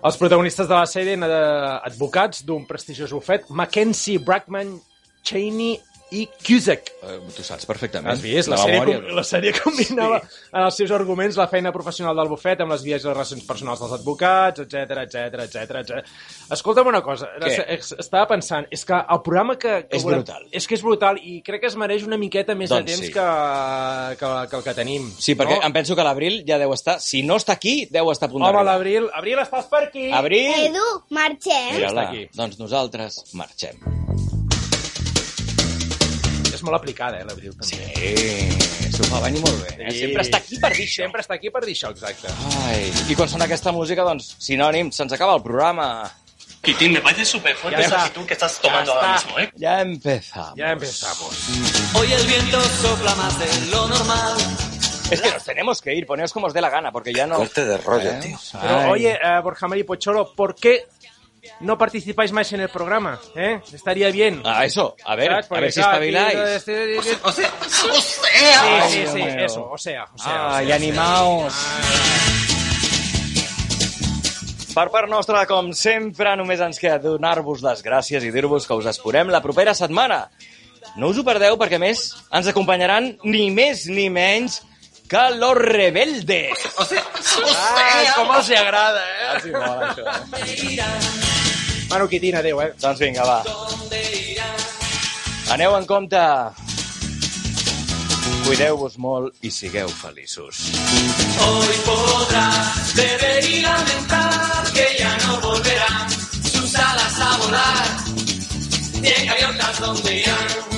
Els protagonistes de la sèrie eren eh, advocats d'un prestigiós bufet, Mackenzie, Brackman, Cheney i Cusack. Eh, tu saps perfectament. Has vist? La, La sèrie, memòria. com, la sèrie combinava sí. en els seus arguments la feina professional del bufet amb les vies de relacions personals dels advocats, etc etc etc. Escolta'm una cosa, Què? es- estava pensant, és que el programa que... que És brutal. És que és brutal i crec que es mereix una miqueta més Doncs de temps sí. que, que, que el que tenim. Sí, perquè no? em penso que l'Abril ja deu estar... Si no està aquí, deu estar a punt Home, d'arribar. l'Abril, Abril, estàs per aquí? Abril! Edu, marxem. Mira-la. Està aquí. Doncs nosaltres marxem. És molt aplicada, eh, l'Abril, també. Sí, s'ho fa venir molt bé. Eh? Sempre està aquí per dir això. Sempre està aquí per dir això, exacte. Ai, I quan sona aquesta música, doncs, sinònim, se'ns acaba el programa. Quitín, me parece súper fuerte Ya esa actitud que estás tomando ahora mismo, ¿eh? Ya empezamos. Ya empezamos. Hoy el viento sopla más de lo normal. Es que nos tenemos que ir, poneos como os dé la gana, porque ya no... Corte de rollo, ¿Eh? tío. Pero oye, eh, Borja María Pocholo, ¿por qué no participáis más en el programa? ¿Eh? Estaría bien. Ah, eso, a ver, ¿Sabes? a ver si espabiláis. aquí, este- O sea, o Sí, sea. sí, Dios sí, mío. eso, o sea, o sea. o Ai, sea, animaos. Per part nostra, com sempre, només ens queda donar-vos les gràcies i dir-vos que us esperem la propera setmana. No us ho perdeu perquè, a més, ens acompanyaran ni més ni menys que Los Rebeldes. O sea, <laughs> o sea. com els hi agrada, eh? Ah, sí, mola, això. eh? Manu Quitina, adéu, eh? Doncs vinga, va. Aneu en compte. Cuideu-vos molt i sigueu feliços. Hoy podrás beber y lamentar que ya no volverán sus alas a volar. Tiene gaviotas donde irán.